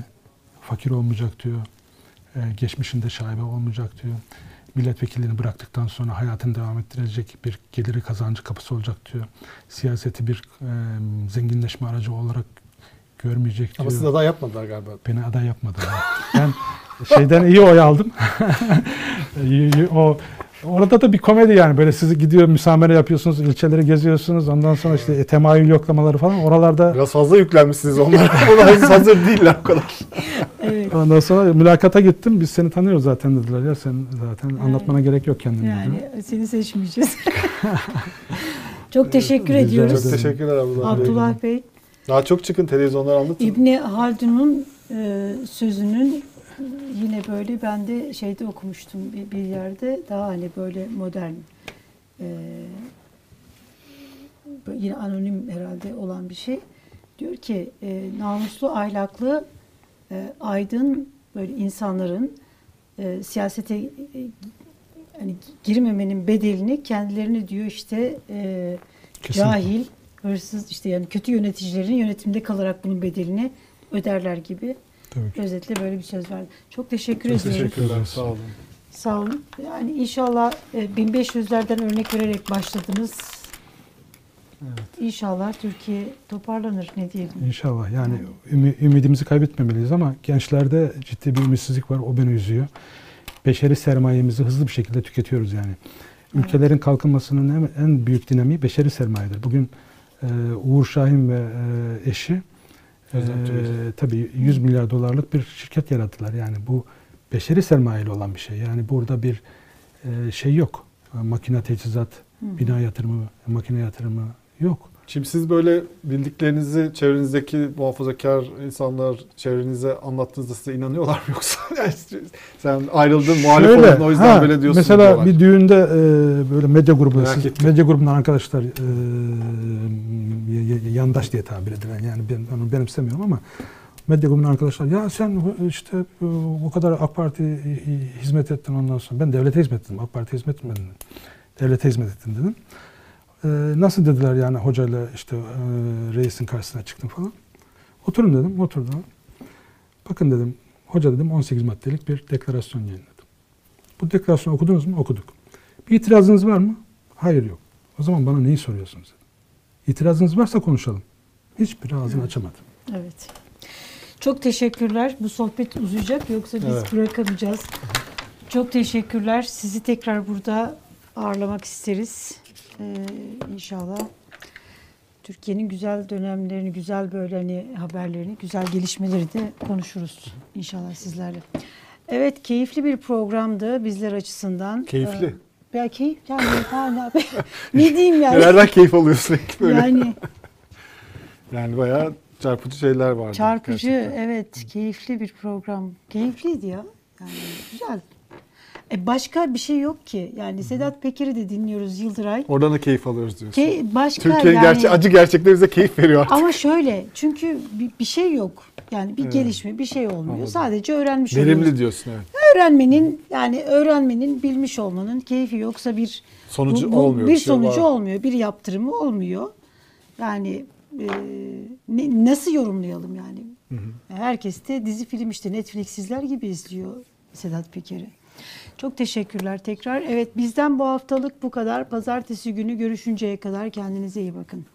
fakir olmayacak diyor. e, geçmişinde şaibe olmayacak diyor. Milletvekilliğini bıraktıktan sonra hayatını devam ettirecek bir geliri kazancı kapısı olacak diyor. Siyaseti bir e, zenginleşme aracı olarak görmeyecek diyor. Ama siz aday yapmadılar galiba. Beni aday yapmadı. ben şeyden iyi oy aldım. İyi- o orada da bir komedi yani böyle sizi gidiyor müsamere yapıyorsunuz, ilçeleri geziyorsunuz. Ondan sonra işte e, temayül yoklamaları falan. Oralarda Biraz fazla yüklenmişsiniz onlara. Onlar hazır değiller o kadar. Evet. ondan sonra mülakata gittim. Biz seni tanıyoruz zaten dediler ya. Sen zaten anlatmana gerek yok kendini. Yani seni seçmeyeceğiz. Çok teşekkür Rica ediyoruz. Çok teşekkürler Abdullah, Bey. Abdullah Bey. Daha çok çıkın televizyonlara anlatın. İbni Haldun'un e, sözünün yine böyle ben de şeyde okumuştum bir, bir yerde daha hani böyle modern e, yine anonim herhalde olan bir şey. Diyor ki e, namuslu, ahlaklı, e, aydın böyle insanların e, siyasete e, hani girmemenin bedelini kendilerini diyor işte e, Kesinlikle. cahil, hırsız işte yani kötü yöneticilerin yönetimde kalarak bunun bedelini öderler gibi Tabii ki. özetle böyle bir söz verdi. Çok teşekkür Çok ediyorum. Teşekkürler. Sağ olun. Sağ olun. Yani inşallah e, 1500'lerden örnek vererek başladınız. İnşallah Türkiye toparlanır ne diyelim. İnşallah. Yani ümi- ümidimizi kaybetmemeliyiz ama gençlerde ciddi bir ümitsizlik var. O beni üzüyor. Beşeri sermayemizi hızlı bir şekilde tüketiyoruz yani. Ülkelerin kalkınmasının en, en büyük dinamiği beşeri sermayedir. Bugün e, Uğur Şahin ve e, eşi e, Tüveci. tabii 100 milyar dolarlık bir şirket yarattılar. Yani bu beşeri sermayeli olan bir şey. Yani burada bir e, şey yok. Makine teçhizat, Hı. bina yatırımı, makine yatırımı yok. Şimdi siz böyle bildiklerinizi çevrenizdeki muhafazakar insanlar çevrenize anlattığınızda size inanıyorlar mı yoksa? Yani sen ayrıldın, muhalif Şöyle, oldun o yüzden ha, böyle diyorsun Mesela diyorlar. bir düğünde e, böyle medya grubu, Merak siz- ettim. medya grubundan arkadaşlar e, yandaş diye tabir edilen yani ben onu benimsemiyorum ama medya grubundan arkadaşlar ya sen işte o kadar AK Parti hizmet ettin ondan sonra ben devlete hizmet ettim AK Parti hizmet etmedim devlete hizmet ettim dedim. E, nasıl dediler yani hocayla işte e, reisin karşısına çıktım falan. Oturun dedim oturdu. Bakın dedim hoca dedim 18 maddelik bir deklarasyon yayınladım. Bu deklarasyonu okudunuz mu? Okuduk. Bir itirazınız var mı? Hayır yok. O zaman bana neyi soruyorsunuz? İtirazınız varsa konuşalım. Hiçbir ağzını açamadı. Evet. Çok teşekkürler. Bu sohbet uzayacak yoksa biz Evet. bırakamayacağız. Çok teşekkürler. Sizi tekrar burada ağırlamak isteriz. Ee, inşallah. Türkiye'nin güzel dönemlerini, güzel böyle hani haberlerini, güzel gelişmeleri de konuşuruz inşallah sizlerle. Evet, keyifli bir programdı bizler açısından. Keyifli. Ee, ya keyif yani daha ne, ne diyeyim yani? Nelerden keyif alıyorsun sürekli böyle? Yani, Yani bayağı çarpıcı şeyler vardı. Çarpıcı, gerçekten. evet. Keyifli bir program. Keyifliydi ya. Yani güzel. E başka bir şey yok ki. Yani Sedat Peker'i de dinliyoruz Yıldıray. Oradan da keyif alıyoruz diyorsun. Ke başka Türkiye'nin yani. gerçek, acı gerçekleri bize keyif veriyor artık. Ama şöyle çünkü bir, bir şey yok. Yani bir Evet. gelişme, bir şey olmuyor. Anladım. Sadece öğrenmiş Verimli oluyoruz. diyorsun evet. Öğrenmenin yani öğrenmenin bilmiş olmanın keyfi yoksa bir Sonucu bu- bu olmuyor. Bir şey sonucu var. olmuyor. Bir yaptırımı olmuyor. Yani e, ne- nasıl yorumlayalım yani? Herkes de dizi film işte Netflix'sizler gibi izliyor Sedat Peker'i. Çok teşekkürler tekrar. Evet bizden bu haftalık bu kadar. Pazartesi günü görüşünceye kadar kendinize iyi bakın.